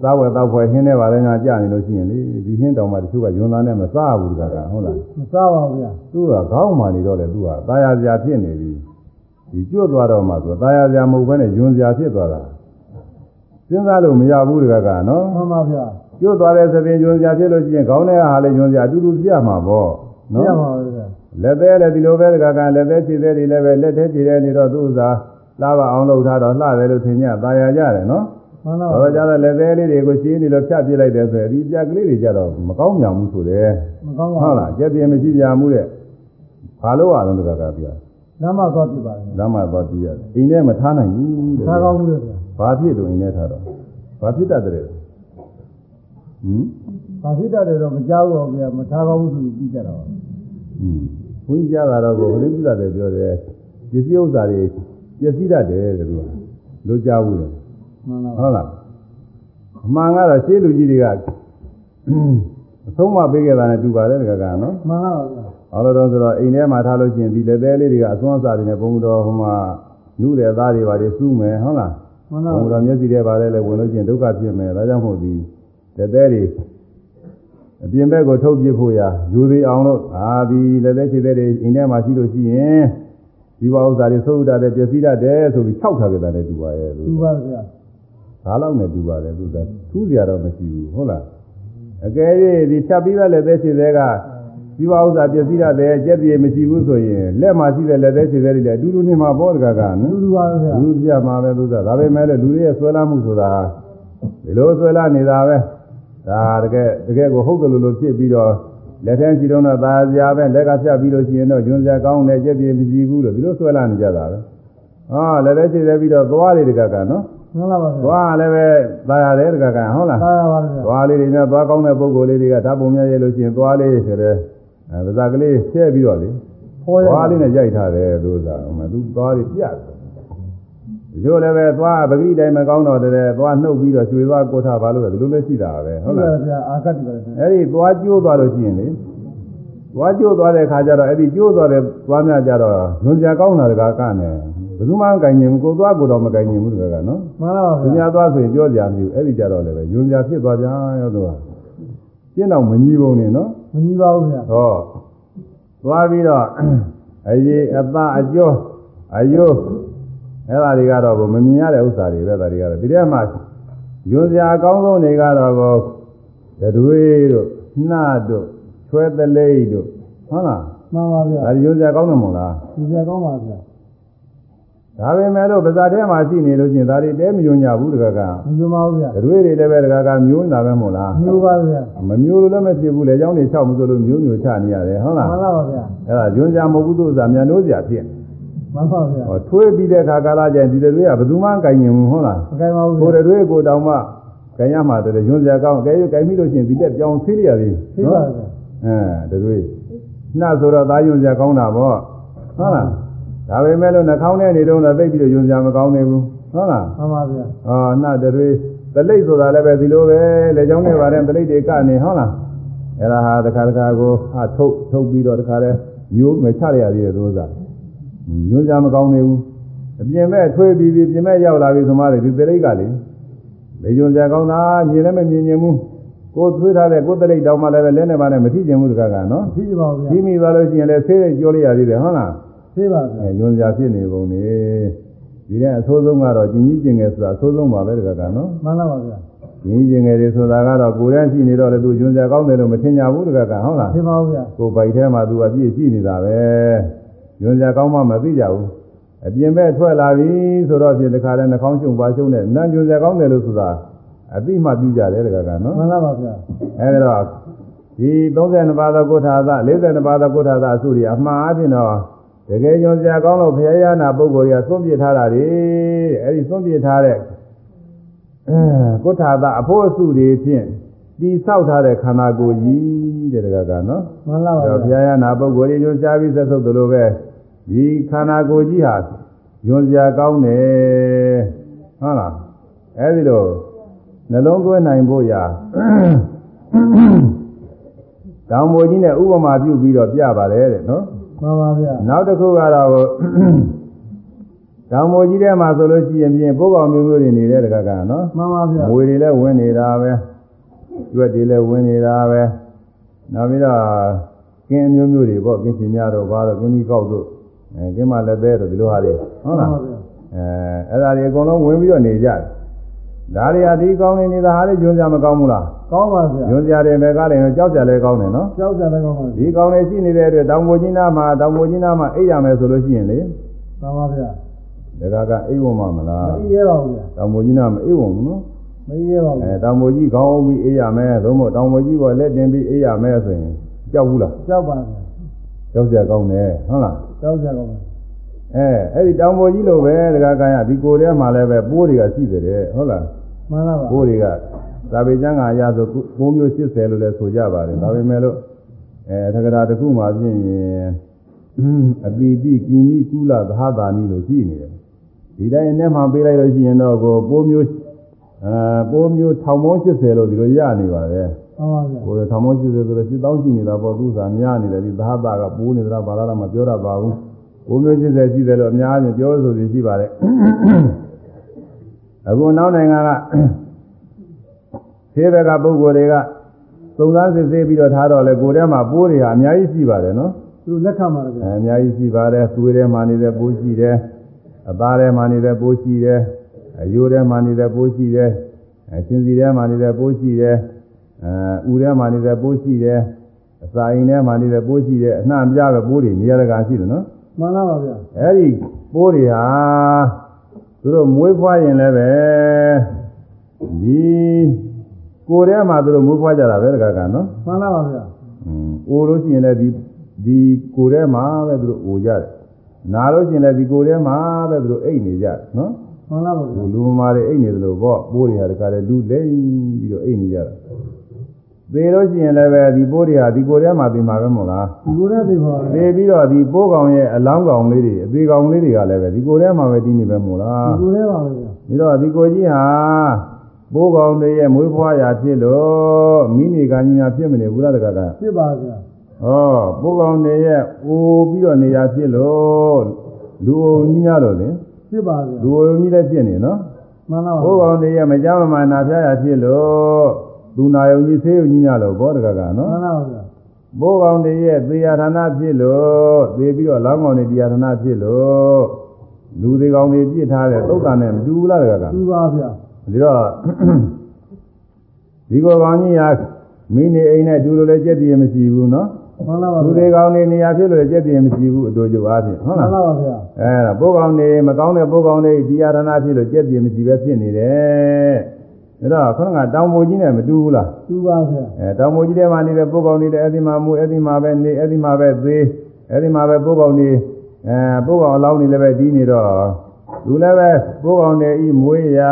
သားဝယ်တော့ဖွဲ့ဟင်းနေပါလေငါကြာနေလို့ရှိရင်လေဒီဟင်းတောင်မှတချို့ကယွန်းသားနဲ့မစားဘူးတကကဟုတ်လား မစားပါဘူးဗျာ သူကခေါင်းမှနေတော့လေသူကตายာစရာဖြစ်နေပြီဒီကျွတ်သွားတော့မှသူตายာစရာမဟုတ်ဘဲနဲ့ယွန်းစရာဖြစ်သွားတာစဉ်းစားလို့မရဘူးတကကနော် မှန်ပါဗျာ ကျွတ်သွားတဲ့သပင်ယွန်းစရာဖြစ်လို့ရှိရင်ခေါင်းထဲကဟာလေယွန်းစရာအတူတူပြမှာပေါ့ ပြ နော် ပါပါဗျာ လက်သေးလည်းဒီလိုပဲတကကလက်သေးခြေသေးတွေလည်းပဲလက်သေးခြေသေးနေတော့သူ့ဥစားလှပအောင်လုပ်ထားတော့လှတယ်လို့ထင်ကြตายရကြတယ်နော် မှန်လား။တော့ကြတော့လက်သေးလေးတွေကိုရှင်းနေလို့ဖြတ်ပြလိုက်တယ်ဆိုရင်ဒီပြက်ကလေးတွေကြတော့မကောင်းမြောင်ဘူးဆိုတယ်မကောင်းပါဟုတ်လားကျက်ပြင်းမရှိပြမှုတဲ့ဘာလို့ရအောင်တကကပြလမ်းမသွားပြပါလေလမ်းမှာသွားပြရတယ်အိမ်ထဲမထားနိုင်ဘူးတဲ့စားကောင်းမှုလေဗျာဘာဖြစ်လို့အိမ်ထဲထားတော့ဘာဖြစ်တတ်တယ်ဟင်ဗာဖြစ်တတ်တယ်တော့မကြောက်ဘူးဗျာမထားကောင်းဘူးဆိုပြီးကြတော့ဟင်ဘုန်းကြီးကြတာတော့ကိုဘယ်လိုပြတတ်တယ်ပြောတယ်ပစ္စည်းဥစ္စာတွေပျက်စီးတတ်တယ်တဲ့သူကလိုကြဘူးလေမှန်လား ဟုတ်လားအမှန်ကတော့ရှင်းလူကြီးတွေကအဆုံးမပေးခဲ့တာနဲ့တူပါတယ်တကကနော်မှန်လားပါဗျာဟောလို့တော့ဆိုတော့အိမ်ထဲမှာထားလို့ရှိရင်ဒီလက်သေးလေးတွေကအစွမ်းအစာတွေနဲ့ဘုံတော်ဟိုမှာနုတဲ့သားတွေပါတွေစူးမယ်ဟုတ်လားမှန်လားဘုံတော်မျက်စိထဲပါလဲလဲဝင်လို့ရှိရင်ဒုက္ခဖြစ်မယ်ဒါကြောင့်မို့ဒီလက်သေးတွေအပြင်ဘက်ကိုထုတ်ပြဖို့ရာယူသေးအောင်လို့အာဒီလက်သေးခြေသေးတွေအိမ်ထဲမှာရှိလို့ရှိရင်ဒီဘဥစ္စာတွေသုတ်တာတဲ့ပျက်စီးတတ်တယ်ဆိုပြီးခြောက်ထားကြတယ်တူပါရဲ့လို့သူပါဗျာ ဒါလောက်နဲ့တူပါတယ်သူကထူးစရာတော့မရှိဘူးဟုတ်လားအကယ်၍ဒီဖြတ်ပြီးတဲ့လက်သေးခြေသေးကဒီဘဥစ္စာပျက်စီးတတ်တယ်ကြက်ပြေမရှိဘူးဆိုရင်လက်မှာရှိတဲ့လက်သေးခြေသေးတွေလည်းအတူတူနေမှာပေါ့တကကနော်သူသူပါဗျာလူပြမှာပဲသူကဒါပေမဲ့လည်းလူတွေရဲ့ဆွဲလာမှုဆိုတာဒီလိုဆွဲလာနေတာပဲဒါတကယ်တကယ်ကိုဟုတ်တယ်လို့လို့ဖြစ်ပြီးတော့လက်ထဲကြည့်တော့သာစရာပဲလက်ကဖြတ်ပြီးလို့ရှိရင်တော့ဂျွန်းစရာကောင်းတယ်ကြက်ပြေမရှိဘူးလို့ဒီလိုဆွဲလာနေကြတာပဲဟောလက်ထဲခြေသေးပြီးတော့သွားတွေတကကနော် မှန်လားပါဗျာသွားလည်းပဲသာရတယ်တကကဟုတ်လားစားရပါဗျာသွားလေးတွေနဲ့သွားကောင်းတဲ့ပုံကိုယ်လေးတွေကဓာတ်ပုံများရလို့ရှိရင်သွားလေးဆိုတဲ့အဲဗဇာကလေးဆဲပြီးတော့လေဟောရသွားလေးနဲ့ရိုက်ထားတယ်လို့သာဟိုမှာသူသွားလေးပြတ်တယ်ဒီလိုလည်းပဲသွားပဂိတိုင်းမကောင်းတော့တဲ့သွားနှုတ်ပြီးတော့ရွှေသွားကိုထားပါလို့ဒီလိုလည်းရှိတာပဲဟုတ်လားဗျာအာကတ်တိပါဗျာအဲ့ဒီသွားကျိုးသွားလို့ရှိရင်လေသွားကျိုးသွားတဲ့ခါကျတော့အဲ့ဒီကျိုးသွားတဲ့သွားများကြတော့ညွန်စရာကောင်းတာတကားကနဲ့ဘ ယ်သူမှမကင်ញင်ဘူးကိုသွားကိုတော့မကင်ញင်ဘူးတကားကနော်မှန်လားပါသူဗျာများသွားဆိုရင်ပြောကြမျိုးအဲ့ဒီကြတော့လည်းပဲယွန်စရာဖြစ်သွားကြရောသူကရှင်းတော့မညီပုံနေနော်မကြီးပါဘူးဗျာဟောသွားပြီးတော့အရေးအသားအကျော်အယိုးအဲ့ဒါတွေကတော့မမြင်ရတဲ့ဥစ္စာတွေပဲဒါတွေကတော့ဒီထဲမှာယွန်စရာအကောင်းဆုံးတွေကတော့ကိုတွေတို့နှာတို့ချွဲသလိပ်တို့ဟုတ်လားမှန်ပါဗျာဒါတွေယွန်စရာကောင်းတယ်မဟုတ်လားဒီကြကောင်းပါဗျာ ဒါပေမဲ့လို့ပါဇာထဲမှာရှိနေလို့ချင်းဒါတွေတဲမယုံကြဘူးတကကမယုံပါဘူးဗျာတွေတွေလည်းပဲတကကမျိုးနေတာပဲမို့လားမျိုးပါဗျာမမျိုးလို့လည်းမဖြစ်ဘူးလေအကြောင်းတွေချက်မဆိုလို့မျိုးမျိုးချနေရတယ်ဟုတ်လားမှန်ပါပါဗျာအဲ့ဒါယုံကြမဟုတ်ဘူးသူ့ဥစ္စာမြန်လို့စရာဖြစ်နေမှန်ပါဗျာဟောထွေးပြီးတဲ့ခါကာလကျရင်ဒီတွေကဘယ်သူမှကင်ရင်ဘူးဟုတ်လားမကင်ပါဘူးကိုယ်တွေကိုတောင်မှကင်ရမှာတည်းယုံစရာကောင်းကဲယူကင်ပြီးလို့ချင်းဒီတက်ပြောင်းသေးရသေးဟုတ်ပါဗျာအဲတွေနှတ်ဆိုတော့သာယုံစရာကောင်းတာပေါ့ဟုတ်လား ဒါပေမဲ့လို့နှာခေါင်းထဲနေတော့သိပြီးတော့ယွန်းစရာမကောင်းနေဘူးဟုတ်လားမှန်ပါဗျာဟောနှတွေသလိပ်ဆိုတာလည်းပဲဒီလိုပဲလေချောင်းနဲ့ပါတယ်သလိပ်တွေကနေဟုတ်လားအဲ့ဒါဟာတစ်ခါတစ်ခါကိုအထုတ်ထုတ်ပြီးတော့တစ်ခါတည်းမျိုးမချရရသေးတယ်သို့စားညွှန်းကြမကောင်းနေဘူးအပြင်မဲ့ထွေးပြီးပြီးပြင်မဲ့ရောက်လာပြီသမားတွေဒီသလိပ်ကလေလေညွှန်းကြကောင်းတာမြင်လည်းမမြင်မြင်ဘူးကိုယ်ထွေးထားတဲ့ကိုယ်သလိပ်တောင်မှလည်းပဲလဲနေပါနဲ့မထိကျင်ဘူးတခါကနော်သိကြပါဘူးဗျာကြီးမိသွားလို့ရှိရင်လည်းဆေးလေးကြောလေးရသေးတယ်ဟုတ်လား သိပါဗျာအဲညွှန်းကြဖြစ်နေပုံနေဒီတဲ့အဆိုးဆုံးကတော့ကျင်ကြီးကျင်ငယ်ဆိုတာအဆိုးဆုံးပါပဲတခါကနော်မှန်လားပါဗျာ။ရင်းကျင်ငယ်တွေဆိုတာကတော့ကိုယ်ရရှိနေတော့လေသူညွန်စရာကောင်းတယ်လို့မထင်ကြဘူးတကကဟုတ်လားသိပါဘူးဗျာ။ကိုယ်ပိုက်ထဲမှာသူအပြည့်ရှိနေတာပဲ။ညွန်စရာကောင်းမှမသိကြဘူး။အပြင်ဘက်ထွက်လာပြီဆိုတော့ပြင်တစ်ခါတည်းနှာခေါင်းရှုံပါရှုံနဲ့နန်းညွန်စရာကောင်းတယ်လို့ဆိုတာအသိမှပြုကြတယ်တကကနော်မှန်လားပါဗျာ။အဲဒီတော့ဒီ32ပါးသောကုဋ္ဌာသ42ပါးသောကုဋ္ဌာသအစုတွေအမှားအပြင်တော့ တကယ်ညွန်စရာကောင်းလို့ဘုရားရဟနာပုဂ္ဂိုလ်တွေကသွန့်ပြစ်ထားတာတွေအဲဒီသွန့်ပြစ်ထားတဲ့အဲကုဋ္ဌာသအဖို့အစုတွေဖြင့်တိဆောက်ထားတဲ့ခန္ဓာကိုယ်ကြီးတဲ့တကကနော်မှန်လားပါအဲ့တော့ဘုဗျာရားရနာပုဂ္ဂိုလ်တွေညွှန်ကြားပြီးသက်သုတ်တယ်လို့ပဲဒီခန္ဓာကိုယ်ကြီးဟာညွှန်စရာကောင်းတယ်ဟုတ်လားအဲ့ဒီလိုနှလုံးသွင်းနိုင်ဖို့ရာတောင်ပေါ်ကြီးနဲ့ဥပမာပြုပြီးတော့ပြပါတယ်တဲ့နော် မှန်ပါဗျာနောက်တစ်ခုကတော့တောင်ပေါ်ကြီးထဲမှာဆိုလို့ရှိရင်ပြင်ပုဂ္ဂိုလ်မျိုးမျိုးတွေနေတဲ့တကကနော်မှန်ပါဗျာငွေတွေလည်းဝင်နေတာပဲကျွက်တွေလည်းဝင်နေတာပဲနောက်ပြီးတော့ကင်းအမျိုးမျိုးတွေပေါ့ကင်းရှင်များတော့ဘာတော့ကင်းကြီးကောက်တို့အဲကင်းမလည်းပဲတော့ဒီလိုဟာတွေဟုတ်လားမှန်ပါဗျာအဲအဲ့ဒါတွေအကုန်လုံးဝင်ပြီးတော့နေကြတယ် ဒါတွေဟာဒီကောင်းနေနေတာဟာလေညွန်ကြမကောင်းဘူးလားကောင်းပါဗျာညွန်ကြတယ်ပဲကားလည်းကြောက်ကြလည်းကောင်းတယ်နော်ကြောက်ကြတယ်ကောင်းပါဗျာဒီကောင်းနေရှိနေတဲ့အတွက်တောင်ပေါ်ကြီးနားမှာတောင်ပေါ်ကြီးနားမှာအိပ်ရမယ်ဆိုလို့ရှိရင်လေမှန်ပါဗျာဒါကကအိပ်ဝမမလားမအေးရပါဘူးဗျာတောင်ပေါ်ကြီးနားမအိပ်ဝဘူးနော်မအေးရပါဘူးအဲတောင်ပေါ်ကြီးခေါင်းအုပ်ပြီးအေးရမယ်သို့မဟုတ်တောင်ပေါ်ကြီးပေါ်လက်တင်ပြီးအေးရမယ်ဆိုရင်ကြောက်ဘူးလားကြောက်ပါဗျာကြောက်ကြကောင်းတယ်ဟုတ်လားကြောက်ကြကောင်းပါအဲအဲ့ဒီတောင်ပေါ်ကြီးလိုပဲတကားကံရဒီကိုယ်ထဲမှာလည်းပဲပိုးတွေကရှိတယ်တဲ့ဟုတ်လား မှန်လားပါပိုးတွေကသာပေကျမ်းကအရာဆိုပိုးမျိုး80လို့လည်းဆိုကြပါတယ်ဒါပေမဲ့လို့အဲသက္ကရာတစ်ခုမှဖြစ်ရင်အပိတိကိမိကုလသဟတာနိလို့ရှိနေတယ်ဒီတိုင်းနဲ့မှပေးလိုက်လို့ရှိရင်တော့ကိုပိုးမျိုးအဲပိုးမျိုးထောင်ပေါင်း80လို့ဒီလိုရနေပါတယ်မှန်ပါဗျာကိုယ်ထောင်မိုးရှိသေးဆိုတော့စစ်တောင်းရှိနေတာပေါ့သူစားများနေတယ်ဒီသဟတာကပိုးနေတာဘာလာမှပြောတတ်ပါဘူးဘုံမျိုးစစ်တယ်ရှိတယ်လို့အများကြီးပြောဆိုနေရှိပါတယ် အခုနောက်နိုင်ငံကသေးဘက်ကပုဂ္ဂိုလ်တွေကသုံးသားစစ်ဆေးပြီးတော့ထားတော့လေကိုယ်ထဲမှာပိုးတွေဟာအများကြီးရှိပါတယ်နော်သူလက်ခံပါဗျာအဲအများကြီးရှိပါတယ်သွေးထဲမှာနေတဲ့ပိုးရှိတယ်အသားထဲမှာနေတဲ့ပိုးရှိတယ်အယိုးထဲမှာနေတဲ့ပိုးရှိတယ်အချင်းစီထဲမှာနေတဲ့ပိုးရှိတယ်အဲဥထဲမှာနေတဲ့ပိုးရှိတယ်အစာအိမ်ထဲမှာနေတဲ့ပိုးရှိတယ်အနှံ့ပြပဲပိုးတွေနေရာတကာရှိတယ်နော်မှန်လားပါဗျာအဲဒီပိုးတွေဟာ သူတို့မွေးဖွားရင်လည်းပဲဒီကိုယ်ထဲမှာသူတို့မွေးဖွားကြတာပဲတကာကနော်မှန်လားပါဗျာอืมအိုလို့ရှိရင်လည်းဒီဒီကိုယ်ထဲမှာပဲသူတို့အိုကြတယ်နာလို့ရှိရင်လည်းဒီကိုယ်ထဲမှာပဲသူတို့အိတ်နေကြတယ်နော်မှန်လားပါဗျာလူလူမာတွေအိတ်နေသလိုပေါ့ပိုးတွေဟာတခါတည်းလူလိမ့်ပြီးတော့အိတ်နေကြတာ သေလို့ရှိရင်လည်းပဲဒီပိုးတွေဟာဒီကိုယ်ထဲမှာသိမှာပဲမို့လားဒီကိုယ်နဲ့သိပါဗျာသေပြီးတော့ဒီပိုးကောင်ရဲ့အလောင်းကောင်လေးတွေအသေးကောင်လေးတွေကလည်းပဲဒီကိုယ်ထဲမှာပဲတည်နေပဲမို့လားဒီကိုယ်နဲ့ပါဗျာပြီးတော့ဒီကိုကြီးဟာပိုးကောင်တွေရဲ့မွေးဖွားရာဖြစ်လို့မိနေကကြီးများဖြစ်မနေဘူးလားတခါကဖြစ်ပါဗျာဩပိုးကောင်တွေရဲ့အိုပြီးတော့နေရာဖြစ်လို့လူအုံကြီးများလို့လေဖြစ်ပါဗျာလူအုံကြီးလည်းဖြစ်နေနော်မှန်လားပါပိုးကောင်တွေရဲ့မကြမ်းမမာနာဖျားရာဖြစ်လို့ သူနာယုံကြီးဆေးယုံကြီးများလို့ဘောတကကနော်မှန်လားပါဗျာပိုးကောင်တွေရဲ့သေယဌာနဖြစ်လို့သေပြီးတော့လောင်းကောင်တွေတရားဌာနဖြစ်လို့လူတွေကောင်တွေပြစ်ထားတဲ့သုတ်တန်နဲ့မတူဘူးလားတကကသူပါဗျာဒီတော့ဒီကောကောင်ကြီးဟာမိနေအိမ်နဲ့တူလို့လည်းကြက်တည်မရှိဘူးနော်မှန်လားပါလူဗျာတွေကောင်းနေနေရာဖြစ်လို့လည်းကြက်တည်မရှိဘူးအတူတူအားဖြင့်ဟုတ်မှလားန်လားပါဗျာအဲဒါပိုးကောင်းနေမကောင်းတဲ့ပိုးကောင်းတွေဒီယာရဏဖြစ်လို့ကြက်တည်မရှိပဲဖြစ်နေတယ် ဒါတော့ခဏကတောင်ပေါ်ကြီးနဲ့မတူဘူးလားသူပါဗျာအဲတောင်ပေါ်ကြီးထဲမှာနေတဲ့ပိုးကောင်းတွေလည်းအဲ့ဒီမှာမူအဲ့ဒီမှာပဲနေအဲ့ဒီမှာပဲသေးအဲ့ဒီမှာပဲပိုးကောင်းတွေအဲပိုးကောင်းအလောင်းတွေလည်းပဲဒီနေတော့လူလည်းပဲပိုးကောင်းတွေဤမွေးရာ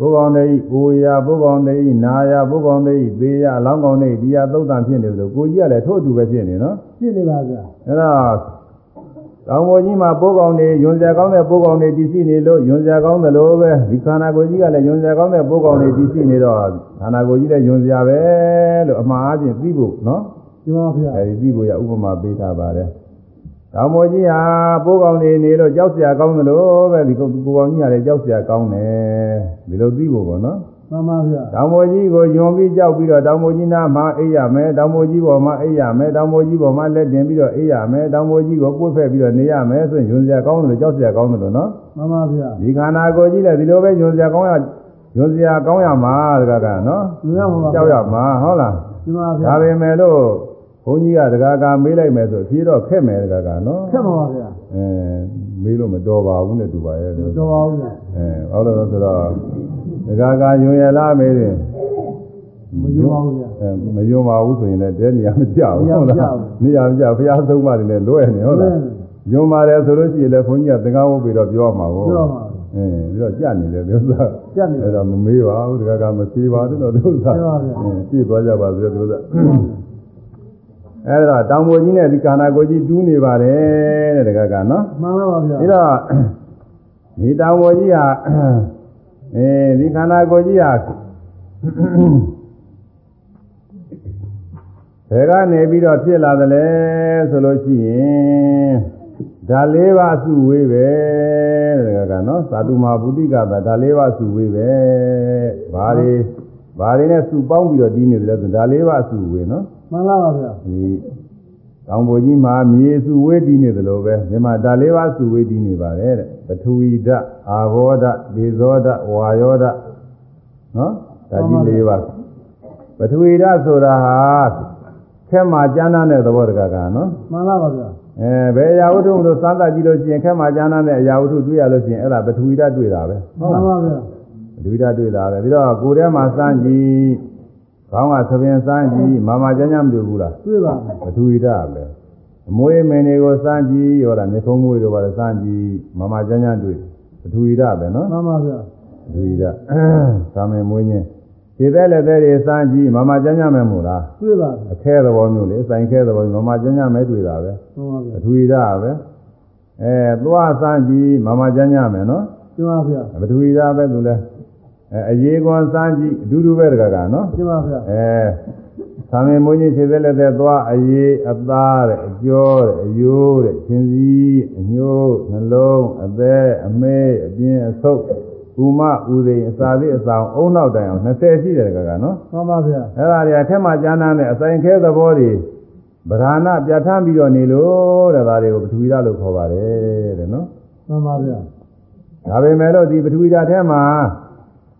ဘုကောင်းတွေဤကိုရာဘုကောင်းတွေဤနာရာဘုကောင်းတွေဤသေးရာအလောင်းကောင်းတွေဒီဟာသုတ်တန်ဖြစ်နေတယ်လို့ကိုကြီးကလည်းထို့အတူပဲဖြစ်နေနော်ဖြစ်နေပါဗျာအဲ့တော့ ကောင်းပေါ်ကြီးမှာပိုးကောင်းတွေယွန်စရာကောင်းတဲ့ပိုးကောင်းတွေတည်ရှိနေလို့ယွန်စရာကောင်းတယ်လို့ပဲဒီခန္ဓာကိုယ်ကြီးကလည်းယွန်စရာကောင်းတဲ့ပိုးကောင်းတွေတည်ရှိနေတော့ခန္ဓာကိုယ်ကြီးလည်းယွန်စရာပဲလို့အမှားအချင်းသိဖို့နော်ဒီပါဗျာအဲဒီသိဖို့ရဥပမာပေးထားပါတယ်ကောင်းပေါ်ကြီးဟာပိုးကောင်းတွေနေလို့ကြောက်စရာကောင်းတယ်လို့ပဲဒီကိုကိုကောင်းကြီးကလည်းကြောက်စရာကောင်းတယ်ဒီလိုသိဖို့ပေါ့နော် မှန်ပါဗျာတောင်ပေါ်ကြီးကိုယွန်ပြီးကြောက်ပြီးတော့တောင်ပေါ်ကြီးနားမှာအိပ်ရမယ်တောင်ပေါ်ကြီးပေါ်မှာအိပ်ရမယ်တောင်ပေါ်ကြီးပေါ်မှာလက်တင်ပြီးတော့အိပ်ရမယ်တောင်ပေါ်ကြီးကိုကိုယ်ဖက်ပြီးတော့နေရမယ်ဆိုရင်ယွန်စရာကောင်းတယ်လို့ကြောက်စရာကောင်းတယ်လို့နော်မှန်ပါဗျာဒီခန္ဓာကိုယ်ကြီးလည်းဒီလိုပဲယွန်စရာကောင်းရယွန်စရာကောင်းရမှာတကားကနော်သူရမှာပါကြောက်ရမှာဟုတ်လားဒီပါဗျာဒါပေမဲ့လို့ဘုန်းကြီးကတကားကမေးလိုက်မယ်ဆိုဖြေတော့ခက်မယ်တကားကနော်ခက်ပါပါဗျာအဲမေးလို့မတော်ပါဘူးနဲ့တူပါရဲ့တော်ပါဘူးဗျာအဲဟုတ်လို့ဆိုတော့ တကားကယွန်ရလားမေးတယ်မယုံပါဘူးဗျာအဲမယုံပါဘူးဆိုရင်လည်းတဲနေရာမကြောက်ဘူးနေရာဟုတ်မကျလားဘူးနေရာမကြောက်ဘုရားသုံးပါးတွေလည်းလွဲနေဟုတ်လားယုံပါတယ်ဆိုလို့ရှိရင်လည်းဘုန်းကြီးကသင်္ကန်းဝုတ်ပြီးတော့ပြောမှာကိုပြောပါအင်းပြီးတော့ကြက်နေတယ်ဒီဥစ္စာကြက်နေတယ်အဲ့တော့မမေးပါဘူးတခါကမဖြေပါဘူးတော့ဒီဥစ္စာမှန်ပါဗျာအင်းကြည့်သွားကြပါဆိုတဲ့ဒီဥစ္စာအဲ့တော့တောင်ပေါ်ကြီးနဲ့ဒီကာနာကိုကြီးတူးနေပါတယ်တဲ့တခါကနော်မှန်ပါပါဗျာပြီးတော့ဒီတောင်ပေါ်ကြီးဟာ အဲဒီခန္ဓာကိုယ်ကြီးဟာဘယ်ကနေပြီးတော့ဖြစ်လာသလဲဆိုလို့ရှိရင်ဓာလေးပါအစုဝေးပဲတဲ့ကကနော်သာတုမာပုတိကသာဓာလေးပါအစုဝေးပဲဘာတွေဘာတွေနဲ့စုပေါင်းပြီးတော့ဒီနေတယ်ဆိုဓာလေးပါအစုဝေးနော်မှန်ပါပါဗျာဒီကောင်းပေါ်ကြီးမှာမြေစုဝေးတည်နေသလိုပဲမြန်မာဓာတ်လေးပါးစုဝေးတည်နေပါတယ်တဲ့ ပထဝီဓာတ်အာဘောဓာတ်ဒေဇောဓာတ်ဝါယောဓာတ်နော်ဓာတ်ကြီးလေးပါးပထဝီဓာတ်ဆိုတာဟာခဲမှာကျမ်းမ်းတဲ့သဘောတကကနော်မှန်ပါပါဗျာအဲဘယ်အရာဝတ္ထုလို့စမ်းသပ်ကြည့်လို့ရှိရင်ခဲမှာကျမ်းမ်းတဲ့အရာဝတ္ထုတွေ့ရလို့ရှိရင်အဲ့ဒါပထဝီဓာတ်တွေ့တာပဲမှန်ပါပါဗျာပထဝီဓာတ်တွေ့တာပဲပြီးတော့ကိုယ်ထဲမှာစမ်းကြည့်ခေါင်းကသပင်စမ်းကြည့်မာမာကျမ်းကျမ်းမတွေ့ဘူးလားတွေ့ပါမယ်ပထဝီဓာတ်ပဲ အမွေးမင်းတွေကိုစမ်းကြည့်ရောလားမြေခုံးမွေးတို့ပါလဲစမ်းကြည့်မမကျန်းကျန်းတွေ့ပထဝီဓာတ်ပဲနော်မှန်ပါဗျာပထဝီဓာတ်သာမင်မွေးခြင်းခြေသက်လက်သက်တွေစမ်းကြည့်မမကျန်းကျန်းမဲမို့လားတွေ့ပါမယ်အခဲသဘောမျိုးလေစိုင်ခဲသဘောမျိုးမမကျန်းကျန်းမဲတွေ့တာပဲမှန်ပါပဗျာထဝီဓာတ်ပဲအဲသွားစမ်းကြည့်မမကျန်းကျန်းမဲနော်ကျင်းပါဗျာပထဝီဓာတ်ပဲသူလဲအဲအရေးကွန်စမ်းကြည့်အတူတူပဲတကကနော်ကျင်းပါဗျာအဲ သာမင်မွေးကြီးခြေသက်လက်သက်သွားအရေးအသားတဲ့အကျော်တဲ့အယိုးတဲ့ခြင်းစည်းအညိုးနှလုံးအသက်အမေးအပြင်းအဆုပ်ဥမဥသိမ်အစာသေးအဆောင်အုံနောက်တိုင်အောင်20ရှိတယ်ကကနော်မှန်ပါဗျာအဲ့ဒါတွေအထက်မှာကျမ်းမ်းတဲ့အဆိုင်ခဲသဘောတွေဗราဏပြဋ္ဌာန်းပြီးတော့နေလို့တဲ့ဒါတွေကိုပထဝီဓာတ်လို့ခေါ်ပါတယ်တဲ့နော်မှန်ပါဗျာဒါပေမဲ့လို့ဒီပထဝီဓာတ်ထဲမှာ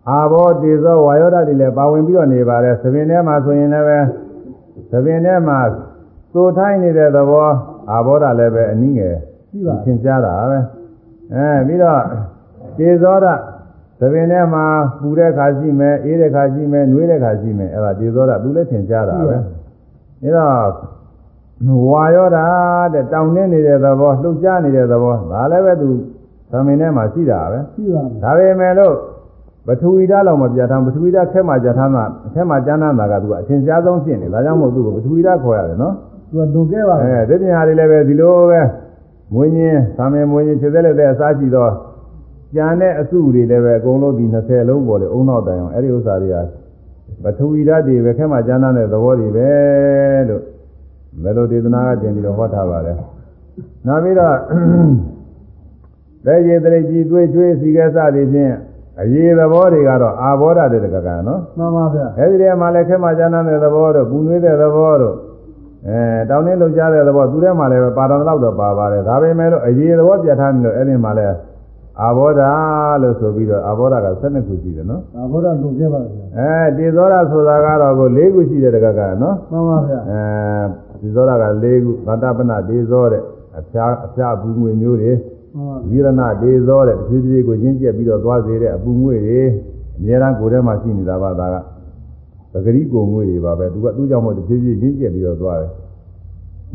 အာဘောတေဇောဝါယောဓာတ်တွေလည်းပါဝင်ပြီးတော့နေပါတယ်သဘင်ထဲမှာဆိုရင်လည်းပဲသဘင်ထဲမှာသိုထိုင်းနေတဲ့သဘောအာဘောဓာတ်လည်းပဲအနည်းငယ်ရှိပါသင်ကြားတာပဲအဲပြီးတော့တေဇောဓာတ်သဘင်ထဲမှာပူတဲ့ခါရှိမယ်အေးတဲ့ခါရှိမယ်နှွေးတဲ့ခါရှိမယ်အဲ့ဒါတေဇောဓာတ်သူလည်းသင်ကြားတာပဲအဲတော့ဝါယောဓာတ်တဲ့တောင်းနေနေတဲ့သဘောလှုပ်ရှားနေတဲ့သဘောဒါလည်းပဲသူသမင်ထဲမှာရှိတာပဲရှိပါမယ်ဒါပေမဲ့လို့ ပထဝီဓာတ်လောက်မပြတ်ထားပထဝီဓာတ်ခဲမှာကြထားတာခဲမှာကျမ်းမ်းတာကသူကအထင်ရှားဆုံးဖြစ်နေဒါကြောင့်မို့သူ့ကိုပထဝီဓာတ်ခေါ်ရတယ်နော်သူကဒုခဲ့ပါအဲဗျာဒီပညာတွေလည်းပဲဒီလိုပဲမွေးညင်းသာမေမွေးညင်းခြေသက်လက်သက်အစားရှိတော့ကျန်တဲ့အစုတွေလည်းပဲအကုန်လုံးဒီ20လုံးပေါ်လေအုံနောက်တိုင်အောင်အဲ့ဒီဥစ္စာတွေကပထဝီဓာတ်တွေပဲခဲမှာကျမ်းမ်းတဲ့သဘောတွေပဲလို့မလိုဒေသနာကတင်ပြီးတော့ဟောထားပါတယ်နောက်ပြီးတော့တဲ့ရေတရိပ်ကြီးတွေးကျွေးစီကဲစသည်ဖြင့် အရေးသဘောတွေကတော့အာဘောဓတဲ့တကကနော်မှန်ပါဗျာအဲဒီတည်းမှာလည်းခဲမှကျမ်းမ်းတဲ့သဘောတို့ပူနွေးတဲ့သဘောတို့အဲတောင်းနှင်းလှုပ်ရှားတဲ့သဘောသူထဲမှာလည်းပါတော်တော့တော့ပါပါတယ်ဒါပေမဲ့လို့အရေးသဘောပြတ်ထားနေလို့အဲဒီမှာလည်းအာဘောဓလို့ဆိုပြီးတော့အာဘောဓက12ခုရှိတယ်နော်ဒါဘုရားဒုခဲ့ပါဗျာအဲတေဇောရဆိုတာကတော့ကို၄ခုရှိတဲ့တကကနော်မှန်ပါဗျာအဲဒီဇောရက၄ခုဗတ္တပနဒေဇောတဲ့အဖျားအဖျားဘူးငွေမျိုးတွေမှန်ပါ ဝိရဏဒေဇောတဲ့တဖြည်းဖြည်းကိုရင်းကျက်ပြီးတော့သွားစေတဲ့အပူငွေတွေအများအားကိုယ်ထဲမှာရှိနေတာပါဒါကပဂရိကိုငွေတွေပါပဲသူကသူ့ကြောင့်မို့တဖြည်းဖြည်းရင်းကျက်ပြီးတော့သွားတယ်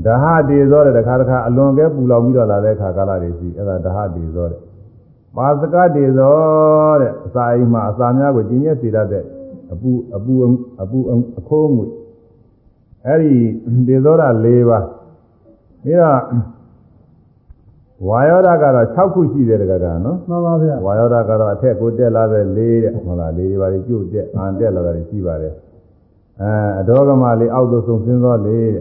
ဒါဟဒေဇောတဲ့တစ်ခါတစ်ခါအလွန်ကဲပူလောင်ပြီးတော့လာတဲ့အခါကာလတွေရှိအဲ့ဒါဒါဟဒေဇောတဲ့ပါစကဒေဇောတဲ့အစာအိမ်မှာအစာများကိုကျင်းရက်စေတတ်တဲ့အပူအပူအပူအခိုးငွေအဲ့ဒီဒေဇောတာ၄ပါးပြီးတော့ ဝါယောဓာတ်ကတော့6ခုရှိတယ်တကကနော်မှန်ပါဗျာဝါယောဓာတ်ကတော့အထက်ကိုတက်လာတဲ့၄တဲ့ဟုတ်လား၄တွေပါလေကျုပ်တက်အာတက်လာတာရှိပါတယ်အဲအဒေါကမလေးအောက်သို့ဆုံးဆင်းသော၄တဲ့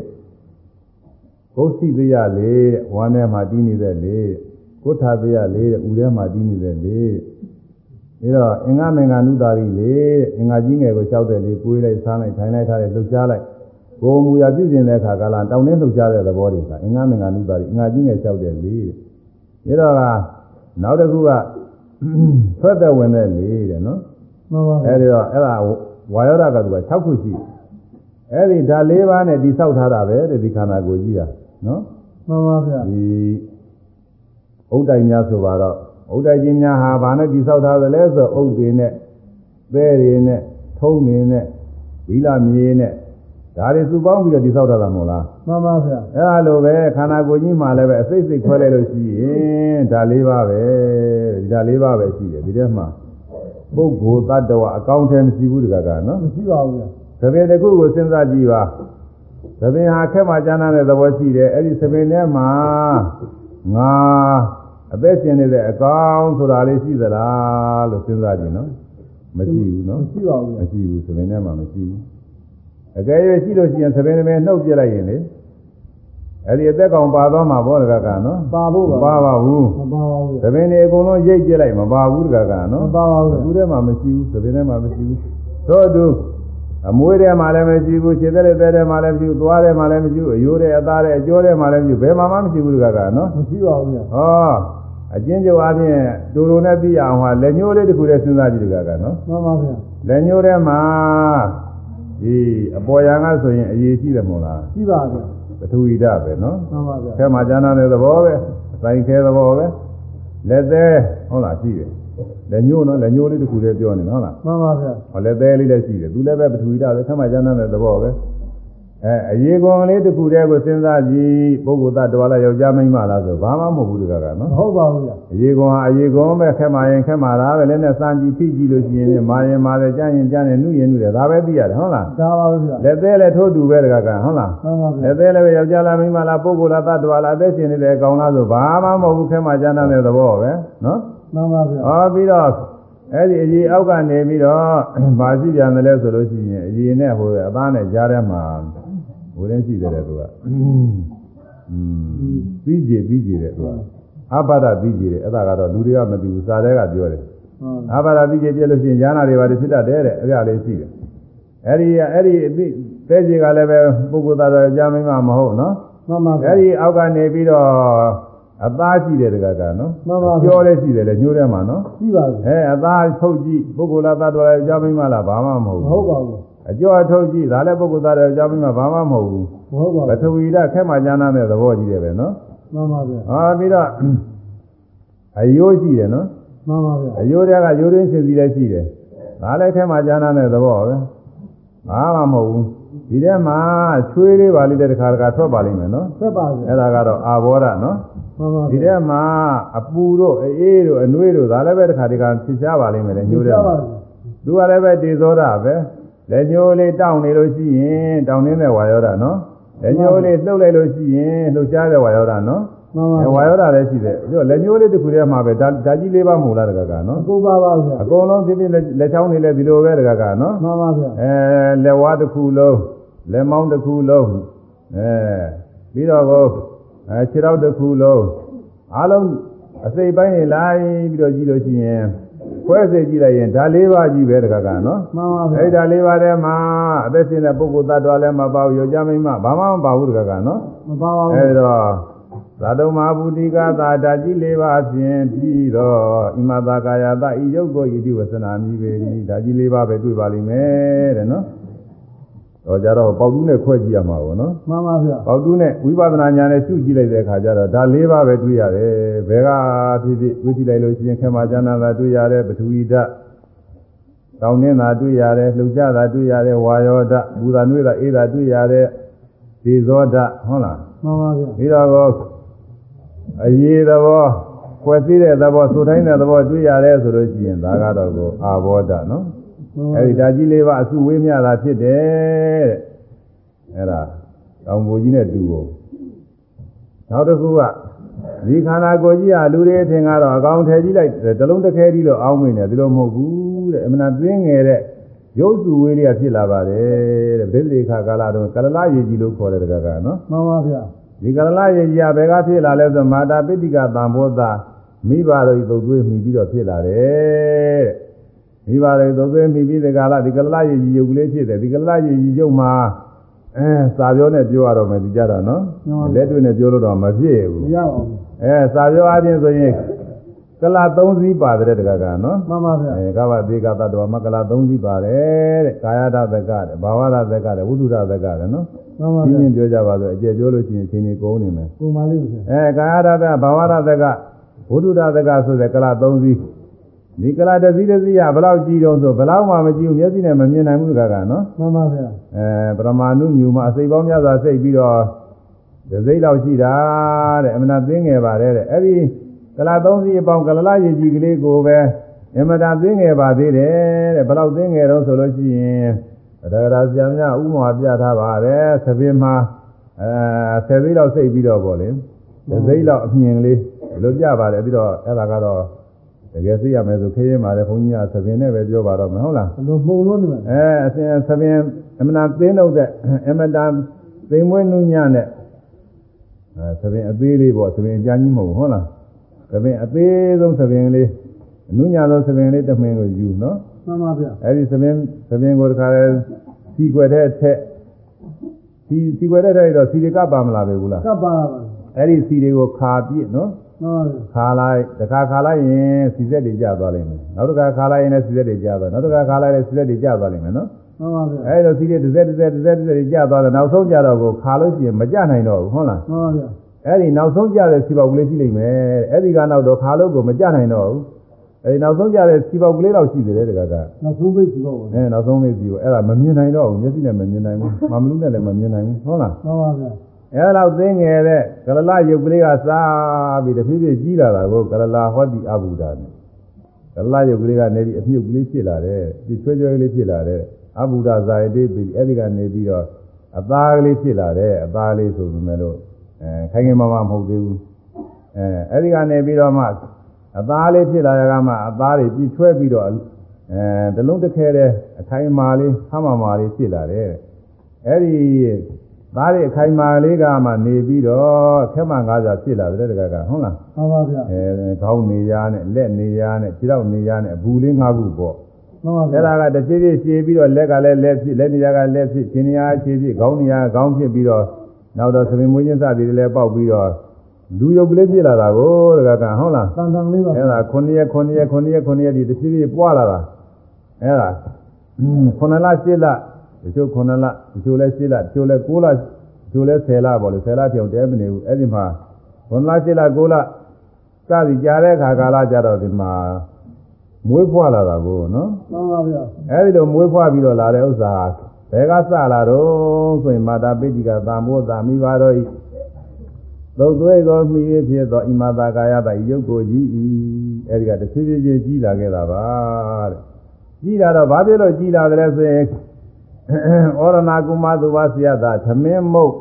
ကိုယ်စီသရ၄တဲ့ဝမ်းထဲမှာတီးနေတဲ့၄တဲ့ကိုယ်ထာသရ၄တဲ့ဥထဲမှာတီးနေတဲ့၄တဲ့ပြီးတော့အင်္ဂမင်္ဂနုတာရီ၄တဲ့အင်္ဂါကြီးငယ်ကိုလျှောက်တဲ့လေးကိုွေးလိုက်ဆန်းလိုက်ထိုင်လိုက်ထားလိုက်လှုပ်ရှားလိုက် ကိုယ်မူရပြုပြင်တဲ့အခါကလာတောင်းနှင်းလှုပ်ရှားတဲ့သဘောတွေကအင်္ဂမင်္ဂနုတာရီအင်္ဂါကြီးငယ်လျှောက်တဲ့လေးတဲ့ဒါတော့ကနောက်တစ်ခုကထွက်သက်ဝင်တဲ့လေးတဲ့နော်မှန်ပါဗျာအဲဒီတော့အဲ့ဒါဝါယောဓာတ်ကသူက6ခုရှိတယ်အဲဒီဓာတ်၄ပါးနဲ့တိဆောက်ထားတာပဲတဲ့ဒီခန္ဓာကိုယ်ကြီးอ่ะနော်မှန်ပါဗျာဒီဥဒ္ဒိုင်များဆိုပါတော့ဥဒ္ဒိုင်ကြီးများဟာဘာနဲ့တိဆောက်ထားသလဲဆိုဥဒ္ဒေနဲ့သဲတွေနဲ့ထုံးတွေနဲ့ဝီလာမြေနဲ့ ဒါတွေစုပေါင်းပြီးတော့ဒီဆောက်တာမဟုတ်လားမှန်ပါဗျာအဲ့ဒါလိုပဲခန္ဓာကိုယ်ကြီးမှာလည်းပဲအစိတ်စိတ်ခွဲလိုက်လို့ရှိရင်ဒါလေးပါပဲဒီဒါလေးပါပဲရှိတယ်ဒီထဲမှာပုဂ္ဂိုလ်တ attva အကောင်းထဲမရှိဘူးတကကနော်မရှိပါဘူးဗျာသဘင်တစ်ခုကိုစဉ်းစားကြည့်ပါသဘင်ဟာခက်မှကျမ်းတဲ့သဘောရှိတယ်အဲ့ဒီသဘင်ထဲမှာငါအသက်ရှင်နေတဲ့အကောင်ဆိုတာလေးရှိသလားလို့စဉ်းစားကြည့်နော်မရှိဘူးနော်မရှိပါဘူးမဗျာရှိဘူးသဘင်ထဲမှာမရှိဘူး အကယ်၍ရှိလို့ရှိရင်သဘင်တစ်ပင်နှုတ်ပြလိုက်ရင်လေအဲ့ဒီအသက်ကောင်ပါသွားမှာဘောတကကနော်ပါဖို့မပါပါပါဘူးမပါပါဘူးသဘင်တွေအကုန်လုံးရိတ်ပြလိုက်မပါဘူးတကကမနော်ပါပါဘူးအခုထဲမှာမရှိဘူးသဘင်ထဲမှာမရှိဘူးသို့အတူအမွေးထဲမှာလည်းမရှိဘူးခြေသက်တဲ့တဲ့ထဲမှာလည်းမရှိဘူးသွားထဲမှာလည်းမရှိဘူးအယိုးထဲအသားထဲအကျောထဲမှာလည်းမရှိဘူးဘယ်မှာမှမရှိဘူးတကကနော်မရှိပါဘူးဗျာဟောအကျဉ်းချုပ်အပြင်တူတူနဲ့သိရအောင်ဟာလက်ညှိုးလေးတစ်ခုတည်းစဉ်းစားကြည့်တကကနော်မှန်ပါဗျာလက်ညှိုးထဲမှာ ဒီအပေါ်ရန်ကဆိုရင်အရေးရှိတယ်မို့လားရှိပါဗျာပထဝီဓာတ်ပဲနော်မှန်ပါဗျာဆဲမှာကျမ်းသာတဲ့သဘောပဲအဆိုင်ခဲသဘောပဲလက်သေးဟုတ်လားရှိတယ်လက်ညှိုးနော်လက်ညှိုးလေးတစ်ခုတည်းပြောနေနော်ဟုတ်လားမှန်ပါဗျာဟောလက်သေးလေးလည်းရှိတယ်သူလည်းပဲပထဝီဓာတ်ပဲဆဲမှာကျမ်းသာတဲ့သဘောပဲ အဲအရေးကွန်လေးတစ်ခုတည်းကိုစဉ်းစားကြည့်ပုဂ္ဂိုလ်သတ္တဝါလားယောက်ျားမိန်းမလားဆိုဘာမှမဟုတ်ဘူးတကကမနော်ဟုတ်ပါဘူးဗျာအရေးကွန်ဟာအရေးကွန်ပဲခက်မှရင်ခက်မှလားပဲလည်းနဲ့စမ်းကြည့်ဖိကြည့်လို့ရှိရင်မာရင်မာတယ်ကြားရင်ကြားတယ်နှုရင်နှုတယ်ဒါပဲသိရတယ်ဟုတ်လားဒါပါပဲဗျာလက်သေးလည်းထိုးတူပဲတကကဟုတ်လားမှန်ပါဗျာလက်သေးလည်းပဲယောက်ျားလားမိန်းမလားပုဂ္ဂိုလ်လားသတ္တဝါလားအသက်ရှင်နေတဲ့အကောင်လားဆိုဘာမှမဟုတ်ဘူးခဲမှကျမ်းတဲ့သဘောပဲနော်မှန်ပါဗျာဟောပြီးတော့အဲ့ဒီအကြီးအောက်ကနေပြီးတော့ဘာရှိပြန်တယ်လဲဆိုလို့ရှိရင်အကြီးနဲ့ဟိုအသားနဲ့ကြားထဲမှာ ဟိုတင်းရှိတယ်တဲ့သူကအင်းပြီးကြည်ပြီးကြည်တဲ့သူကအဘဒပြီးကြည်တဲ့အဲ့ဒါကတော့လူတွေကမသိဘူးစာထဲကပြောတယ်ဟုတ်အာဘာရာတိကျပြည့်လို့ရှိရင်ဉာဏ်တွေပါဖြစ်တတ်တယ်တဲ့အရာလေးရှိတယ်။အဲဒီအဲ့ဒီအသိသဲကြီးကလည်းပဲပုဂ္ဂိုလ်သားတော်ကြာမင်းမမဟုတ်နော်မှန်ပါ။ဗျာအဲဒီအောက်ကနေပြီးတော့အသားရှိတယ်တကကနော်မှန်ပါဗျာကြောလေးရှိတယ်လေညိုးထဲမှာနော်ရှိပါဘူး။အဲအသားထုတ်ကြည့်ပုဂ္ဂိုလ်သားတော်ကြာမင်းမလားဘာမှမဟုတ်မဘူးဟုတ်ပါဘူး။ အကျော်ထုတ်ကြည့်ဒါလည်းပုဂ္ဂိုလ်သားတော်ကြာမင်းမဘာမှမဟုတ်ဘူးမဟုတ်ပါ။ပထဘူးဝီဓာတ်ခဲမှဉာဏ်နဲ့သဘောကြီးတယ်ပဲနော်မှန်ပါဗျာ။ဟာပြီးတော့အယိုးရှိတယ်နော်မှန်ပါဗျာအယိုးတွေကယိုးရင်းရှင်စီလည်းရှိတယ်။ဒါလည်းထဲမှာဉာဏ်နဲ့သဘောပဲ။ဘာမှမဟုတ်ဘူး။ဒီထဲမှာချွေးလေးပါလိမ့်တဲ့တစ်ခါတစ်ခါထွက်ပါလိမ့်မယ်နော်သက်ပါဗျာ။အဲ့ဒါကတော့အာဘောဓနော်မှန်ပါ။ဒီဗျာထဲမှာအပူတို့အေးတို့အနှွေးတို့ဒါလည်းပဲတစ်ခါတစ်ခါဖြစ်ရှားပါလိမ့်မယ်လေညိုးထဲပါမှာဗျာ။သူကလည်းပဲတေဇောဓပဲ။ လက်ညိုးလေးတောင့်နေလို့ရှိရင်တောင့်နေတဲ့ဝါယောဓနော်။လက်ညိုးလေးလှုပ်လိုက်လို့ရှိရင်လှုပ်ရှားတဲ့ဝါယောဓနော်မှန်ပါ။အဲဝါဗျာယောဓလည်းရှိတယ်။ပြီးတော့လက်ညိုးလေးတစ်ခုထဲမှာပဲဒါဒါကြီးလေးပါမဟုတ်လားတကကနော်အကုန်ပါပါဗျာအကုန်လုံးဖြစ်ဖြစ်လက်လက်ချောင်းတွေလည်းဒီလိုပဲတကကနော်မှန်ပါဗျာအဲလက်ဝါးတစ်ခုလုံးလက်မောင်းတစ်ခုလုံးအဲပြီးတော့ကိုအဲခြေထောက်တစ်ခုလုံးအားလုံးအစိပ်ပိုင်းနေလိုက်ပြီးတော့ကြည့်လို့ရှိရင် ခွဲစိတ်ကြည့်လိုက်ရင်ဒါလေးပါးကြီးပဲတကကနော်မှန်ပါဗျာအဲ့ဒါလေးပါးထဲမှာအသက်ရှင်တဲ့ပုဂ္ဂိုလ်သတ္တဝါလည်းမပါဘူးယောက်ျားမိန်းမဘာမှမပါဘူးတကကနော်မပါပါဘူးအဲဒီတော့သာတုမာဘူတိကသာဓာကြီးလေးပါးဖြင့်ပြီးတော့ဣမသာကာယတဤယုတ်ကိုဣတိဝဆနာမိပေ၏ဓာကြီးလေးပါးပဲတွေ့ပါလိမ့်မယ်တဲ့နော်။ တော့ကြတော့ပေါက်တူးနဲ့ခွဲကြည့်ရမှာပေါ့နော်မှန်ပါဗျာ။ပေါက်တူးနဲ့ဝိပဿနာဉာဏ်နဲ့ရှုကြည့်လိုက်တဲ့အခါကျတော့ဒါလေးပါးပဲတွေ့ရတယ်။ဘယ်ကဖြစ်ဖြစ်တွေ့ကြည့်လိုက်လို့ရှိရင်ခေမဇာနာသာတွေ့ရတယ်ပထဝီဓာတ်ကောင်းနေတာတွေ့ရတယ်လှုပ်ရှားတာတွေ့ရတယ်ဝါယောဓာတ်ဘူတာနွေးတာအေးတာတွေ့ရတယ်ဒီဇောဓာတ်ဟုတ်လားမှန်ပါဗျာပြီးတော့ကိုအရေးသဘောကွယ်သိတဲ့သဘောသိုတိုင်းတဲ့သဘောတွေ့ရတယ်ဆိုလို့ရှိရင်ဒါကတော့ကိုအာဘောဓနော်မှန်ပါ အဲဒီဓာကြီးလေးပါအစုဝေးမြတာဖြစ်တယ်တဲ့အဲ့ဒါတောင်ပူကြီးနဲ့တူဖို့နောက်တစ်ခုကဒီခန္ဓာကိုယ်ကြီးဟာလူတွေအထင်ကတော့အကောင်ထည်ကြီးလိုက်တလုံးတစ်ခဲကြီးလို့အောင်းမိနေတယ်ဒီလိုမဟုတ်ဘူးတဲ့အမှန်သွင်းငယ်တဲ့ရုပ်စုဝေးလေးကဖြစ်လာပါတယ်တဲ့ဗိသေခါကာလတော့ကလလရေကြီးလို့ခေါ်တယ်တကကနော်မှန်ပါဗျာဒီကရလရေကြီးကဘယ်ကဖြစ်လာလဲဆိုမာတာပိဋိကသံဘောသာမိဘတို့ဤသုတ်သွေးမိပြီးတော့ဖြစ်လာတယ် မိဘတွေသုတ်သွေးမိပြီးဒီကလာဒီကရလရေကြီးရုပ်ကလေးဖြစ်တယ်ဒီကရလရေကြီးရုပ်မှာအဲစာပြောနဲ့ပြောရတော့မယ်ဒီကြတော့နော်လက်တွေ့နဲ့ပြောလို့တော့မဖြစ်မဘူးရပါဘူးအဲစာပြောအချင်းဆိုရင်ကလာ3စီးပါတယ်တကကနော်မှန်ပါဗျာအဲကဗ္ဗဒေကတတ္တဝမကလာ3စီးပါတယ်တဲ့ကာယဓာတ်သကတဲ့ဘာဝဓာတ်သကတဲ့ဝိတုဓာတ်သကတဲ့နော်မှန်ပါရှင်းဗျာရှင်းပြောကြပါဆိုအကျယ်ပြောလို့ရှိရင်ချင်းကြီးကုန်နေမယ်ပုံပါလိမ့်ဗျာအဲကာယရတ္တဘာဝရတ္တကဘုဒ္ဓရတ္တကဆိုတဲ့ကလ၃စီး ဒီကလာတစ်စီးတစ်စီးကဘယ်လောက်ကြီးတော့ဆိုဘယ်လောက်မှမကြည့်ဘူးမျက်စိနဲ့မမြင်နိုင်ဘူးကကနော်မှန်ပါဗျာအဲပရမာဏုမြူမှာအစိပ်ပေါင်းများစွာစိတ်ပြီးတော့ဒစိမ့်လောက်ရှိတာတဲ့အမနာသိငယ်ပါတယ်တဲ့အဲ့ဒီကလာသုံးစီးအပေါင်းကလလရည်ကြီးကလေးကိုပဲအမနာသိငယ်ပါသေးတယ်တဲ့ဘယ်လောက်သိငယ်တော့ဆိုလို့ရှိရင်တဂရာဆရာများဥမာပြထားပါတယ်သပင်မှာအဲဆယ်သိန်းလောက်စိတ်ပြီးတော့ပေါ့လေဒစိမ့်လောက်အမြင်ကလေးဒီလိုပြပါတယ်ပြီးတော့အဲ့ဒါကတော့ တကယ်သိရမယ်ဆိုခရင်ပါလေဘုန်းကြီးကသပင်နဲ့ပဲပြောပါတော့မဟုတ်လားဘယ်လိုမှုံလို့နေမှာအဲအစဉ်သဘင်အမနာသင်းတော့တဲ့အမတာသိမ်မွေးနုညနဲ့အဲသဘင်အသေးလေးပေါ့သဘင်အကြမ်းကြီးမဟုတ်ဘူးဟုတ်လားသဘင်အသေးဆုံးသဘင်ကလေးနုညဆုံးသဘင်လေးတစ်မင်းကိုယူနော်မှန်ပါဗျာအဲဒီသဘင်သဘင်ကိုတခါလဲစီကွယ်တဲ့အထက်စီစီကွယ်တဲ့အထက်တော့စီတွေကပါမလာပဲဘူးလားကပ်ပါပါအဲ့ဒီစီတွေကိုခါပြည့်နော်မှန်ပါဗျာ ခါလိုက်တစ်ခါခါလိုက်ရင်စီဆက်တွေကျသွားလိမ့်မယ်နောက်တစ်ခါခါလိုက်ရင်လည်းစီဆက်တွေကျသွားနောက်တစ်ခါခါလိုက်လည်းစီဆက်တွေကျသွားလိမ့်မယ်နော်မှန်ပါဗျာအဲလိုစီးတဲ့တစ်စက်တစ်စက်တစ်စက်တစ်စက်ကြီးကျသွားတော့နောက်ဆုံးကျတော့ကိုခါလို့ရှိရင်မကျနိုင်တော့ဘူးဟုတ်လားမှန်ပါဗျာအဲဒီနောက်ဆုံးကျတဲ့စီပေါက်ကလေးရှိလိမ့်မယ်အဲဒီကနောက်တော့ခါလို့ကိုမကျနိုင်တော့ဘူးအဲဒီနောက်ဆုံးကျတဲ့စီပေါက်ကလေးတော့ရှိသေးတယ်တကကနောက်ဆုံးပိတ်စီတော့ပါအဲနောက်ဆုံးမေးစီကိုအဲ့ဒါမမြင်နိုင်တော့ဘူးမျက်စိနဲ့မမြင်နိုင်ဘူးမမလူနဲ့လည်းမမြင်နိုင်ဘူးဟုတ်လားမှန်ပါဗျာ အဲလောက်သိငယ်တဲ့ကလလရုပ်ကလေးကစားပြီးတဖြည်းဖြည်းကြီးလာတာကိုကလလဟောတိအဘူဒါနဲ့ကလလရုပ်ကလေးကနေပြီးအမြုပ်ကလေးဖြစ်လာတယ်ဒီချွဲချွဲကလေးဖြစ်လာတယ်အဘူဒါဇာယတိပြီးအဲ့ဒီကနေပြီးတော့အသားကလေးဖြစ်လာတယ်အသားလေးဆိုပေမဲ့လို့အဲခိုင်ခိုင်မာမာမဟုတ်သေးဘူးအဲအဲ့ဒီကနေပြီးတော့မှအသားလေးဖြစ်လာရကမှအသားတွေပြီးချွဲပြီးတော့အဲတလုံးတစ်ခဲတဲ့အခိုင်အမာလေးဆမ်းမာမာလေးဖြစ်လာတယ်အဲ့ဒီ သားတွေအခိုင်မာလေးကမှနေပြီးတော့ခက်မှန်ကားကြဖြစ်လာတယ်တကကဟုတ်လားမှန်ပါဗျာအဲခေါင်းနေရနဲ့လက်နေရနဲ့ခြေထောက်နေရနဲ့အဘူးလေး၅ခုပေါ့မှန်ပါဗျာအဲ့ဒါကတစ်ပြေးပြေးရှည်ပြီးတော့လက်ကလည်းလက်ဖြစ်လက်နေရကလက်ဖြစ်ခြေနေရခြေဖြစ်ခေါင်းနေရခေါင်းဖြစ်ပြီးတော့နောက်တော့သမင်မွေးချင်းစသည်တွေလည်းပေါက်ပြီးတော့လူရုပ်ကလေးဖြစ်လာတာကိုတကကဟုတ်လားတန်တန်လေးပါအဲ့ဒါ9ရက်9ရက်9ရက်9ရက်ဒီတစ်ပြေးပြေးပွားလာတာအဲ့ဒါ9လ10လ တချို့9လတချို့လည်း10လတချို့လည်း9လတချို့လည်း10လပေါ့လေ10လတောင်တဲမနေဘူးအဲ့ဒီမှာ9လ10လ9လစသည်ကြားတဲ့ခါကာလကြတော့ဒီမှာမွေးဖွားလာတာကိုနော်မှန်ပါဗျာအဲ့ဒီလိုမွေးဖွားပြီးတော့လာတဲ့ဥစ္စာဘယ်ကစလာတော့ဆိုရင်မာတာပိဋိကသာမောသာမိပါတော့ဤသုတ်သွေးကိုမိရဖြစ်သောဣမတာကာယတာဤရုပ်ကိုကြီးဤအဲ့ဒီကတစ်ဖြည်းဖြည်းချင်းကြီးလာခဲ့တာပါတဲ့ကြီးလာတော့ဘာဖြစ်လို့ကြီးလာကြလဲဆိုရင် ဩရဏကုမသုဘဆရာသာသမင်းမုတ်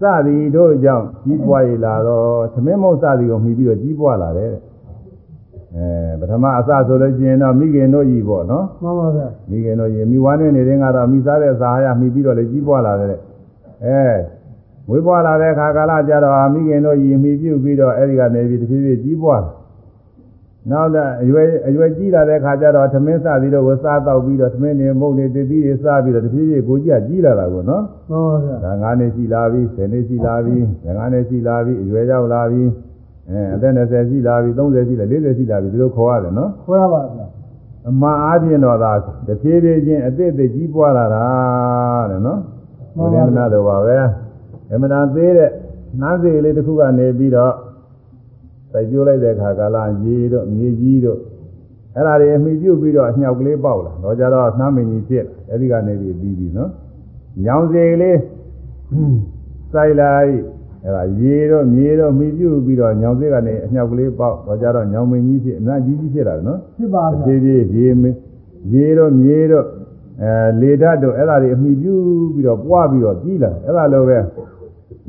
စသည်တို့ကြောင့်ကြီးပွားရလာတော့သမင်းမုတ်စသည်ကိုမှီပြီးတော့ကြီးပွားလာတယ်အဲပထမအစဆိုလို့ရှိရင်တော့မိခင်တို့ကြီးပေါ့နော်မှန်ပါဗျာမိခင်တို့ရေမိဝါနေနေတဲ့ကတော့မိစားတဲ့စာဟာရမိပြီးတော့လည်းကြီးပွားလာတယ်အဲမွေးပွားလာတဲ့ခါကာလကြတော့မိခင်တို့ရေမိပြုတ်ပြီးတော့အဲဒီကနေပြီးတဖြည်းဖြည်းကြီးပွားလာ နောက်တဲ့အရွယ်အရွယ်ကြီးလာတဲ့ခါကျတော့သမင်းစသည်တို့ကိုစားတော့ပြီးတော့သမင်းနေမုတ်နေတည်ပြီးစားပြီးတော့တဖြည်းဖြည်းကိုကြီးကကြီးလာတာကိုနော်မှန်ပါဗျာဒါ9နှစ်ရှိလာပြီ10နှစ်ရှိလာပြီ15နှစ်ရှိလာပြီအရွယ်ရောက်လာပြီအဲအသက်20ရှိလာပြီ30ရှိလာ40ရှိလာပြီဒီလိုခေါ်ရတယ်နော်ခွဲပါဗျာအမှန်အားဖြင့်တော့ဒါတဖြည်းဖြည်းချင်းအသစ်အသစ်ကြီးပွားလာတာတဲ့နော်ဘုရားနာတော်ပါပဲအမှန်တန်သေးတဲ့နှမ်းစေလေးတစ်ခုကနေပြီးတော့ စိုက်ပြိုးလိုက်တဲ့အခါကာလရေတို့မြေကြီးတို့အဲ့ဒါတွေအမိပြုတ်ပြီးတော့အညောက်ကလေးပေါက်လာတော့ကြတော့နှမ်းမင်းကြီးဖြစ်အဲ့ဒီကနေပြီးပြီးပြီနော်ညောင်စေလေးစိုက်လိုက်အဲ့ဒါရေတို့မြေတို့မိပြုတ်ပြီးတော့ညောင်စေကနေအညောက်ကလေးပေါက်တော့ကြတော့ညောင်မင်းကြီးဖြစ်အနာကြီးကြီးဖြစ်လာတယ်နော်ဖြစ်ပါအဗျာပြေးပြေးရေမရေတော့မြေတော့အဲလေဓာတ်တို့အဲ့ဒါတွေအမိပြုပြီးတော့ပွားပြီးတော့ကြီးလာအဲ့ဒါလိုပဲ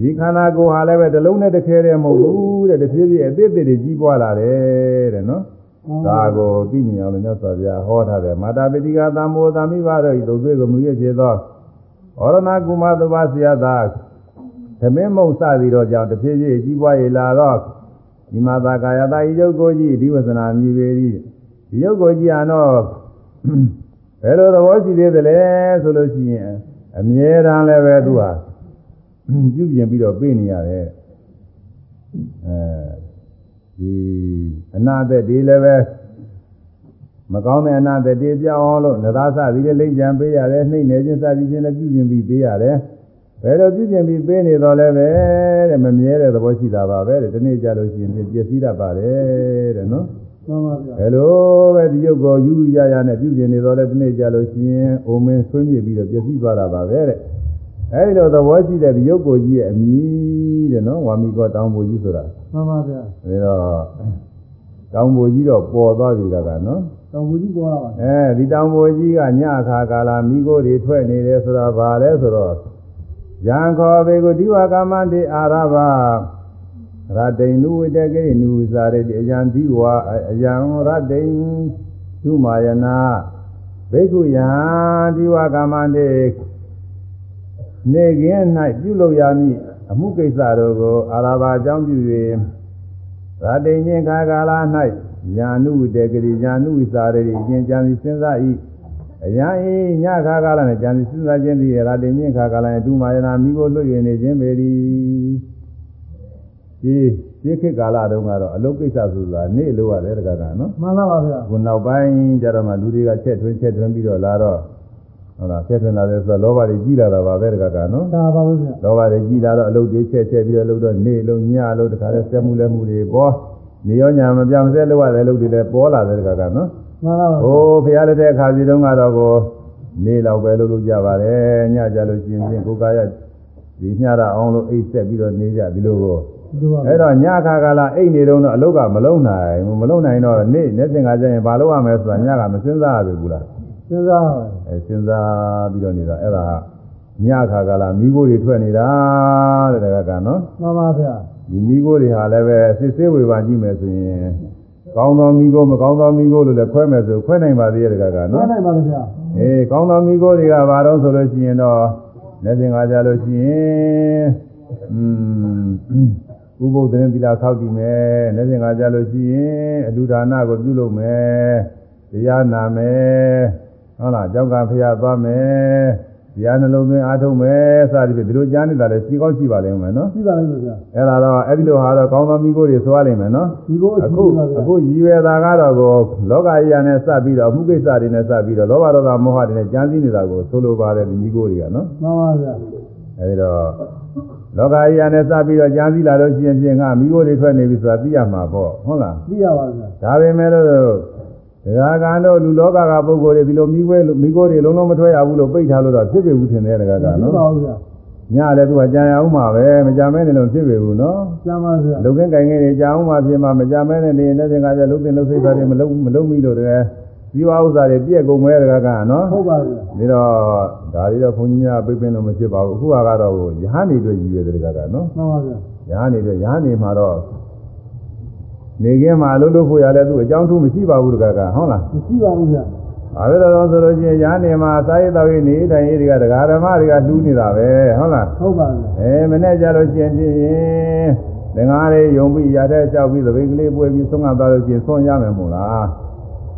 ဒီခန္ဓာကိုယ်ဟာလည်းပဲတစ်လုံးနဲ့တစ်ခဲတည်းမဟုတ်ဘူးတဲ့တစ်ပြေးပြေးအသစ်အသစ်တွေကြီးပွားလာတယ်တဲ့နော်ဒါကိုသိမြင်အောင်လို့မြတ်စွာဘုရားဟောထားတယ်မာတာပိတိကသံမောသမိပါတော့ဤသို့သွေးကိုမူရဖြစ်သောဩရဏကုမသဘာဆရာသာသမင်းမုံစသည်တော့ကြောင့်တစ်ပြေးပြေးကြီးပွားရလာတော့ဒီမာတာကာယတာဤယုတ်ကိုကြီးဒီဝဇနာမြည်ပေသည်ဒီယုတ်ကိုကြီးအတော့ဘယ်လိုသဘောရှိသေးသလဲဆိုလို့ရှိရင်အမြဲတမ်းလည်းပဲသူဟာ ပြုပြင်ပြီးတော့ပြေးနေရတယ်အဲဒီအနာသက်ဒီလည်းပဲမကောင်းတဲ့အနာသက်တွေပြောင်းအောင်လို့နသာစသည်လည်းလိမ့်ကြံပေးရတယ်နှိမ့်နေခြင်းစသည်ချင်းလည်းပြုပြင်ပြီးပေးရတယ်ဘယ်လိုပြုပြင်ပြီးပေးနေတော့လဲပဲတဲ့မမြဲတဲ့သဘောရှိတာပါပဲတဲ့ဒီနေ့ကြလို့ရှိရင်ပြည့်စည်တတ်ပါတယ်တဲ့နော်မှန်ပါဗျာဘယ်လိုပဲဒီရုပ်ကိုယူရရနဲ့ပြုပြင်နေတော့လဲဒီနေ့ကြလို့ရှိရင်အိုမင်းဆွေးမြေ့ပြီးတော့ပြည့်စည်သွားတာပါပဲတဲ့ အဲဒီလိုသဘောရှိတဲ့ဒီရုပ်ကိုကြီးရဲ့အမည်တဲ့နော်ဝါမီကောတောင်ပူကြီးဆိုတာမှန်ပါဗျာဒါတော့တောင်ပူကြီးတော့ပေါ်သွားပြီကကနော်တော်ဘူးကြီးပေါ်လာပါအဲဒီတောင်ပူကြီးကညအခါကာလမိโกတွေထွက်နေတယ်ဆိုတာဘာလဲဆိုတော့ယံခောဘေကုဒီဝကာမတိအာရဘရတိန်နုဝိတကေနုဇာရတိအယံဒီဝအယံရတိန်ဒုမာယနာဘေကုယံဒီဝကာမတိ နေကင်း၌ပြုလုပ်ရမည်အမှုကိစ္စတို့ကိုအာရဘအကြောင်းပြု၍ရတိန်ချင်းခါကာလ၌ယာနုဝိတကေယာနုဝိစာရတိအကျဉ်းကြံပြီးစဉ်းစား၏အယံဤညခါကာလနဲ့ကြံပြီးစဉ်းစားခြင်းသည်ရတိန်ချင်းခါကာလ၌ဒုမာယနာမိကိုလွတ်၍နေခြင်းပေသည်ဒီဒီခေတ်ကာလတုန်းကတော့အလုတ်ကိစ္စဆိုတာနေ့လို့ရတယ်တကကနော်မှန်လားပါဗျာခုနောက်ပိုင်းကျတော့မှလူတွေကချက်ထွင်းချက်ထွင်းပြီးတော့လာတော့ ဟုတ်လားချက်ထွင်းလာတယ်ဆိုတော့လောဘတွေကြီးလာတာပါပဲတကကနော်ဒါပါပဲဗျာလောဘတွေကြီးလာတော့အလုတ်တွေချက်ချက်ပြီးတော့လုပ်တော့နေ့လုံးညလုံးတခါလဲဆက်မှုလဲမှုတွေပေါ်နေရောညာမပြောင်းစဲလို့ရတဲ့လုပ်တွေလည်းပေါ်လာတယ်တကကနော်မှန်လားပါဟိုဖရားလက်တဲ့အခါစီတုန်းကတော့ကိုနေလောက်ပဲလုပ်လို့ကြပါတယ်ညကြလို့ရှိရင်ဖြင့်ကိုယ်ကာယဒီညတာအောင်လို့အိတ်ဆက်ပြီးတော့နေကြဒီလိုကိုဒီလိုပါအဲ့တော့ညခါကာလအိတ်နေတော့အလုတ်ကမလုံနိုင်ဘူးမလုံနိုင်တော့နေ့နေ့ပြင်ကကျရင်ဘာလုပ်ရမလဲဆိုတာညကမစဉ်းစားရဘူးလား စဉ်းစားပါအဲစဉ်းစားပြီးတော့နေတာအဲ့ဒါညခါကာလမိခိုးတွေထွက်နေတာတဲ့တကကနော်မှန်ပါဗျာဒီမိခိုးတွေဟာလည်းပဲစစ်ဆေးဝေဘာကြည့်မယ်ဆိုရင်ကောင်းသောမိခိုးမကောင်းသောမိခိုးလို့လည်းခွဲမယ်ဆိုခွဲနိုင်ပါသေးရဲ့တကကမှနော်န်နိုင်ပါလေဗျာအေးကောင်းသောမိခိုးတွေကဘာတော့ဆိုလို့ရှိရင်တော့လက်ပြင်ကကြလို့ရှိရင်อืมဥပုသ်တဲ့သီလဆောက်တည်မယ်လက်ပြင်ကကြလို့ရှိရင်အလူဒါနကိုပြုလုပ်မယ်တရားနာမယ် ဟုတ်လားကြောက်ကဖျားသွားမယ်တရားနှလုံးသွင်းအားထုတ်မယ်စသည်ဖြင့်ဒီလိုကြားနေတာလည်းရှိကောင်းရှိပါလိမ့်မယ်နော်ရှိပါလိမ့်မယ်ဗျာအဲ့ဒါတော့အဲ့ဒီလိုဟာတော့ကောင်းသောမိခိုးတွေသွားလိမ့်မယ်နော်ဒီကိုအအခုရှိပါဗျာအခုရည်ရွယ်တာကတော့ကိုလောကကြီးရနဲ့စပ်ပြီးတော့အမှုကိစ္စတွေနဲ့စပ်ပြီးတော့လောဘဒေါသမောဟတွေနဲ့ကြမ်းစည်းနေတာကိုဆိုလိုပါတယ်ဒီမိကိုတွေကနော်မှန်ပါဗျာအဲဒီတော့လောကကြီးရနဲ့စပ်ပြီးတော့ကြမ်းစည်းလာလို့ရှိရင်ဖြင့်ငါမိကိုတွေထွက်နေပြီဆိုတာသိရမှာပေါ့ဟုတ်လားသိရပါဗျာဒါပေမဲ့လို့ ဒကာကန်တို့လူလောကကပုဂ္ဂိုလ်တွေဒီလိုမိခွဲမိကိုတွေလုံးလုံးမထွက်ရဘူးလို့ပိတ်ထားလို့တော့ဖြစ်ပြီဘူးထင်တယ်ဒကာကသိနော်ပါဦးဗျာညလည်းသူကကြံရအောင်မှာပဲမကြမ်းမဲနေလို့ဖြစ်ပြီဘူးနော်ကျမ်းပါဗျာလုံကင်းကင်ကင်းတွေကြာအောင်မှပြင်မှာမကြမဲနဲ့နေနေတင်ကကြလုံတင်လုံစိတ်သားတွေမလုံမလုံမိလို့တည်းဇီဝဥစ္စာတွေပြည့်ကုန်မဲတကကနော်ဟုတ်ပါဗျာဒီတော့ဒါတွေတော့ဘုန်းကြီးများပြိပင်းလို့မဖြစ်ပါဘူးအခုကတော့ယဟန်နေအတွက်ရည်ရွယ်တယ်တကကနော်မှန်ပါဗျာယဟန်နေအတွက်ယဟန်နေမှာတော့ နေကင်းမှာလှုပ်လို့ဖို့ရလဲသူအကြောင်းထူးမရှိပါဘူးတကကဟုတ်လားမရှိပါဘူးဗျာအဲဒါတော့ဆိုလို့ချင်းယဟန်နေမှာစာရေးတော်ရေးနေထိုင်ရေးတွေကဒကာဓမ္မတွေကလှူးနေတာပဲဟုတ်လားဟုတ်ပါဗျာအဲမနေ့ကျတော့ကျင်ပြင်းရင်ငငါးလေးယုံပြီးရတဲ့လျှောက်ပြီးသပိတ်ကလေးပွဲပြီးဆုံးမသွားလို့ကျင်ဆုံးရမယ်မို့လား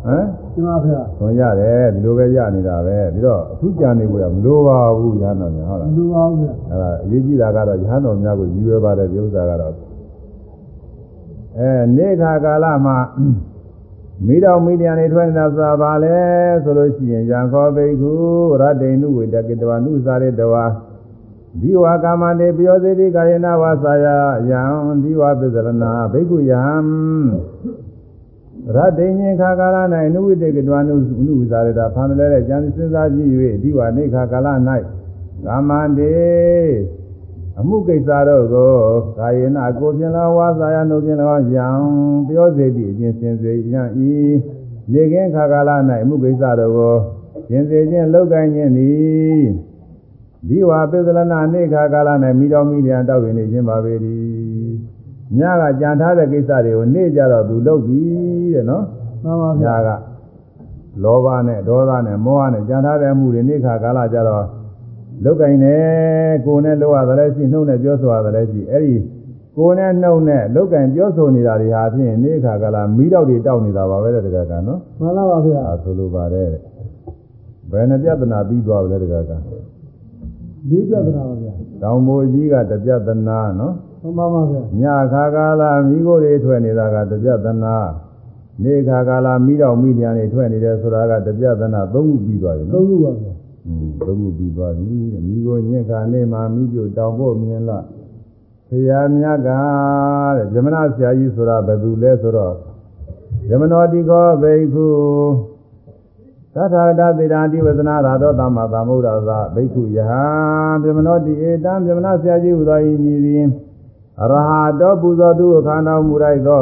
ဟမ်ကျမ်းပါဗျာဆုံးရတယ်ဒီလိုပဲရနေတာပဲပြီးတော့အထူးကြံနေကိုရမလိုပါဘူးရဟန်းတော်များဟုတ်လားလူပါဦးဗျာအဲဒါအရေးကြီးတာကတော့ရဟန်းတော်များကိုရည်ရွယ်ပါတယ်ဒီဥစ္စာကတော့ အဲနေခါကာလမှာမိတော်မိတရားနေထွက်နေတာဆိုတာဘာလဲဆိုလို့ရှိရင်ယံခောဘိက္ခုရတ္တိနုဝေတကေတဝနုစာရေတဝါဒီဝါကာမတေပြောစေတိကာယနာဝါစာယယံဒီဝါပစ္စရဏဘိက္ခုယံရတ္တိညင်ခါကာလ၌နုဝိတေကတဝနုနုစာရေတာဖန်လဲတဲ့ဉာဏ်စဉ်းစားကြည့်၍ဒီဝါနေခါကာလ၌ကာမတေ အမှုကိစ္စတို့ကိုကာယေနကိုဖြင့်လောဝါစာယနှုတ်ဖြင့်လောယံပြောစေသည့်အချင်းစင်စေယံဤနေကင်းခါကာလ၌အမှုကိစ္စတို့ကိုရှင်စေခြင်းလောက်ကင်ခြင်းသည်ဒီဝါပိသလနာနေခါကာလ၌မိတော်မိလျံတောက်ရင်နေခြင်းပါပေ၏ညကကြံထားတဲ့ကိစ္စတွေကိုနေ့ကြတော့သူလုပ်ပြီတဲ့နော်မှန်ပါဗျာညာကလောဘနဲ့ဒေါသနဲ့မောဟနဲ့ကြံထားတဲ့အမှုတွေနေ့ခါကာလကြတော့ လုတ်ကင်နေကိုယ်နဲ့လောက်ရတယ်လည်းရှိနှုတ်နဲ့ပြောဆိုရတယ်လည်းရှိအဲ့ဒီကိုယ်နဲ့နှုတ်နဲ့လုတ်ကင်ပြောဆိုနေတာတွေဟာဖြင့်နေ့ခါကာလမီးတော့တွေတောက်နေတာပါပဲတဲ့တကကနော်မှန်လားပါဗျာအဲဆိုလိုပါတယ်တဲ့ဘယ်နှပြဿနာပြီးသွားပြီလဲတကကလေးပြဿနာပါဗျာတောင်မိုးကြီးကတပြဿနာနော်မှန်ပါပါဗျာညခါကာလမိခိုးတွေထွက်နေတာကတပြဿနာနေခါကာလမိတော့မိညာတွေထွက်နေတယ်ဆိုတာကတပြဿနာသုံးခုပြီးသွားပြီသုံးနော်ခုပါဗျာ อืมသုံးခုပြီးသွားပြီတဲ့မိကိုညက်ခါနေမှာမိပြတောင်ဖို့မြင်လားဆရာမြတ်ကတဲ့ဇမနာဆရာကြီးဆိုတာဘယ်သူလဲဆိုတော့ယမနောတိကောဘိက္ခုသတ္ထာတသေတာတိဝဇနာရာသောသမ္မာသမ္ဗုဒ္ဓသာ ဘိက္ခုယဟံယမနောတိဧတံယမနာဆရာကြီးဟူသောဤမည်သည်အရဟတောပူဇော်တုအခါတော်မူလိုက်သော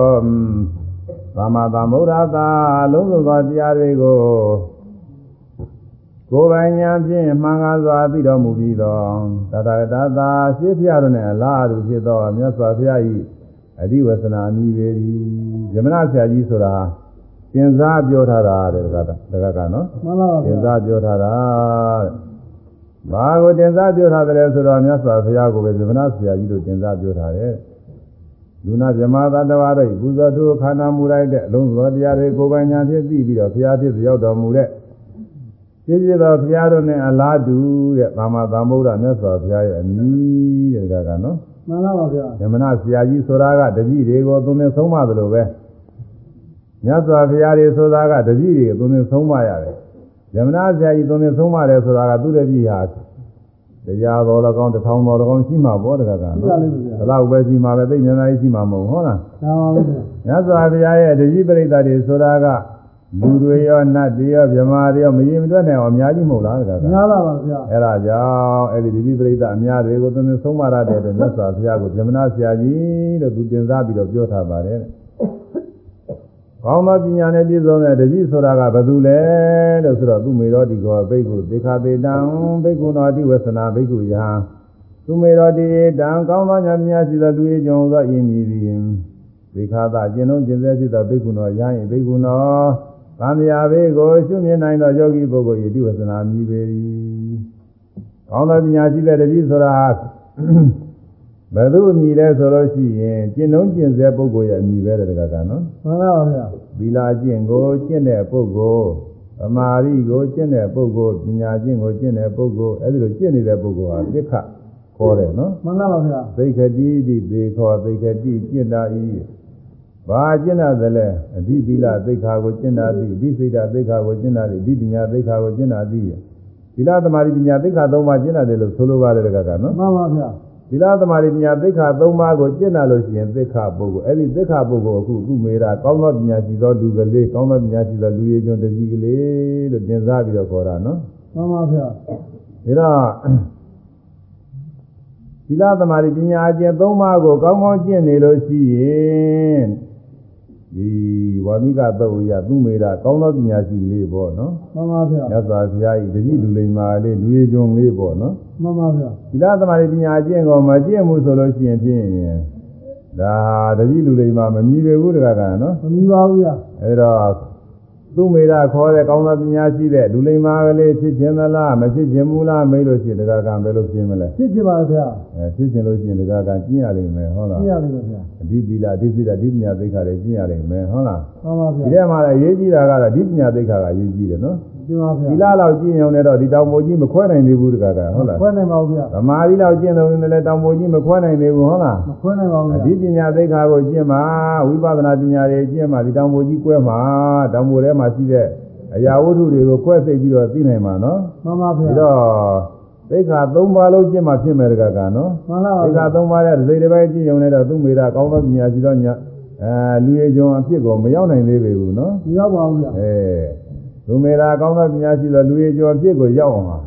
သမ္မာသမ္ဗုဒ္ဓသာလုံးစုံသောတရားတွေကို ကိုယ်ပိုင်ဉာဏ်ဖြင့်မှန်ကားစွာသိတော်မူပြီးသောတတဂတသာရှင်းပြရတဲ့လားအတူဖြစ်သောမြတ်စွာဘုရား၏အဓိဝဆနာမိပေ၏ယမနာဆရာကြီးဆိုတာသင်စားပြောထားတာတဲ့ကတကကနော်မှန်ပါပါသဗျာင်စားပြောထားတာတဲ့ဘာကိုသင်စားပြောထားတယ်ဆိုတော့မြတ်စွာဘုရားကိုပဲယမနာဆရာကြီးတို့သင်စားပြောထားတယ်လူနာဇမသတ္တဝါတို့ပူဇော်သူခန္ဓာမူလိုက်တဲ့အလုံးစုံတရားတွေကိုယ်ပိုင်ဉာဏ်ဖြင့်သိပြီးတော့ဘုရားဖြစ်ရောက်တော်မူတဲ့ ပြည့်ပြည့်သောဘုရားတို့နဲ့အလားတူတဲ့သမ္မာသမ္ဗုဒ္ဓမြတ်စွာဘုရားရဲ့အမည်တဲ့ကကနော်မှန်ပါပါဗျာယမနာဆရာကြီးဆိုတာကတပည့်တွေကိုသုံးသင်ဆုံးမသလိုပဲမြတ်စွာဘုရားတွေဆိုတာကတပည့်တွေကိုသုံးသင်ဆုံးမရတယ်ယမနာဆရာကြီးသုံးသင်ဆုံးမတယ်ဆိုတာကသူ့တပည့်ဟာတရားတော်၎င်းတစ်ထောင်တော်၎င်းရှိမှာပေါ့တကကပြနော်ပါလိမ့်မယ်ဗျာဘလောက်ပဲရှိမှာပဲသိဉာဏ်ကြီးရှိမှာမဟုတ်ဟုတ်လားဒါပါပဲဗျာမြတ်စွာဘုရားရဲ့တပည့်ပရိသတ်တွေဆိုတာက လူတွေရောနတ်တွေရောဗြဟ္မာတွေရောမရင်မတွက်နိုင်အောင်အများကြီးမဟုတ်လားတကကများပါပါဗျာအဲ့ဒါကြောင့်အဲ့ဒီဒီပိပရိသအများတွေကိုသင်္သေဆုံးမရတဲ့အတွက်မြတ်စွာဘုရားကိုဗြဟ္မဏဆရာကြီးလို့သူတင်စားပြီးတော့ပြောထားပါတယ်တဲ့။ကောင်းသောပညာနဲ့ပြည့်စုံတဲ့တတိဆိုတာကဘယ်သူလဲလို့ဆိုတော့သူမေရောတိကောဘိက္ခုသေခသေတံဘိက္ခုနောတိဝဆနာဘိက္ခုယံသူမေရောတိတံကောင်းသောဉာဏ်ပညာရှိသောလူ၏ကြောင့်သောအင်းမြည်သည်သေခသာကျင့်လုံးကျင့်စေဖြစ်သောဘိက္ခုနောယံ၏ဘိက္ခုနော သံဃာဘေကိုရှုမြင်နိုင်သောယောဂီပုဂ္ဂိုလ်၏တိဝဆနာမြည်ပေ၏ကောင်းသောပညာရှိတဲ့တတိဆိုတာဘယ်သူအမည်လဲဆိုလို့ရှိရင်ကျင့်လုံးကျင့်စေပုဂ္ဂိုလ်ရဲ့အမည်ပဲတဲ့တကကနော်မှန်ပါပါဗျာသီလကျင့်ကိုကျင့်တဲ့ပုဂ္ဂိုလ်သမာဓိကိုကျင့်တဲ့ပုဂ္ဂိုလ်ပညာကျင့်ကိုကျင့်တဲ့ပုဂ္ဂိုလ်အဲဒီလိုကျင့်နေတဲ့ပုဂ္ဂိုလ်ဟာသိက္ခခေါ်တယ်နော်မှန်ပါပါဗျာသိက္ခတိတိသေခေါ်သိက္ခတိကျင့်တာဤ ဘာကျင့်တာသလဲအဓိသီလသိက္ခာကိုကျင့်တာသည်အဓိစိတ်ဓာတ်သိက္ခာကိုကျင့်တာသည်အဓိပညာသိက္ခာကိုကျင့်တာသည်သီလသမာဓိပညာသိက္ခာသုံးပါးကျင့်တာတယ်လို့ဆိုလိုပါတယ်တကကနော်မှန်ပါဗျာသီလသမာဓိပညာသိက္ခာသုံးပါးကိုကျင့်လာလို့ရှိရင်သိက္ခာပုဂ္ဂိုလ်အဲ့ဒီသိက္ခာပုဂ္ဂိုလ်အခုအခုမေးတာကောင်းသောပညာရှိသောလူကလေးကောင်းသောပညာရှိသောလူရည်ကျွန်းတကြီးကလေးလို့တင်စားပြီးတော့ခေါ်တာနော်မှန်ပါဗျာဒါတော့သီလသမာဓိပညာအကျင့်သုံးပါးကိုကောင်းကောင်းကျင့်နေလို့ရှိရင် ဒီဝါမိကသုတ်ရသူမေတာကောင်းသောပညာရှိကလေးပေါ့နော်မှန်ပါဗျာမြတ်စွာဘုရားဤတတိလူလိမ္မာလေးလူရည်ကျွန်းလေးပေါ့နော်မှန်ပါဗျာသီလသမာဓိပညာအကျင့်ကိုမကျင့်မှုဆိုလို့ရှိရင်ဖြင့်ဒါတတိလူလိမ္မာမမြည်ပေဘူးတကားကနော်မမီပါဘူးဗျာအဲဒါသူမေတာခေါ်တဲ့ကောင်းသောပညာရှိတဲ့လူလိမ္မာကလေးဖြစ်ခြင်းသလားမဖြစ်ခြင်းဘူးလားမေးလို့ရှိရင်တကားကဘယ်လိုဖြစ်မလဲဖြစ်ချင်ပါဗျာအဲဖြစ်ခြင်းလို့ရှိရင်တကားကကျင့်ရလိမ့်မယ်ဟုတ်လားပြရလိမ့်မယ်ဗျာ အဓိပီလာအဓိပိလာအဓိပညာသိက္ခာတွေကျင့်ရလိမ့်မယ်ဟုတ်လားမှန်ပါဗျာဒီထဲမှာလည်းအရေးကြီးတာကတော့အဓိပညာသိက္ခာကအရေးကြီးတယ်နော်ဒီပါဗျာသီလလောက်ကျင့်ရုံနဲ့တော့ဒီတောင်ပေါ်ကြီးမခွဲနိုင်သေးဘူးတကားကဟုတ်လားခွဲနိုင်ပါဘူးဗျာသမာဓိလောက်ကျင့်လို့လည်းတောင်ပေါ်ကြီးမခွဲနိုင်သေးဘူးဟုတ်လားမခွဲနိုင်ပါဘူးအဗျာဓိပညာသိက္ခာကိုကျင့်မှာဝိပဿနာပညာတွေကျင့်မှာဒီတောင်ပေါ်ကြီးကွဲမှာတောင်ပေါ်ထဲမှာရှိတဲ့အရာဝတ္ထုတွေကိုကွဲသိပြီးတော့သိနိုင်မှာနော်မှန်ပါဗျာပြီးတော့ သိက္ခာ၃ပါးလုံးကျင့်မှာဖြစ်မယ်တကကနော်မှန်ပါပါသိက္ခာ၃ပါးရဲ့တစ်စိတ်တစ်ပိုင်းကျင့်ရုံနဲ့တော့သူ့မိတာကောင်းသောပညာရှိသောညာအဲလူရည်ကျွံအဖြစ်ကိုမရောက်နိုင်သေးပေဘူးနော်မရောက်ပါဘူးဗျာအဲသူမိတာကောင်းသောပညာရှိသောလူရည်ကျွံအဖြစ်ကိုရောက်အောင်ဟာ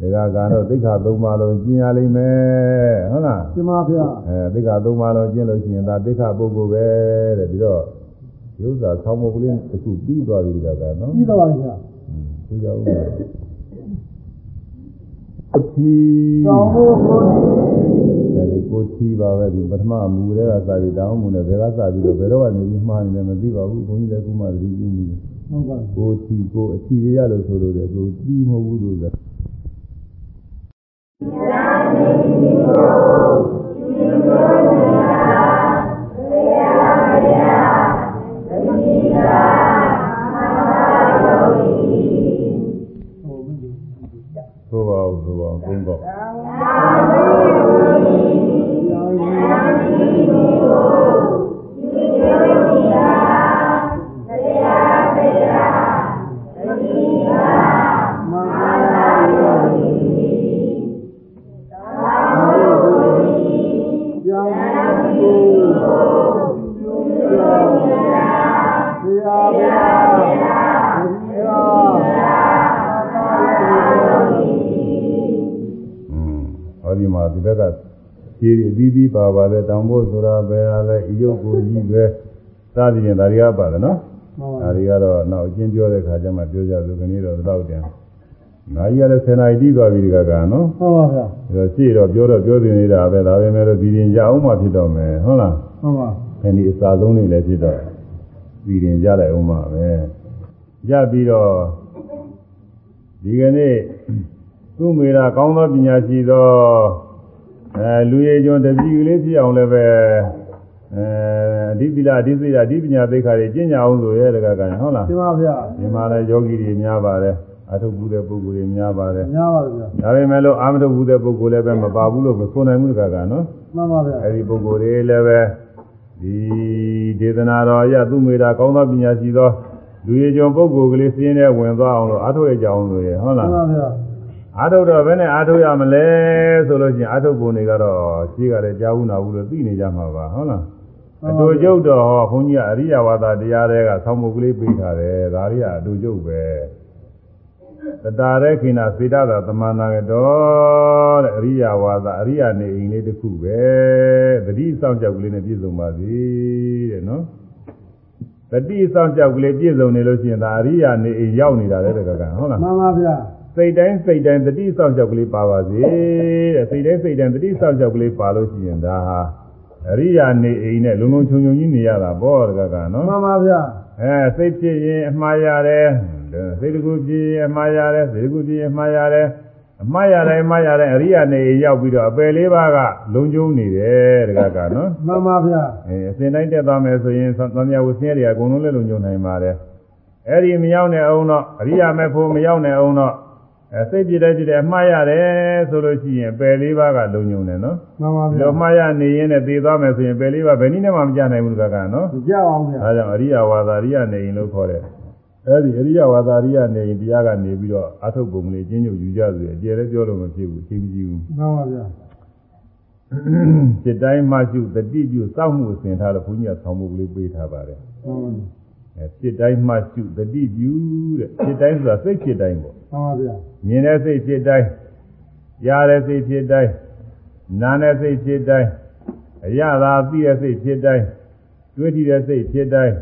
ဒီကကတော့သိက္ခာ၃ပါးလုံးကျင့်ရလိမ့်မယ်ဟုတ်လားကျင်ပါဗျာအဲသိက္ခာသုံးပါးလုံးကျင့်လို့ရှိရင်ဒါသိက္ခာပုဂ္ဂိုလ်ပဲတဲ့ပြီးတော့ဒီဥစ္စာဆောင်းမကလေးတစ်ခုပြီးသွားပြီဒါကနော်ပြီးတော့ပါဗျာသူကြောင့် အချီသောင်းဖို့ကိုအဲဒီကိုချီပါပဲဒီပထမမူတွေကစပြီးတောင်းမှုနဲ့ဘယ်ကစပြီးတော့ဘယ်တော့ကနေပြီးမှားနေတယ်မသိပါဘူးဘုန်းကြီးလည်းခုမှသတိပြုမိတယ်ဟုတ်ပါကိုချီကိုအချီရရလို့ဆိုလို့တယ်ကိုကြီးမဟုတ်ဘူးလို့လည်းသို့ပါဘူး သို့ပါဘူးဘုန်းတော် ပါပါတယ်တောင်ဖို့ဆိုတာပဲလဲအယုတ်ကိုကြီးပဲစသည်ဖြင့်ဒါတွေကပါတယ်နော်မှန်ပါဒါတွေကတော့နောက်အချင်းပြောတဲ့ခါကျမှပြောကြလို့ခဏတော့တော့တယ်။နာကြီးကလည်း10နာရီပြီးသွားပြီဒီကကနော်မှန်ပါဗျာ။ဒါရှေ့တော့ပြောတော့ပြောတင်နေတာပဲဒါပဲမဲ့လို့ဒီရင်ကြအောင်မှဖြစ်တော့မယ်ဟုတ်လားမှန်ပါ။ခဏဒီအစာဆုံးနေလည်းဖြစ်တော့ဒီရင်ကြလိုက်အောင်မှပဲ။ကြပြီးတော့ဒီကနေ့သူ့မိရာကောင်းသောပညာရှိသော အဲလူရည်ကျွန်းတပည့်ကလေးဖြစ်အောင်လည်းပဲအဲအဓိပ္ပလာအဓိစိတ်အဓိပညာသိက္ခာတွေကျင့်ကြအောင်ဆိုရဲတကကံဟုတ်လားရှင်းပါဗျာဒီမှာလည်းယောဂီတွေများပါတယ်အထုပ်ဘူးတဲ့ပုဂ္ဂိုလ်တွေများပါတယ်ညာပါဗျာဒါပေမဲ့လို့အာမထုပ်ဘူးတဲ့ပုဂ္ဂိုလ်လည်းပဲမပါဘူးလို့မဆိုနိုင်ဘူးတကကနော်မှန်ပါဗျာအဲဒီပုဂ္ဂိုလ်တွေလည်းပဲဒီဒေသနာတော်အရသူမေတာကောင်းသောပညာရှိသောလူရည်ကျွန်းပုဂ္ဂိုလ်ကလေးစင်းနဲ့ဝင်သွားအောင်လို့အထုပ်ရကြအောင်လို့ရဟုတ်မှလားန်ပါဗျာ အာထုတ်တော့ဘယ်နဲ့အာထုတ်ရမလဲဆိုလို့ချင်းအာထုတ်ပုံတွေကတော့ရှိကြတယ်ကြားဘူးနာဘူးလို့သိနေကြမှာပါဟုတ်လားအတူကျုပ်တော့ဟောဘုန်းကြီးကအရိယဝါဒတရားတွေကဆောင်းမုတ်ကလေးပေးထားတယ်ဒါတွေကအတူကျုပ်ပဲတတာရဲခိနာစေတသာသမန္နာကတော်တဲ့အရိယဝါဒအရိယနေအိမ်လေးတစ်ခုပဲတတိစောင့်ကြောက်ကလေးနဲ့ပြည့်စုံပါစေတဲ့နော်တတိစောင့်ကြောက်ကလေးပြည့်စုံနေလို့ရှိရင်ဒါအရိယနေအိမ်ရောက်နေတာလေတကကဟုတ်လားမှန်ပါဗျာ စိတ်တိုင်းစိတ်တိုင်းတတိဆောက်ကြောက်ကလေးပါပါစေတဲ့စိတ်တိုင်းစိတ်တိုင်းတတိဆောက်ကြောက်ကလေးပါလို့ရှိရင်ဒါဟာအရိယာနေအိမ်နဲ့လုံလုံချုံချုံကြီးနေရတာပေါ့တကကနော်မှန်ပါဗျာအဲစိတ်ဖြစ်ရင်အမှားရတယ်စိတ်တကူဖြစ်ရင်အမှားရတယ်စိတ်တကူဖြစ်ရင်အမှားရတယ်အမှားရတယ်အမှားရတယ်အရိယာနေအိမ်ရောက်ပြီးတော့အပယ်လေးပါးကလုံချုံနေတယ်တကကနော်မှန်ပါဗျာအဲအစဉ်တိုင်းတက်သွားမယ်ဆိုရင်သံဃာဝဆင်းရဲတွေအကုန်လုံးလည်းလုံချုံနိုင်ပါတယ်အဲ့ဒီမရောက်တဲ့အောင်တော့အရိယာမေဖို့မရောက်တဲ့အောင်တော့ အဲစိတ်ပြည့်တဲ့ပြည့်တဲ့အမှားရတယ်ဆိုလို့ရှိရင်ပယ်လေးပါးကလုံချုံတယ်နော်မှန်ပါဒီဗျာလိုမှားရနေရင်လည်းသိသွားမယ်ဆိုရင်ပယ်လေးပါးဘယ်နည်းနဲ့မှမကြနိုင်ဘူးတကကနော်ကြအောင်ဗျာဒါကြောင့်အရိယဝါဒအရိယနေရင်လို့ခေါ်တယ်အဲဒီအရိယဝါဒအရိယနေရင်တရားကနေပြီးတော့အထုတ်ပုံလေးကျင်းညုပ်ယူကြဆိုရင်အကျယ်လည်းပြောလို့မဖြစ်ဘူးအချင်းကြီးဘူးမှန်ပါဗျာစိတ်တိုင်းမှရှုတတိပြုစောင့်မှုအစဉ်ထားလို့ဘုန်းကြီးကဆောင်းမှုကလေးပေးထားပါတယ်မှန်ပါ အဲစိတ်တိုင်းမှရှုတတိပြုတဲ့စိတ်တိုင်းဆိုတာစိတ်ဖြစ်တိုင်းပေါ့မှန်ပါဗျာမြင်တဲ့စိတ်ဖြစ်တိုင်းကြားတဲ့စိတ်ဖြစ်တိုင်းနားတဲ့စိတ်ဖြစ်တိုင်းအရသာသိတဲ့စိတ်ဖြစ်တိုင်းတွေးကြည့်တဲ့စိတ်ဖြစ်တိုင်း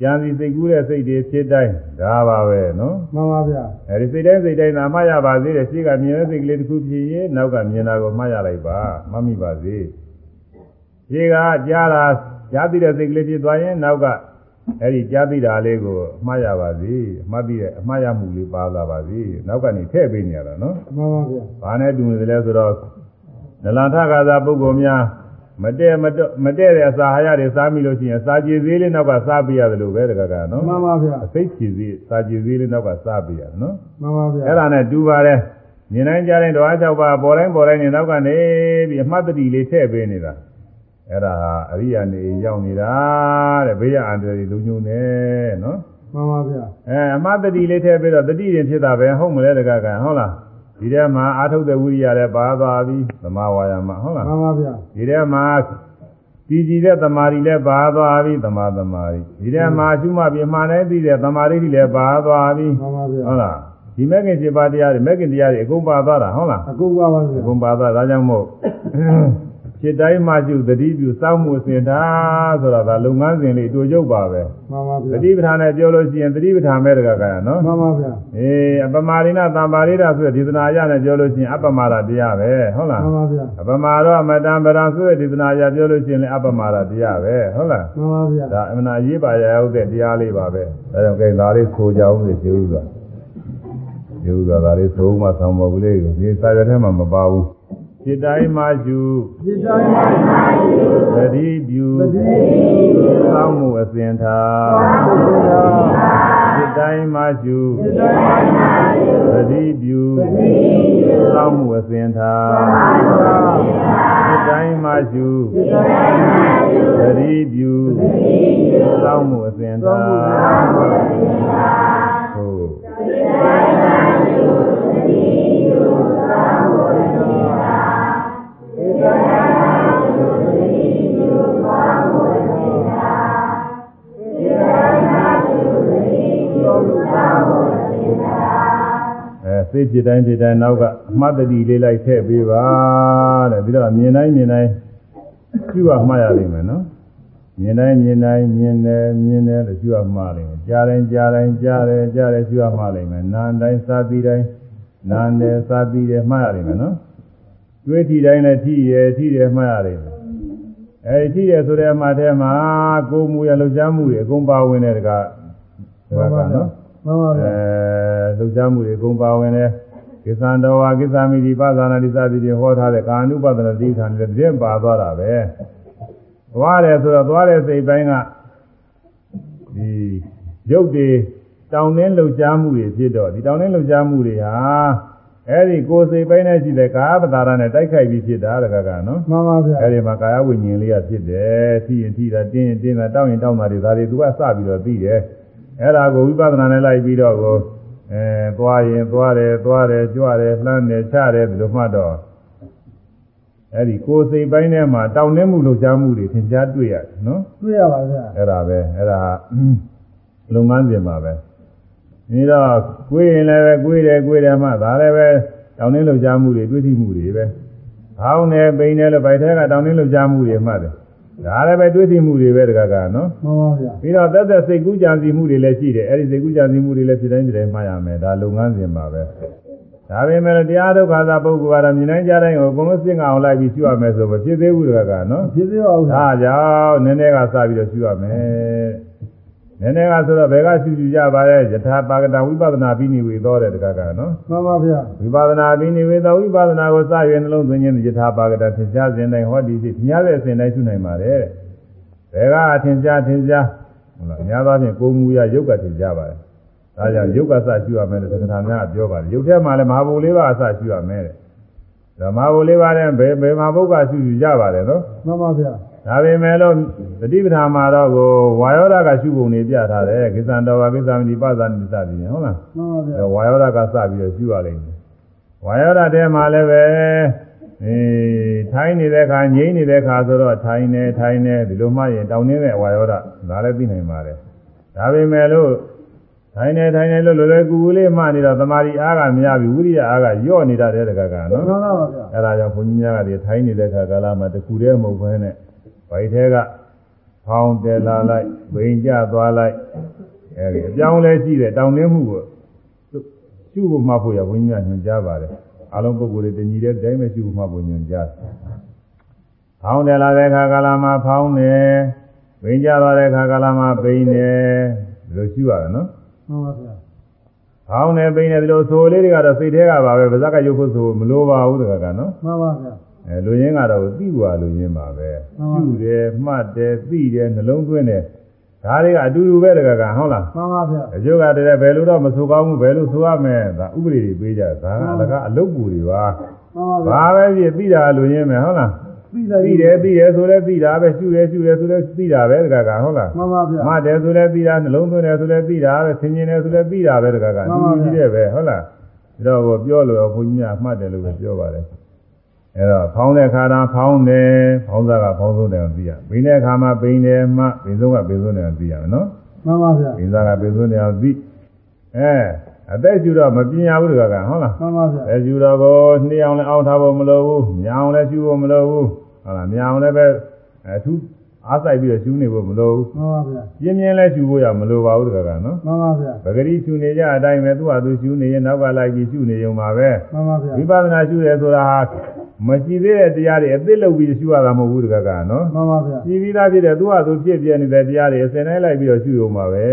ကြံစီစိတ်ကူးတဲ့စိတ်တွေဖြစ်တိုင်းဒါပါပဲနော်မှန်ပါဗျာအဲဒီစိတ်တိုင်းစိတ်တိုင်းသာမှတ်ရပါသေးတယ်ရှိကမြင်တဲ့စိတ်ကလေးတစ်ခုဖြစ်ရင်နောက်ကမြင်တာကိုမှတ်ရလိုက်ပါမှတ်မိပါစေရှိကကြားတာကြားသိတဲ့စိတ်ကလေးဖြစ်သွားရင်နောက်က အဲဒီကြားသိတာလေးကိုမှတ်ရပါစေမှတ်ပြီးတဲ့အမှားရမှုလေးပါလာပါစေနောက်ကနေထည့်ပေးနေရတာနော်မှန်ပါဗျာဘာနဲ့တူနေသလဲဆိုတော့နလန်ထခါသာပုဂ္ဂိုလ်များမတည့်မတော့မတည့်တဲ့အစာဟာရတွေစားမိလို့ရှိရင်စာကြည်သေးလေးနောက်ကစားပေးရတယ်လို့ပဲတကကနော်မှန်ပါဗျာအစိတ်ကြည်သေးစာကြည်သေးလေးနောက်ကစားပေးရတယ်နော်မှန်ပါဗျာအဲ့ဒါနဲ့တူပါတယ်မြင်တိုင်းကြားတိုင်းဓဝါ၆ပါးပေါ်တိုင်းပေါ်တိုင်းနေနောက်ကနေပြီးအမှတ်တတိလေးထည့်ပေးနေတာ အဲ့ဒါဟာအရိယာနေရောက်နေတာတဲ့ဘေးရအန္တရာယ်လုံညုံနေနော်မှန်ပါဗျာအဲအမှတ်တတိလေးထည့်ပြီးတော့တတိရင်ဖြစ်တာပဲဟုတ်မလဲတကကဟုတ်လားဒီထဲမှာအာထုတ်တဲ့ဝိရိယလည်းပါသွားပြီသမာဝါယာမဟုတ်လားမှန်ပါဗျာဒီထဲမှာတည်ကြည်တဲ့သမာဓိလည်းပါသွားပြီသမာသမာဓိဒီထဲမှာရှုမှတ်ပြီးမှန်တယ်သိတဲ့သမာဓိလည်းပါသွားပြီမှန်ပါဗျာဟုတ်လားဒီမဂ္ဂင်7ပါးတရားတွေမဂ္ဂင်တရားတွေအကုန်ပါသွားတာဟုတ်လားအကုန်ပါပါဗျာအကုန်ပါသွားဒါကြောင့်မို့ จิตတိုင်းမှရှုသတိပြုစောင့်မှုအစဉ်ထားဆိုတာဒါလုပ်ငန်းစဉ်လေးအတူရုပ်ပါပဲမှန်ပါသဗျာတိပဋ္ဌာန်နဲ့ပြောလို့ရှိရင်သတိပဋ္ဌာန်ပဲတကကရနော်မှန်ပါဗျာအေးအပမာရိဏသံပါရိဒဆိုတဲ့ဒေသနာအရနဲ့ပြောလို့ရှိရင်အပမာဒတရားပဲဟုတ်လားမှန်ပါဗျာအပမာတော့အမတံပရံဆိုတဲ့ဒေသနာအရပြောလို့ရှိရင်လည်းအပမာဒတရားပဲဟုတ်လားမှန်ပါဗျာဒါအမှန်အရေးပါရရောက်တဲ့တရားလေးပါပဲဒါကြောင့်ကိန်းဒါလေးဆိုကြအောင်လေကျေဥစွာကျေဥစွာဒါလေးဆိုမှဆောင်းမကလေးကိုဒီစာရွက်ထဲမှာမပါဘူး จิตတိုင်းမှယူ ဒီတိုင်းပါပါ သတိပြု သတိ စောင့်မှုအစဉ်ထား ဘုရား จิตတိုင်းမှယူ ဒီတိုင်းပါပါ သတိပြုစောင့်မှုအစဉ်ထားจิตတိုင်းမှယူသတိပြုစောင့်မှုအစဉ်ထားဟုတ် အဲစိတ်ဖြစ်တိုင်းဖြစ်တိုင်းနောက်ကအမှတ်တတိလေးလိုက်ထည့်ပေးပါတဲ့ပြီးတော့မြင်တိုင်းမြင်တိုင်းပြုရမှတ်ရလိမ့်မယ်နော်မြင်တိုင်းမြင်တိုင်းမြင်တယ်မြင်တယ်လို့ပြုရမှတ်လိမ့်မယ်ကြားတိုင်းကြားတိုင်းကြားတယ်ကြားတယ်ပြုရမှတ်လိမ့်မယ်နားတိုင်းစားပြီးတိုင်းနားတယ်စားပြီးတယ်မှတ်ရလိမ့်မယ်နော် တွေးထီတိုင်းလည်းထီရယ်ထီရယ်မှတ်ရလိမ့်မယ်အဲဒီထီရယ်ဆိုတဲ့အမှတ်ထဲမှာကိုယ်မူရလှုပ်ရှားမှုတွေအကုန်ပါဝင်တဲ့တကားတကားကနော်မှန်ပါဗျာအဲလှုပ်ရှားမှုတွေအကုန်ပါဝင်တယ်ကိစ္စံတော်ဝါကိစ္စမိတိပါဇာနာတိစသည်တွေဟောထားတဲ့ကာနုပဒနာတိဋ္ဌာန်တွေတည်းပါသွားတာပဲသွားတယ်ဆိုတော့သွားတဲ့စိတ်ပိုင်းကဒီရုပ်တွေတောင်းနှင်းလှုပ်ရှားမှုတွေဖြစ်တော့ဒီတောင်းနှင်းလှုပ်ရှားမှုတွေဟာ အဲဒီကိုယ်စိတ်ပိုင်းနဲ့ရှိတဲ့ကာယပဒါရနဲ့တိုက်ခိုက်ပြီးဖြစ်တာတကကနော်မှန်ပါဗျာအဲဒီမှာကာယဝိညာဉ်လေးကဖြစ်တယ်ထိရင်ထိတာတင်းရင်တင်းတာတောင်းရင်တောင်းတာတွေဒါတွေသူကစပြီးတော့ပြီးတယ်အဲ့ဒါကိုဝိပဿနာနဲ့လိုက်ပြီးတော့ကိုအဲသွားရင်သွားတယ်သွားတယ်ကြွတယ်လှမ်းတယ်ချတယ်ဒီလိုမှတော့အဲဒီကိုယ်စိတ်ပိုင်းထဲမှာတောင်းနှင်းမှုလှုပ်ရှားမှုတွေသင်ကြားတွေ့ရတယ်နော်တွေ့ရပါဗျာအဲ့ဒါပဲအဲ့ဒါလုပ်ငန်းပြင်ပါပဲ ဒီတော့ကိုယ်ရင်လည်းပဲကိုယ်တယ်ကိုယ်တယ်မှဒါလည်းပဲတောင်းနှင်းလှုပ်ရှားမှုတွေတွေ့ထိမှုတွေပဲခေါင်းနဲ့ပိန်နဲ့လို့ဗိုက်ထဲကတောင်းနှင်းလှုပ်ရှားမှုတွေမှတယ်ဒါလည်းပဲတွေ့ထိမှုတွေပဲတကကနော်မှန်ပါဗျာပြီးတော့သက်သက်စိတ်ကူးကြံစီမှုတွေလည်းရှိတယ်အဲ့ဒီစိတ်ကူးကြံစီမှုတွေလည်းဖြစ်တိုင်းဖြစ်တိုင်းမှတ်ရမယ်ဒါလုပ်ငန်းစဉ်ပါပဲဒါပေမဲ့တရားဒုက္ခသာပုဂ္ဂိုလ်ကတော့မြင်တိုင်းကြားတိုင်းကိုအကုန်လုံးစိတ်ငါအောင်လိုက်ပြီးရှုရမယ်ဆိုမဖြစ်သေးဘူးတကကနော်ဖြစ်သေးပါဦးဗျာဒါကြောင့်နည်းနည်းကစပြီးတော့ရှုရမယ် နည်းနည်းကဆိုတော့ဘယ်ကရှုရှုကြပါလဲယထာပါကတဝိပဿနာပြီးနေဝေသောတဲ့တကကနော်မှန်ပါဗျာဝိပဿနာပြီးနေဝေသောဝိပဿနာကိုစရွယ်နှလုံးသွင်းခြင်းယထာပါကတသင်ကြားစဉ်တိုင်းဟောဒီစိမြားတဲ့အစဉ်တိုင်းရှုနိုင်ပါတယ်ဘယ်ကအထင်ရှားထင်ရှားဟုတ်လားအများသောဖြင့်ကိုယ်မူရယုတ်ကထင်ရှားပါတယ်ဒါကြောင့်ယုတ်ကစရှုရမယ်လို့သက္ကထာများကပြောပါတယ်ယုတ်ထဲမှာလည်းမဟာဘုလေးပါးအစရှုရမယ်တဲ့ဒါမဟာဘုလေးပါးတဲ့ဘယ်ဘယ်မှာဘုကရှုရှုကြပါတယ်နော်မှန်ပါဗျာ ဒါပေမဲ့လို့တတိပဌာမှာတော့ကိုဝါယောဓာကရှုပုံနေပြထားတယ်ကိစ္စံတော်ဝါကိစ္စမတိပသနိသတိဟုတ်လားမှန်ပါဗျာအဲဝါယောဓာကစပြီးတော့ရှုရလိမ့်မယ်ဝါယောဓာထဲမှာလည်းပဲအဲထိုင်းနေတဲ့ခါငြိမ့်နေတဲ့ခါဆိုတော့ထိုင်းနေထိုင်းနေဒီလိုမှရင်တောင်းနေတဲ့ဝါယောဓာဒါလည်းသိနိုင်ပါတယ်ဒါပေမဲ့လို့ထိုင်းနေထိုင်းနေလို့လွယ်လွယ်ကူကူလေးမှနေတော့သမာဓိအားကမရဘူးဝိရိယအားကညော့နေတာတဲ့တကကနော်မှန်ပါဗျာအဲဒါကြောင့်ဘုန်းကြီးများကဒီထိုင်းနေတဲ့ခါကာလမှာတခုတည်းမဟုတ်ဘဲနဲ့ ဗိုက်ထဲကဖောင်းတယ်လာလိုက်ဘိန်ကျသွားလိုက်အဲဒီအပြောင်းလဲရှိတဲ့တောင်းနှင်းမှုကိုရှုဖို့မှဖို့ရဘုန်းကြီးများညွှန်ကြားပါတယ်အလုံးပုဂ္ဂိုလ်တွေတညီတဲ့တိုင်းပဲရှုဖို့မှဖို့ညွှန်ကြားဖောင်းတယ်လာတဲ့ခါကာလမှာဖောင်းတယ်ဘိန်ကျသွားတဲ့ခါကာလမှာဘိန်တယ်ဒီလိုရှုရတယ်နော်မှန်ပါဗျာဖောင်းတယ်ဘိန်တယ်ဒီလိုဆိုလေးတွေကတော့စိတ်ထဲကပါပဲဗဇက်ကရုပ်ဖို့ဆိုမလိုပါဘူးတကကနော်မှန်ပါဗျာ အဲလူရင်းကတော့သိွာလူရင်းပါပဲမှန်ပါရှုတယ်မှတ်တယ်သိတယ်နှလုံးသွင်းတယ်ဒါတွေကအတူတူပဲတကကဟုတ်လားမှန်ပါဗျာအကျိုးကတည်းကဘယ်လိုတော့မဆိုကောင်းဘူးဘယ်လိုဆိုရမလဲဒါဥပဒေတွေပေးကြဒါကအလကအလုတ်ပူတွေပါမှန်ပါဗျာဘာပဲဖြစ်သိတာလူရင်းပဲဟုတ်လားသိတယ်သိတယ်သိတယ်ဆိုလဲသိတာပဲရှုတယ်ရှုတယ်ဆိုလဲသိတာပဲတကကဟုတ်လားမှန်ပါဗျာမှတ်တယ်ဆိုလဲသိတာနှလုံးသွင်းတယ်ဆိုလဲသိတာပဲသင်ញင်တယ်ဆိုလဲသိတာပဲတကကအမှတူန်ပါဗျာတူကြီးတယ်ပဲဟုတ်လားဒါတော့ပြောလို့ဘုန်းကြီးများမှတ်တယ်လို့ပဲပြောပါတယ် အဲ့တော့ဖောင်းတဲ့ခါတော့ဖောင်းတယ်ဖောင်းစားကဖောင်းဆုံးတယ်သိရဘိန်းတဲ့ခါမှာဘိန်းတယ်မှဘိန်းဆုံးကဘိန်းဆုံးတယ်သိရမယ်နော်မှန်ပါဗျာဘိန်းစားကဘိန်းဆုံးတယ်သိအဲအသက်ရှူတော့မပြင်းရဘူးတကကဟုတ်လားမှန်ပါဗျာအဲရှူတော့ကိုနှီးအောင်လည်းအောင်းထားဖို့မလိုဘူးညောင်လည်းရှူဖို့မလိုဘူးဟုတ်လားညောင်လည်းပဲအထူးအားဆိုင်ပြီးတော့ရှူနေဖို့မလိုဘူးမှန်ပါဗျာပြင်းပြင်းလည်းရှူဖို့ရမလိုပါဘူးတကကနော်မှန်ပါဗျာပဂတိရှူနေကြအတိုင်းပဲသူ့ဟာသူရှူနေရင်နောက်ကလိုက်ပြီးရှူနေုံပါပဲမှန်ပါဗျာဝိပဿနာရှုရဲဆိုတာဟာ မရှိသေးတဲ့တရားတွေအသစ်လုပ်ပြီးရှုရတာမဟုတ်ဘူးတကကနော်မှန်ပါဗျာကြည်ပြီးသားဖြစ်တဲ့သူ့ဟာသူဖြစ်ပြနေတဲ့တရားတွေအစဉ်တိုင်းလိုက်ပြီးတော့ရှုရုံပါပဲ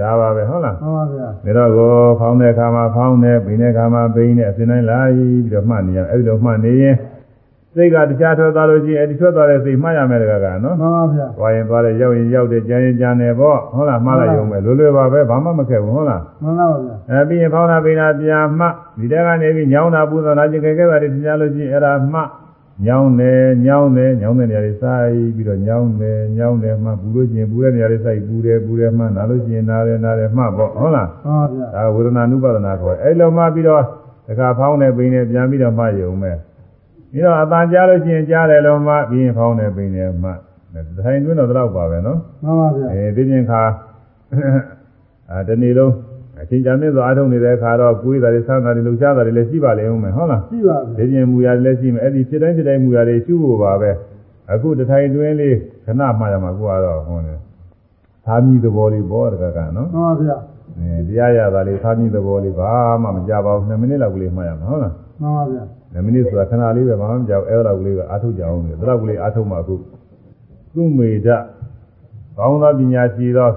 ဒါပါပဲဟုတ်လားမှန်ပါဗျာဒါတော့ကိုဖောင်းတဲ့အခါမှာဖောင်းတယ်ပိန်တဲ့အခါမှာပိန်တယ်အစဉ်တိုင်းလိုက်ပြီးတော့မှတ်နေရအဲ့ဒီလိုမှတ်နေရင် စိတ်ကတခြားထွက်သွားလို့ရှိရင်အဲ့ဒီထွက်သွားတဲ့စိတ်မှတ်ရမယ်တကကနော်မှန်ပါဗျာသွားရင်သွားတယ်ရောက်ရင်ရောက်တယ်ကြမ်းရင်ကြမ်းတယ်ပေါ့ဟုတ်လားမှားလိုက်ရုံပဲလွယ်လွယ်ပါပဲဘာမှမခက်ဘူးဟုတ်လားမှန်ပါဗျာအဲပြီးရင်ဖောင်းတာပိန်တာပြန်မှဒီတဲကနေပြီးညောင်းတာပူဇော်တာကျင်ခဲခဲတာတွေသင်ကြလို့ရှိရင်အဲ့ဒါမှညောင်းတယ်ညောင်းတယ်ညောင်းတဲ့နေရာတွေစိုက်ပြီးတော့ညောင်းတယ်ညောင်းတယ်မှပူလို့ရှိရင်ပူတဲ့နေရာတွေစိုက်ပူတယ်ပူတယ်မှနားလို့ရှိရင်နားတယ်နားတယ်မှပေါ့ဟုတ်လားမှန်ပါဗျာဒါဝေဒနာနုပါဒနာခေါ်တယ်အဲ့လိုမှပြီးတော့တခါဖောင်းတယ်ပိန်တယ်ပြန်ပြီးတော့မှယုံမယ် ပြီးတော့အတန်ကြားလို့ရှိရင်ကြားတယ်လို့မှပြီးရင်ဖောင်းတယ်ပိန်တယ်မှထိုင်တွင်းတော့တော့ပါပဲနော်မှန်ပါဗျာအဲဒီပြင်ခါအဲတနေ့လုံးအချင်းချမ်းမြင့်စွာအားထုတ်နေတဲ့အခါတော့ကိုယ်တာတွေဆန်းတာတွေလှုပ်ရှားတာတွေလည်းရှိပါလိမ့်ဦးမယ်ဟုတ်လားရှိပါပြီဒီပြင်မူရလည်းရှိမယ်အဲ့ဒီဖြစ်တိုင်းဖြစ်တိုင်းမူရတွေရှုဖို့ပါပဲအခုတစ်ထိုင်တွင်းလေးခဏမှရမှာကိုကတော့ဟောတယ်သာမီသဘောလေးပေါ့တကကနော်မှန်ပါဗျာအဲတရားရတာလေးသာမီသဘောလေးဘာမှမကြပါဘူး2မိနစ်လောက်ကလေးမှရမှာဟုတ်လားမှန်ပါဗျာ 2မိနစ်ဆိုတာခဏလေးပဲဘာမှမကြောက်အဲ့လောက်ကလေးကအားထုတ်ကြအောင်လေဒါလောက်ကလေးအားထုတ်မှအခုသူ့မေဒကောင်းသောပညာရှိသော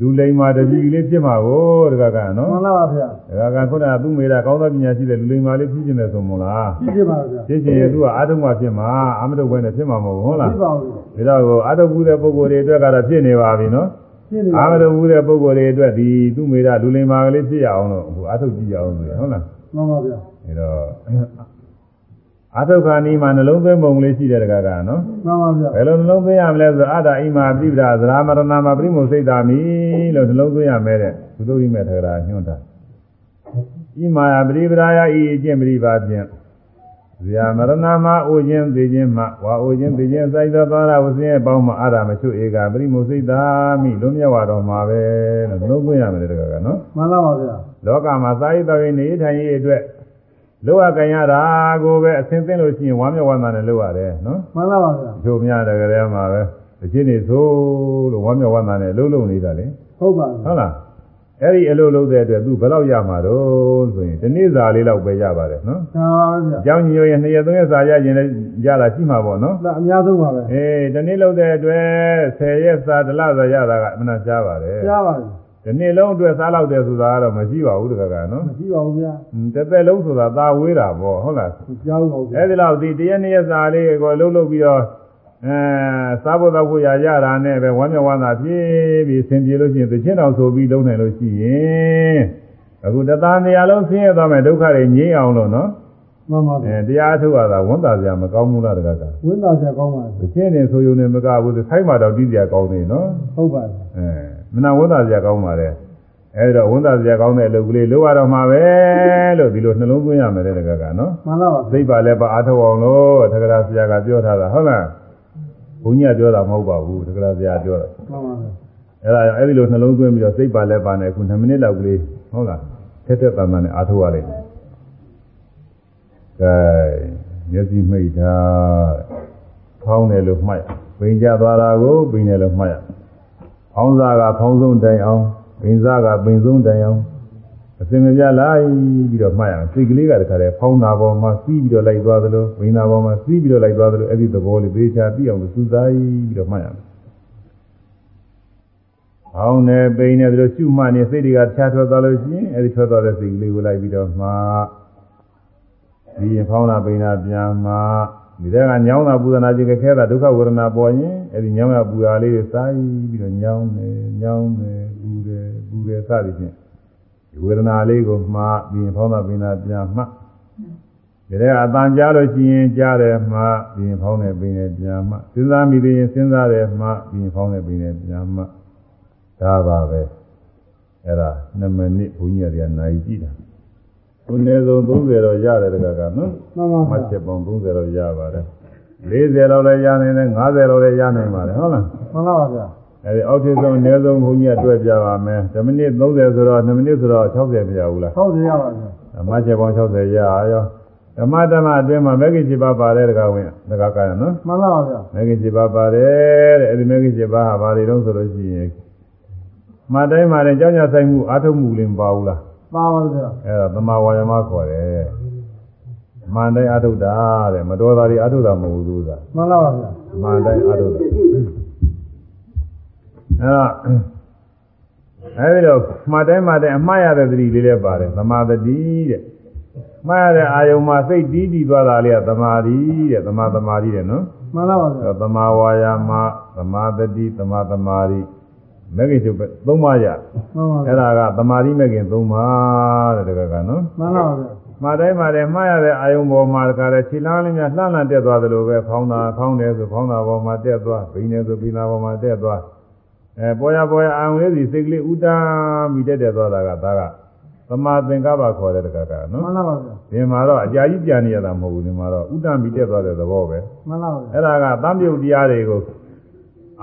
လူလိမ္မာတတိလေးဖြစ်မှာကိုတကကနော်မှန်လားဗျာဒါကခုနကသူ့မေဒကောင်းသောပညာရှိတဲ့လူလိမ္မာလေးဖြစ်နေတယ်ဆိုမို့လားရှိရှိပါဗျာဖြစ်ချင်ရင်သူကအာထုံမှဖြစ်မှာအာမထုံဘဲနဲ့ဖြစ်မှာမဟုတ်ဘူးဟုတ်လားရှိပါဘူးဒါတော့အာထုံဘူးတဲ့ပုဂ္ဂိုလ်တွေအတွက်ကတော့ဖြစ်နေပါပြီနော်ရှိနေပါအာမထုံဘူးတဲ့ပုဂ္ဂိုလ်တွေအတွက်ဒီသူ့မေဒလူလိမ္မာကလေးဖြစ်ရအောင်လို့အခုအာထုံကြည့်ရအောင်လို့ဟုတ်လားမှန်ပါဗျာ အဲတော့အာထုခာနီမှာနှလုံးသွင်းပုံလေးရှိတဲ့တကားကနော်မှန်ပါဗျာဘယ်လိုနှလုံးသွင်းရမလဲဆိုအာတာအိမာပြိပဒသရာမရဏမှာပြိမုစိတ်တာမိလို့နှလုံးသွင်းရမယ်တဲ့ဘုသူရိမဲ့ထကရာညွှန်တာဣမာယပရိပရာယဤအကျင့်ပရိပါဖြင့်ဇာမရဏမှာအိုခြင်းသိခြင်းမှဝါအိုခြင်းသိခြင်းစိုက်သောသောရဝဆင်းရဲ့ပေါင်းမှာအာရမချွဧကပရိမုစိတ်တာမိလုံးမြတ်ဝါတော်မှာပဲလို့နှလုံးသွင်းရမယ်တဲ့တကားကနော်မှန်လားပါဗျာလောကမှာသာယတော်ရင်နေထိုင်ရေးအတွက် လောကကံရတာကိုပဲအသင်သိလို့ရှိရင်ဝမ်းမြောက်ဝမ်းသာနဲ့လုပ်ရတယ်နော်မှန်လားပါဗျာအချို့များတကယ်မှာပဲအချင်းနေသို့လို့ဝမ်းမြောက်ဝမ်းသာနဲ့လှုပ်လှုပ်နေတာလေဟုတ်ပါပြီဟုတ်လားအဲ့ဒီအလုပ်လုပ်တဲ့အတွက်သူဘယ်လောက်ရမှာတော့ဆိုရင်ဒီနေ့စာလေးလောက်ပဲရပါတယ်နော်သာပါဗျာအကြောင်းညိုရင်နှစ်ရက်သုံးရက်စာရရင်လည်းရတာရှိမှာပေါ့နော်ဒါအများဆုံးပါပဲအေးဒီနေ့လုပ်တဲ့အတွက်10ရက်စာတစ်လစာရတာကအမှန်ရှားပါတယ်ကြားပါပြီ ဒီနေ့လုံးအတွက်စားလောက်တယ်ဆိုတာကတော့မရှိပါဘူးတကယ်ကနော်မရှိပါဘူးဗျာတစ်သက်လုံးဆိုတာသာဝေးတာပေါ့ဟုတ်လားမကြောက်ပါဘူးဗျာအဲ့ဒီလောက်ဒီတရက်နှစ်ရက်စာလေးကိုလှုပ်လှုပ်ပြီးတော့အဲစားဖို့တော့ဖို့ရရတာနဲ့ပဲဝမ်းမြောက်ဝမ်းသာဖြစ်ပြီးဆင်ပြေလို့ရှိရင်သချင်းတော်ဆိုပြီးလုံးနိုင်လို့ရှိရင်အခုတသားနေရာလုံးဆင်းရဲသွားမယ်ဒုက္ခတွေငြိမ်းအောင်လို့နော်မှန်ပါအဲဗျာတရားထုတ်ရတာဝန်တာစရာမကောင်းဘူးလားတကကဝင်းသားချက်ကောင်းပါသပြီချင်းနေဆိုရုံနဲ့မကဘူးသခိုင်းမှတော့တီးစရာကောင်းနေနော်ဟုတ်ပါပြီအဲ မနာဝန်တာစရာကောင်းပါလေအဲဒီတော့ဝန်တာစရာကောင်းတဲ့အလုပ်ကလေးလုပ်ရတော့မှာပဲလို့ဒီလိုနှလုံးသွင်းရမယ်တဲ့တကကနော်မှန်လားပါသိပါလဲပါအားထုတ်အောင်လို့တက္ကရာဆရာကပြောထားတာဟုတ်လားဘုန်းကြီးကပြောတာမဟုတ်ပါဘူးတက္ကရာဆရာပြောတာမှန်ပါဗျာအဲ့ဒါအဲ့ဒီလိုနှလုံးသွင်းပြီးတော့စိတ်ပါလဲပါနေခု2မိနစ်လောက်ကလေးဟုတ်လားထက်ထက်တန်တန်နဲ့အားထုတ်ရလိမ့်မယ်ကဲမျက်စိမိတ်တာဖောင်းတယ်လို့မှတ်ရပင်ကြသွားတာကိုပင်တယ်လို့မှတ်ရ ဖောင်းစားကဖောင်းဆုံးတိုင်အောင်ပင်စားကပင်ဆုံးတိုင်အောင်အစင်မပြလိုက်ပြီးတော့မှတ်ရအောင်စိတ်ကလေးကတခါတည်းဖောင်းတာပေါ်မှာစီးပြီးတော့လိုက်သွားသလိုပင်တာပေါ်မှာစီးပြီးတော့လိုက်သွားသလိုအဲ့ဒီသဘောလေးသေချာသိအောင်လို့စူးစိုက်ပြီးတော့မှတ်ရမယ်။အောင်းနေပိန်နေတို့ရှုမှတ်နေစိတ်တွေကဖြာထွက်သွားလို့ရှိရင်အဲဒီထွက်သွားတဲ့စိတ်ကလေးကိုလိုက်ပြီးတော့မှဒီရင်ဖောင်းတာပိန်တာပြန်မှ ဒီတဲ့ကညောင်းတာပူဇနာခြင်းခဲတာဒုက္ခဝေဒနာပေါ်ရင်အဲဒီညောင်းရပူရလေးတွေစိုက်ပြီးတော့ညောင်းနေညောင်းနေပူတယ်ပူတယ်စသည်ဖြင့်ဒီဝေဒနာလေးကိုမှပြီးရင်ဖောင်းတာပိန်တာပြန်မှဒီတဲ့အတန်ကြားလို့ရှိရင်ကြားတယ်မှပြီးရင်ဖောင်းတယ်ပိန်တယ်ပြန်မှစဉ်းစားမိသေးရင်စဉ်းစားတယ်မှပြီးရင်ဖောင်းတယ်ပိန်တယ်ပြန်မှဒါပါပဲအဲ့ဒါ2မိနစ်ဘုန်းကြီးတွေကနိုင်ကြည့်တာ ဘုနည်းဆုံး30တော့ရတယ်တကကနော်မှန်ပါမှတ်ဗျာချက်ပေါင်း30တော့ရပါတယ်40တော့လည်းရနိုင်တယ်50တော့လည်းရနိုင်ပါတယ်ဟုတ်လားမှန်လားပါဗျာအဲ့ဒီအောက်ထစ်ဆုံးအနည်းဆုံးဘုန်းကြီးကတွဲပြပါမယ်10မိနစ်30ဆိုတော့2မိနစ်ဆိုတော့60မရဘူးလားဟုတ်တယ်ရပါဗျာမှတ်ချက်ပေါင်း60ရရောဓမ္မဓမ္မအတွင်းမှာမဂ္ဂင်7ပါးပါတယ်တကဝင်တကကရနော်မှန်လားပါဗျာမဂ္ဂင်7ပါးပါတယ်တဲ့အဲဒီမဂ္ဂင်7ပါးဟာဘာတွေတုံးဆိုလို့ရှိရင်မတိုင်းမှာလည်းကြောင်းကြဆိုင်မှုအာထုံမှုလည်းမပါဘူးလား ပါပါဗျာအဲဒါသမာဝါယမခေါ်တယ်မန်တိုင်းအာထုတာတဲ့မတော်တာတွေအာထုတာမဟုတ်ဘူးသာမှန်လားပါဗျာမန်တိုင်းအာထုတာအဲတော့အဲဒီတော့မတိုင်းမှာတိုင်းအမှားရတဲ့သတိလေးလည်းပါတယ်သမာသတိတဲ့မှားရတဲ့အာယုံမှာစိတ်တီးတည်သွားတာလေးကသမာဓိတဲ့သမာသမာဓိတဲ့နော်မှန်လားပါဗျာအဲသမာဝါယာမသမာတတိသမာသမာဓိ မဂ္ဂင်ချုပ်ပဲသုံးပါးရမှန်ပါဗျာအဲ့ဒါကသမာဓိမဂ္ဂင်သုံးပါးတဲ့တကကနော်မှန်လားပါဗျာမှားတိုင်းမှာလည်းမှားရတဲ့အာယုံပေါ်မှာတခါလဲခြေလမ်းလေးများလှမ်းလှမ်းတက်သွားသလိုပဲဖောင်းတာဖောင်းတယ်ဆိုဖောင်းတာပေါ်မှာတက်သွားဘိန်းတယ်ဆိုဘိန်းတာပေါ်မှာတက်သွားအဲပေါ်ရပေါ်ရအာယုံလေးစီစိတ်ကလေးဥတာမိတက်တက်သွားတာကဒါကသမာသင်္ကပ္ပခေါ်တဲ့တကကနော်မှန်လားပါဗျာဒီမှာတော့အကြာကြီးပြန်နေရတာမဟုတ်ဘူးဒီမှာတော့ဥတ္တမိတက်သွားတဲ့သဘောပဲမှန်လားပါဗျာအဲ့ဒါကသံပြုတ်တရားတွေကို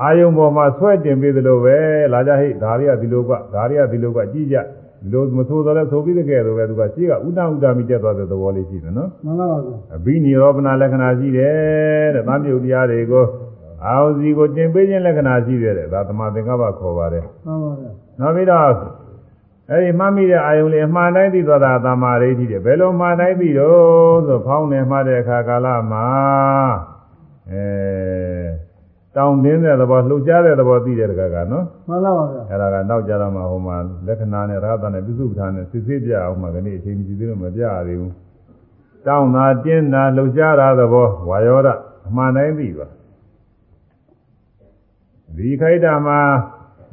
အာယုံပေါ်မှာဆွဲတင်ပေးသလိုပဲလာကြဟိဒါတွေကဒီလိုကဒါတွေကဒီလိုကကြည့်ကြဒီလိုမဆိုးတော့လဲဆိုပြီးတကယ်တော့ပဲသူကရှိကဥဒ္ဒဥဒ္ဒမိတက်သွားတဲ့သဘောလေးရှိတယ်နော်မှန်ပါပါဗျာအဘိနိရောပနာလက္ခဏာရှိတယ်တဲ့။သံမြုပ်တရားတွေကိုအာဟုစီကိုတင်ပေးခြင်းလက္ခဏာရှိတယ်တဲ့။ဒါသမာသင်္ကပ္ပခေါ်ပါတယ်မှန်ပါဗျာ။နောက်ပြီးတော့အဲဒီမှတ်မိတဲ့အာယုံလေးအမှန်တိုင်းသိသွားတာသမာဓိဋ္ဌိတဲ့။ဘယ်လိုမှန်တိုင်းသိတော့ဆိုဖောင်းနေမှတဲ့အခါကာလမှာအဲ တောင်းတင်းတဲ့သဘောလှုပ်ရှားတဲ့သဘောသိတဲ့တကကနော်မှန်ပါပါဗျာ။အဲဒါကနောက်ကြတော့မှဟိုမှာလက္ခဏာနဲ့ရဟတနဲ့ပြစ္စုပ္ပန်နဲ့စစ်စစ်ပြအောင်မှကနေအချိန်ကြီးသေးလို့မပြရသေးဘူး။တောင်းတာတင်းတာလှုပ်ရှားတာသဘောဝါယောဒအမှန်တိုင်းသိပါဒီခိုက်တာမှာ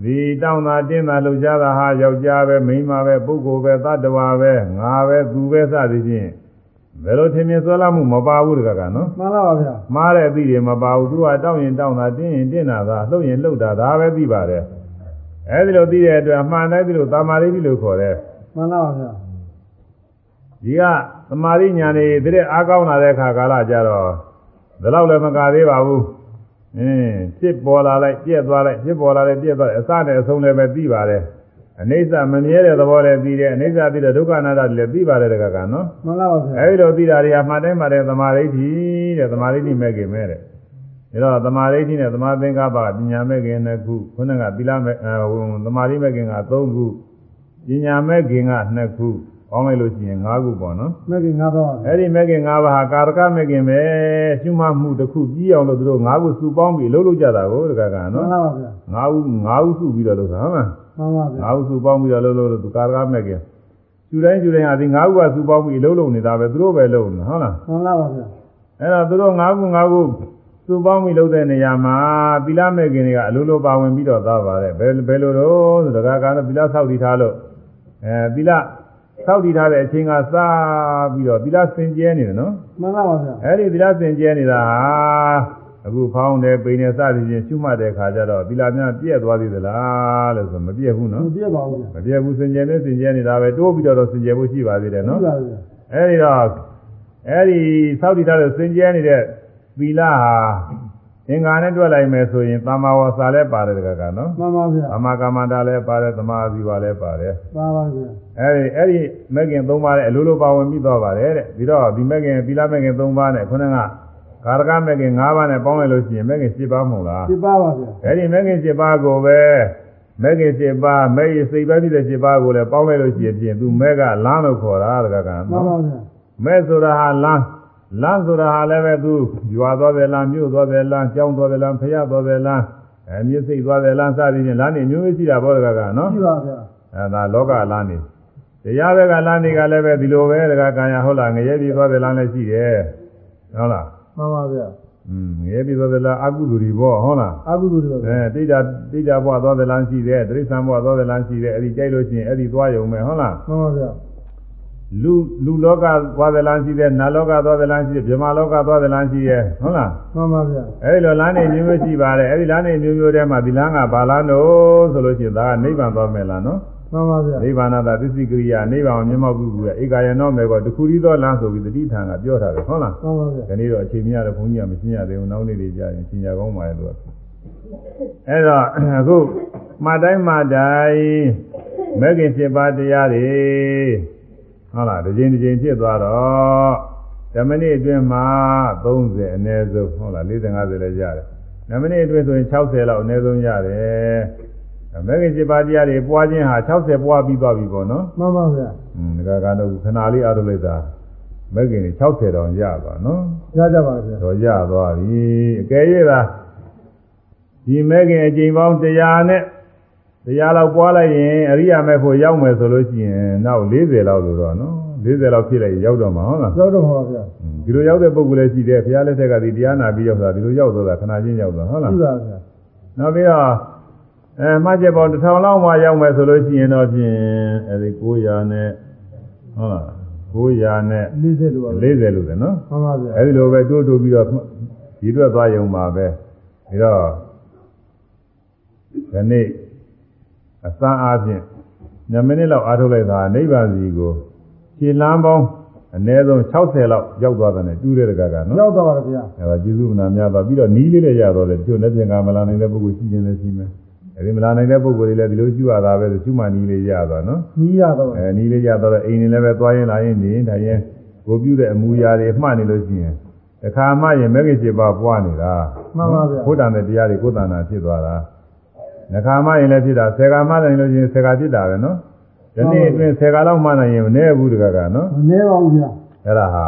ဒီတောင်းတာတင်းတာလှုပ်ရှားတာဟာယောက်ျားပဲမိန်းမပဲပုဂ္ဂိုလ်ပဲသတ္တဝါပဲငါပဲသူပဲစသည်ဖြင့် ဘယ်လိုထင်မြင်ဆွဲလာမှုမပါဘူးတကကနော်မှန်ပါပါဗျာမှားတဲ့အသည့်တွေမပါဘူးသူကတောင်းရင်တောင်းတာတင်းရင်တင်းတာသာလှုပ်ရင်လှုပ်တာဒါပဲသိပါတယ်အဲဒီလိုသိတဲ့အတွက်အမှန်တိုင်းသိလို့သာမာရိတိလို့ခေါ်တယ်မှန်ပါပါဗျာဒီကသမာရိညာနေတည်းအားကောင်းလာတဲ့အခါကာလကြတော့ဒီလောက်လည်းမကသေးပါဘူးအင်းဖြစ်ပေါ်လာလိုက်ပြက်သွားလိုက်ဖြစ်ပေါ်လာလိုက်ပြက်သွားလိုက်အစနဲ့အဆုံးလည်းပဲသိပါတယ် အနိစ္စမမြဲတဲ့သဘောလည်းသိတယ်အနိစ္စသိတဲ့ဒုက္ခအနာတ္တလည်းသိပါတယ်တကကနော်မှန်ပါပါဗျာအဲဒီလိုသိတာတွေကမှတ်တိုင်းမှတ်တဲ့သမာဓိဋ္ဌိတဲ့သမာဓိဋ္ဌိမဲ့ခင်မဲ့တဲ့ဒါတော့သမာဓိဋ္ဌိနဲ့သမာသင်္ကပ္ပပညာမဲ့ခင်နှစ်ခုခုနကသီလမဲ့အဲဟိုသမာဓိမဲ့ခင်က3ခုပညာမဲ့ခင်က2ခုပေါင်းလိုက်လို့ရှိရင်5ခုပေါ့နော်မကင်ငါပါပါဗျာအဲဒီမဲ့ခင်5ပါးဟာကာရကမဲ့ခင်ပဲရှုမှတ်မှုတစ်ခုပြီးအောင်လို့သူတို့5ခုစုပေါင်းပြီးလှုပ်လို့ကြတာကိုတကကမှနော်န်ပါပါဗျာ5ခု5ခုစုပြီးတော့လုပ်တာဟုတ်လား မှန်ပါဗျာငါးခုစုပေါင်းပြီးတော့လုံးလုံးလို့သူကာရကမဲ့ခင်ကျူတိုင်းကျူတိုင်းဟာဒီငါးခုကစုပေါင်းပြီးလုံးလုံးနေတာပဲသူတို့ပဲလုံးနေဟုတ်လားမှန်ပါပါဗျာအဲ့တော့သူတို့ငါးခုငါးခုစုပေါင်းပြီးလုံးတဲ့နေရာမှာသီလမဲ့ခင်တွေကအလိုလိုပါဝင်ပြီးတော့သားပါတယ်ဘယ်ဘယ်လိုတော့ဆိုတော့ကတော့သီလဆောက်တည်ထားလို့အဲသီလဆောက်တည်ထားတဲ့အချိန်ကစပြီးတော့သီလစင်ကြဲနေတယ်နော်မှန်ပါပါဗျာအဲ့ဒီသီလစင်ကြဲနေတာဟာ အခုဖောင်းတယ်ပိန်တယ်စသည်ဖြင့်ရှုမှတ်တဲ့ခါကျတော့သီလများပြည့်သွားသေးသလားလို့ဆိုမပြည့်ဘူးနော်မပြတ်ပါဘူးဗျာမပြည့်ဘူးစင်ကြယ်နဲ့စင်ကြယ်နေတာပဲတိုးပြီးတော့စင်ကြယ်ဖို့ရှိပါသေးတယ်နော်ဟုတ်ပါဗျာအဲဒီတော့အဲဒီသောက်တည်ထားတဲ့စင်ကြယ်နေတဲ့သီလဟာအင်္ဂါနဲ့တွက်လိုက်မယ်ဆိုရင်သမာဝါစာလည်းပါတယ်တကကနော်မှန်ပါဗျာသမာကမ္မန္တာလည်းပါတယ်သမာအဇီဝလည်းပါတယ်ပါပါဗျာအဲဒီအဲဒီမဂ်ကင်၃ပါးနဲ့အလိုလိုပါဝင်ပြီးသွားပါတယ်တဲ့ပြီးတော့ဒီမဂ်ကင်သီလမဂ်ကင်၃ပါးနဲ့ခုနက ကာရကမဂ်ကင်၅ပါးနဲ့ပေါင်းလိုက်လို့ရှိရင်မဂ်ကင်၈ပါးမဟုတ်လားပြပါပါဗျာအဲ့ဒီမဂ္ဂင်7ပါးကိုပဲမဂ္ဂင်7ပါးမဂ္ဂင်စိတ်ပဲဖြစ်တဲ့7ပါးကိုလည်းပေါင်းလိုက်လို့ရှိရင်ဖြင့်သူမဲကလမ်းလို့ခေါ်တာတကကမှန်ပါဗျာမဲဆိုတာဟာလမ်းလမ်းဆိုတာဟာလည်းပဲသူရွာသွားတယ်လမ်းမြို့သွားတယ်လမ်းကျောင်းသွားတယ်လမ်းဖျားသွားတယ်လမ်းအဲမြစ်စိတ်သွားတယ်လမ်းစသည်ဖြင့်လမ်းနေမျိုးမျိုးရှိတာပေါ့တကကနော်ရှိပါဗျာအဲဒါလောကလမ်းနေတရားဘက်ကလမ်းတွေကလည်းပဲဒီလိုပဲတကကံရဟုတ်လားငရဲပြည်သွားတယ်လမ်းလည်းရှိတယ်ဟုတ်လား မှန်ပါဗျာอืมငရဲပြည်သွားတယ်လမ်းအကုသိုလ်တွေပေါ့ဟုတ်လားအကုသိုလ်တွေပါဗျာအဲတိတ်တာတိတ်တာဘွားသွားတဲ့လမ်းရှိတယ်တိရစ္ဆာန်ဘွားသွားတဲ့လမ်းရှိတယ်အဲ့ဒီကြိုက်လို့ရှိရင်အဲ့ဒီသွားရုံပဲဟုတ်လားမှန်ပါဗျာလူလူလောကသွားတဲ့လမ်းရှိတယ်နတ်လောကသွားတဲ့လမ်းရှိတယ်ဗြဟ္မာလောကသွားတဲ့လမ်းရှိတယ်ဟုတ်လားမှန်ပါဗျာအဲ့ဒီလိုလမ်းနေမျိုးမျိုးရှိပါတယ်အဲ့ဒီလမ်းနေမျိုးမျိုးထဲမှာဒီလမ်းကဘာလမ်းတော့ဆိုလို့ရှိရင်ဒါကနိဗ္ဗာန်သွားမယ်လားနော် မှန်ပါဗျာနိဗ္ဗာန်သာသစ္စိကရိယာနိဗ္ဗာန်ကိုမျက်မှောက်ပြုပြီးဧကယနောမေကောတခုရီသောလမ်းဆိုပြီးတတိထံကပြောထားတယ်ဟုတ်လားမှန်ပါဗျာဒီနေ့တော့အချိန်မရတော့ဘုန်းကြီးကမရှင်းရသေးဘူးနောက်နေ့တွေကြာရင်ရှင်းရကောင်းပါရဲ့လို့အဲ့တော့အခုမှတ်တိုင်းမှတ်တိုင်းမဂ္ဂင်7ပါးတရားတွေဟုတ်လားတစ်ချိန်တစ်ချိန်ဖြစ်သွားတော့ဓမ္မနေ့အတွင်းမှာ30အနည်းဆုံးဟုတ်လား40 50လည်းရတယ်ဓမ္မနေ့အတွင်းဆိုရင်60လောက်အနည်းဆုံးရတယ် အမေရိကန်စစ်ပါတရားတွေပွားခြင်းဟာ60ပွားပြီးသွားပြီပေါ့နော်မှန်ပါဗျာอืมဒါကတော့ခဏလေးအားထုတ်လိုက်တာမဂ္ဂင်60တောင်ရပါနော်ရကြပါဗျာတော့ရသွားပြီအကယ်၍သာဒီမဂ္ဂင်အချိန်ပေါင်း100နဲ့တရားလောက်ပွားလိုက်ရင်အရိယာမေဖို့ရောက်မယ်ဆိုလို့ရှိရင်နောက်40လောက်လို့တော့နော်40လောက်ဖြစ်လိုက်ရောက်တော့မှာဟုတ်လားရောက်တော့မှာပါဗျာဒီလိုရောက်တဲ့ပုံကလေးရှိတယ်ဘုရားလက်ထက်ကဒီတရားနာပြီးရောက်တာဒီလိုရောက်သွားတာခဏချင်းရောက်သွားဟုတ်လားဟုတ်ပါဗျာနောက်ပြီးတော့ အဲမှတ်ချက်ပေါင်း1000လောက်မှရောက်မယ်ဆိုလို့ရှိရင်တော့ဖြင့်အဲဒီ900နဲ့ဟုတ်လား900နဲ့40လို့ပါဗျာ40လို့တယ်နော်မှန်ပါဗျာအဲဒီလိုပဲတိုးတိုးပြီးတော့ဒီအတွက်သွားရုံပါပဲပြီးတော့ဒီနေ့အစမ်းအားဖြင့်9မိနစ်လောက်အားထုတ်လိုက်တာနိဗ္ဗာန်စီကိုခြေလမ်းပေါင်းအနည်းဆုံး60လောက်ရောက်သွားတယ်နဲ့တူးတဲ့တကကနော်ရောက်တော့ပါဗျာအဲဒါကျေးဇူးမနာများပါပြီးတော့နီးလေးလည်းရတော့တယ်ဒီလိုနဲ့ပြင်ကမလာနိုင်တဲ့ပုဂ္ဂိုလ်ရှိခြင်းလည်းရှိမယ် အဲဒီမလာနိုင်တဲ့ပုဂ္ဂိုလ်တွေလည်းဒီလိုရှုရတာပဲဆိုရှုမှနီးလေးရသွားနော်နီးရတော့အဲနီးလေးရတော့အိမ်နေလည်းပဲသွားရင်လာရင်နေဒါရင်ကိုပြုတဲ့အမူအရာတွေမှတ်နေလို့ရှိရင်တခါမှရင်မဂ္ဂင်7ပါးပွားနေတာမှန်ပါဗျာဘုဒ္ဓံတဲ့တရားတွေကိုယ်တဏ္ဍာဖြစ်သွားတာတခါမှရင်လည်းဖြစ်တာ10ခါမှနိုင်လို့ရှိရင်10ခါဖြစ်တာပဲနော်ဒီနေ့အတွင်း10ခါလောက်မှနိုင်ရင်မနည်းဘူးတကကနော်မနေပါဘူးဗျာအဲ့ဒါဟာ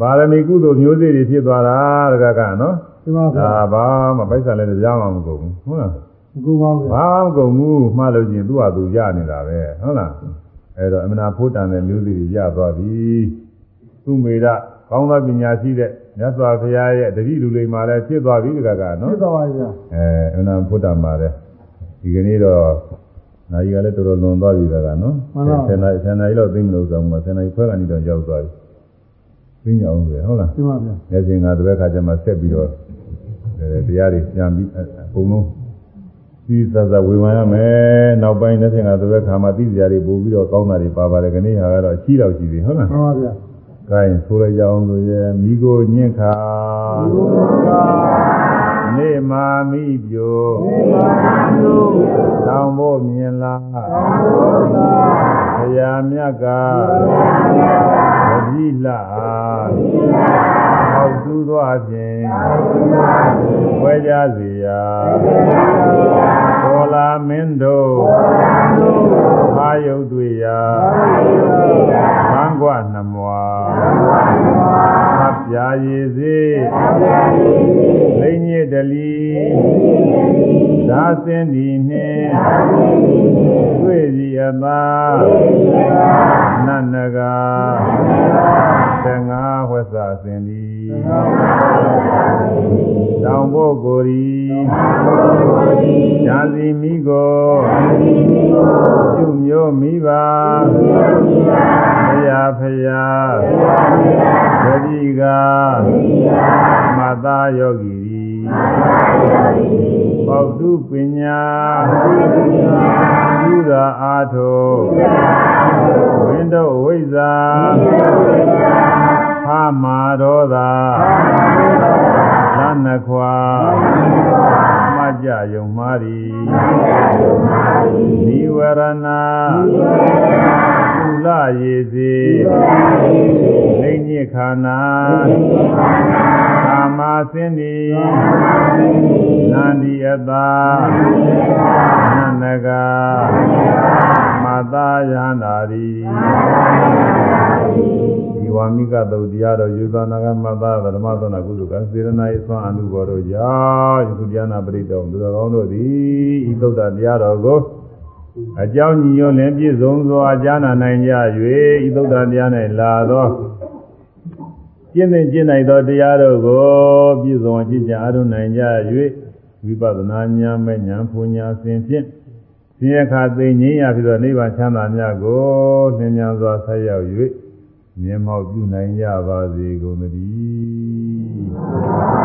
ပါရမီကုသိုလ်မျိုးစေ့တွေဖြစ်သွားတာတကကနော်ဒီမှာဗျာဒါဘာမှပိုက်ဆံလည်းကြားမှမကုန်ဘူးဟုတ်လား ကိုပါဗျာဘာမှမကုန်ဘူးမှားလို့ချင်းသူ့ဟာသူရနေတာပဲဟုတ်လားအဲ့တော့အမနာဖို့တန်တဲ့မျိုးစေ့တွေရသွားပြီသူ့မေရကောင်းသောပညာရှိတဲ့မြတ်စွာဘုရားရဲ့တတိလူလိမ္မာလည်းဖြစ်သွားပြီတကကနော်ဖြစ်သွားပါဗျာအဲအမနာဖို့တန်ပါတယ်ဒီကနေ့တော့နိုင်ကလည်းတော်တော်လွန်သွားပြီတကနော်ဆယ်နိုင်ဆယ်နိုင်လောက်သိမလို့ဆိုမှဆယ်နိုင်ခွဲကနေတော့ရောက်သွားပြီသိညအောင်ပဲဟုတ်လားဒီမှာဗျာနေစဉ်ကတပည့်ခါကျမှဆက်ပြီးတော့အဲတရားတွေပြန်ပြီးအကုန်လုံး ဒီသဇဝေဝံရမယ်နောက်ပိုင်းနေစဉ်ကတပည့်ခါမှသိစရာတွေပို့ပြီးတော့ကောင်းတာတွေပါပါတယ်ခဏဟာကတော့အချီးတော့ရှိပြီဟုတ်လားမှန်ပါဗျာ။ကိုင်းဆိုလိုက်ကြအောင်ဆိုရဲမိကိုညင့်ခါနေမာမိပြိုတောင်ဖို့မြင်လားဘုရားမြတ်ကတတိလာဟောက်သူသွားဖြင့် ဝဲကြစီရာပေါ်လာမင်းတို့အာယုတ်တွေရာဘန်းကွနှမွာသပြာရည်စေလိမ့်ညစ်တလီ သာစင်းဒီနှင့်တွေ့စီအသာနတ်နဂါသင်္ဃာဝဆစင်ဒီတောင်ဖို့ကိုရီညာစီမိကိုပြုမျိုးမိပါဖယားဖယားတတိကမသာယောဂီ ပေါတုပညာသုရာအာထုဝိန္ဒဝိဇ္ဇာဖာမာရောသာလနခွာမ ကြယုံမာရီနိဝရဏကုလရေစေလိမ့်ညစ်ခန္ဓာကာမစင်းဒီနန္ဒီအတာနန္နကမတာယန္တာရီဒီ ဝါမိကတုတ်တရားတော်ယူသနာကမတာဓမ္မသောနာကုသကစေရနာ၏သွန်အနုဘောတို့ကြောင့်ယခုတရားနာပရိတောသူတော်ကောင်းတို့သည်ဤသုဒ္ဓတရားတော်ကိုအကြောင်းညီညွတ်လင်ပြည့်စုံစွာကြားနာနိုင်ကြ၍ဤသုဒ္ဓတရား၌လာသောကျင့်သင်ကျင့်နိုင်သောတရားတို့ကိုပြည့်စုံကျင့်ကြအားထုတ်နိုင်ကြ၍ဝိပဿနာဉာဏ်မဲ့ဉာဏ်ဖူဉာဏ်စဉ်ဖြင့်ဆင်းရဲခါသိငြိမ်းရပြီးတော့နိဗ္ဗာန်ချမ်းသာမြတ်ကိုသင်ညာစွာဆက်ရောက်၍ မြင်မောက်ပြုနိုင်ကြပါစေကုန်သတည်း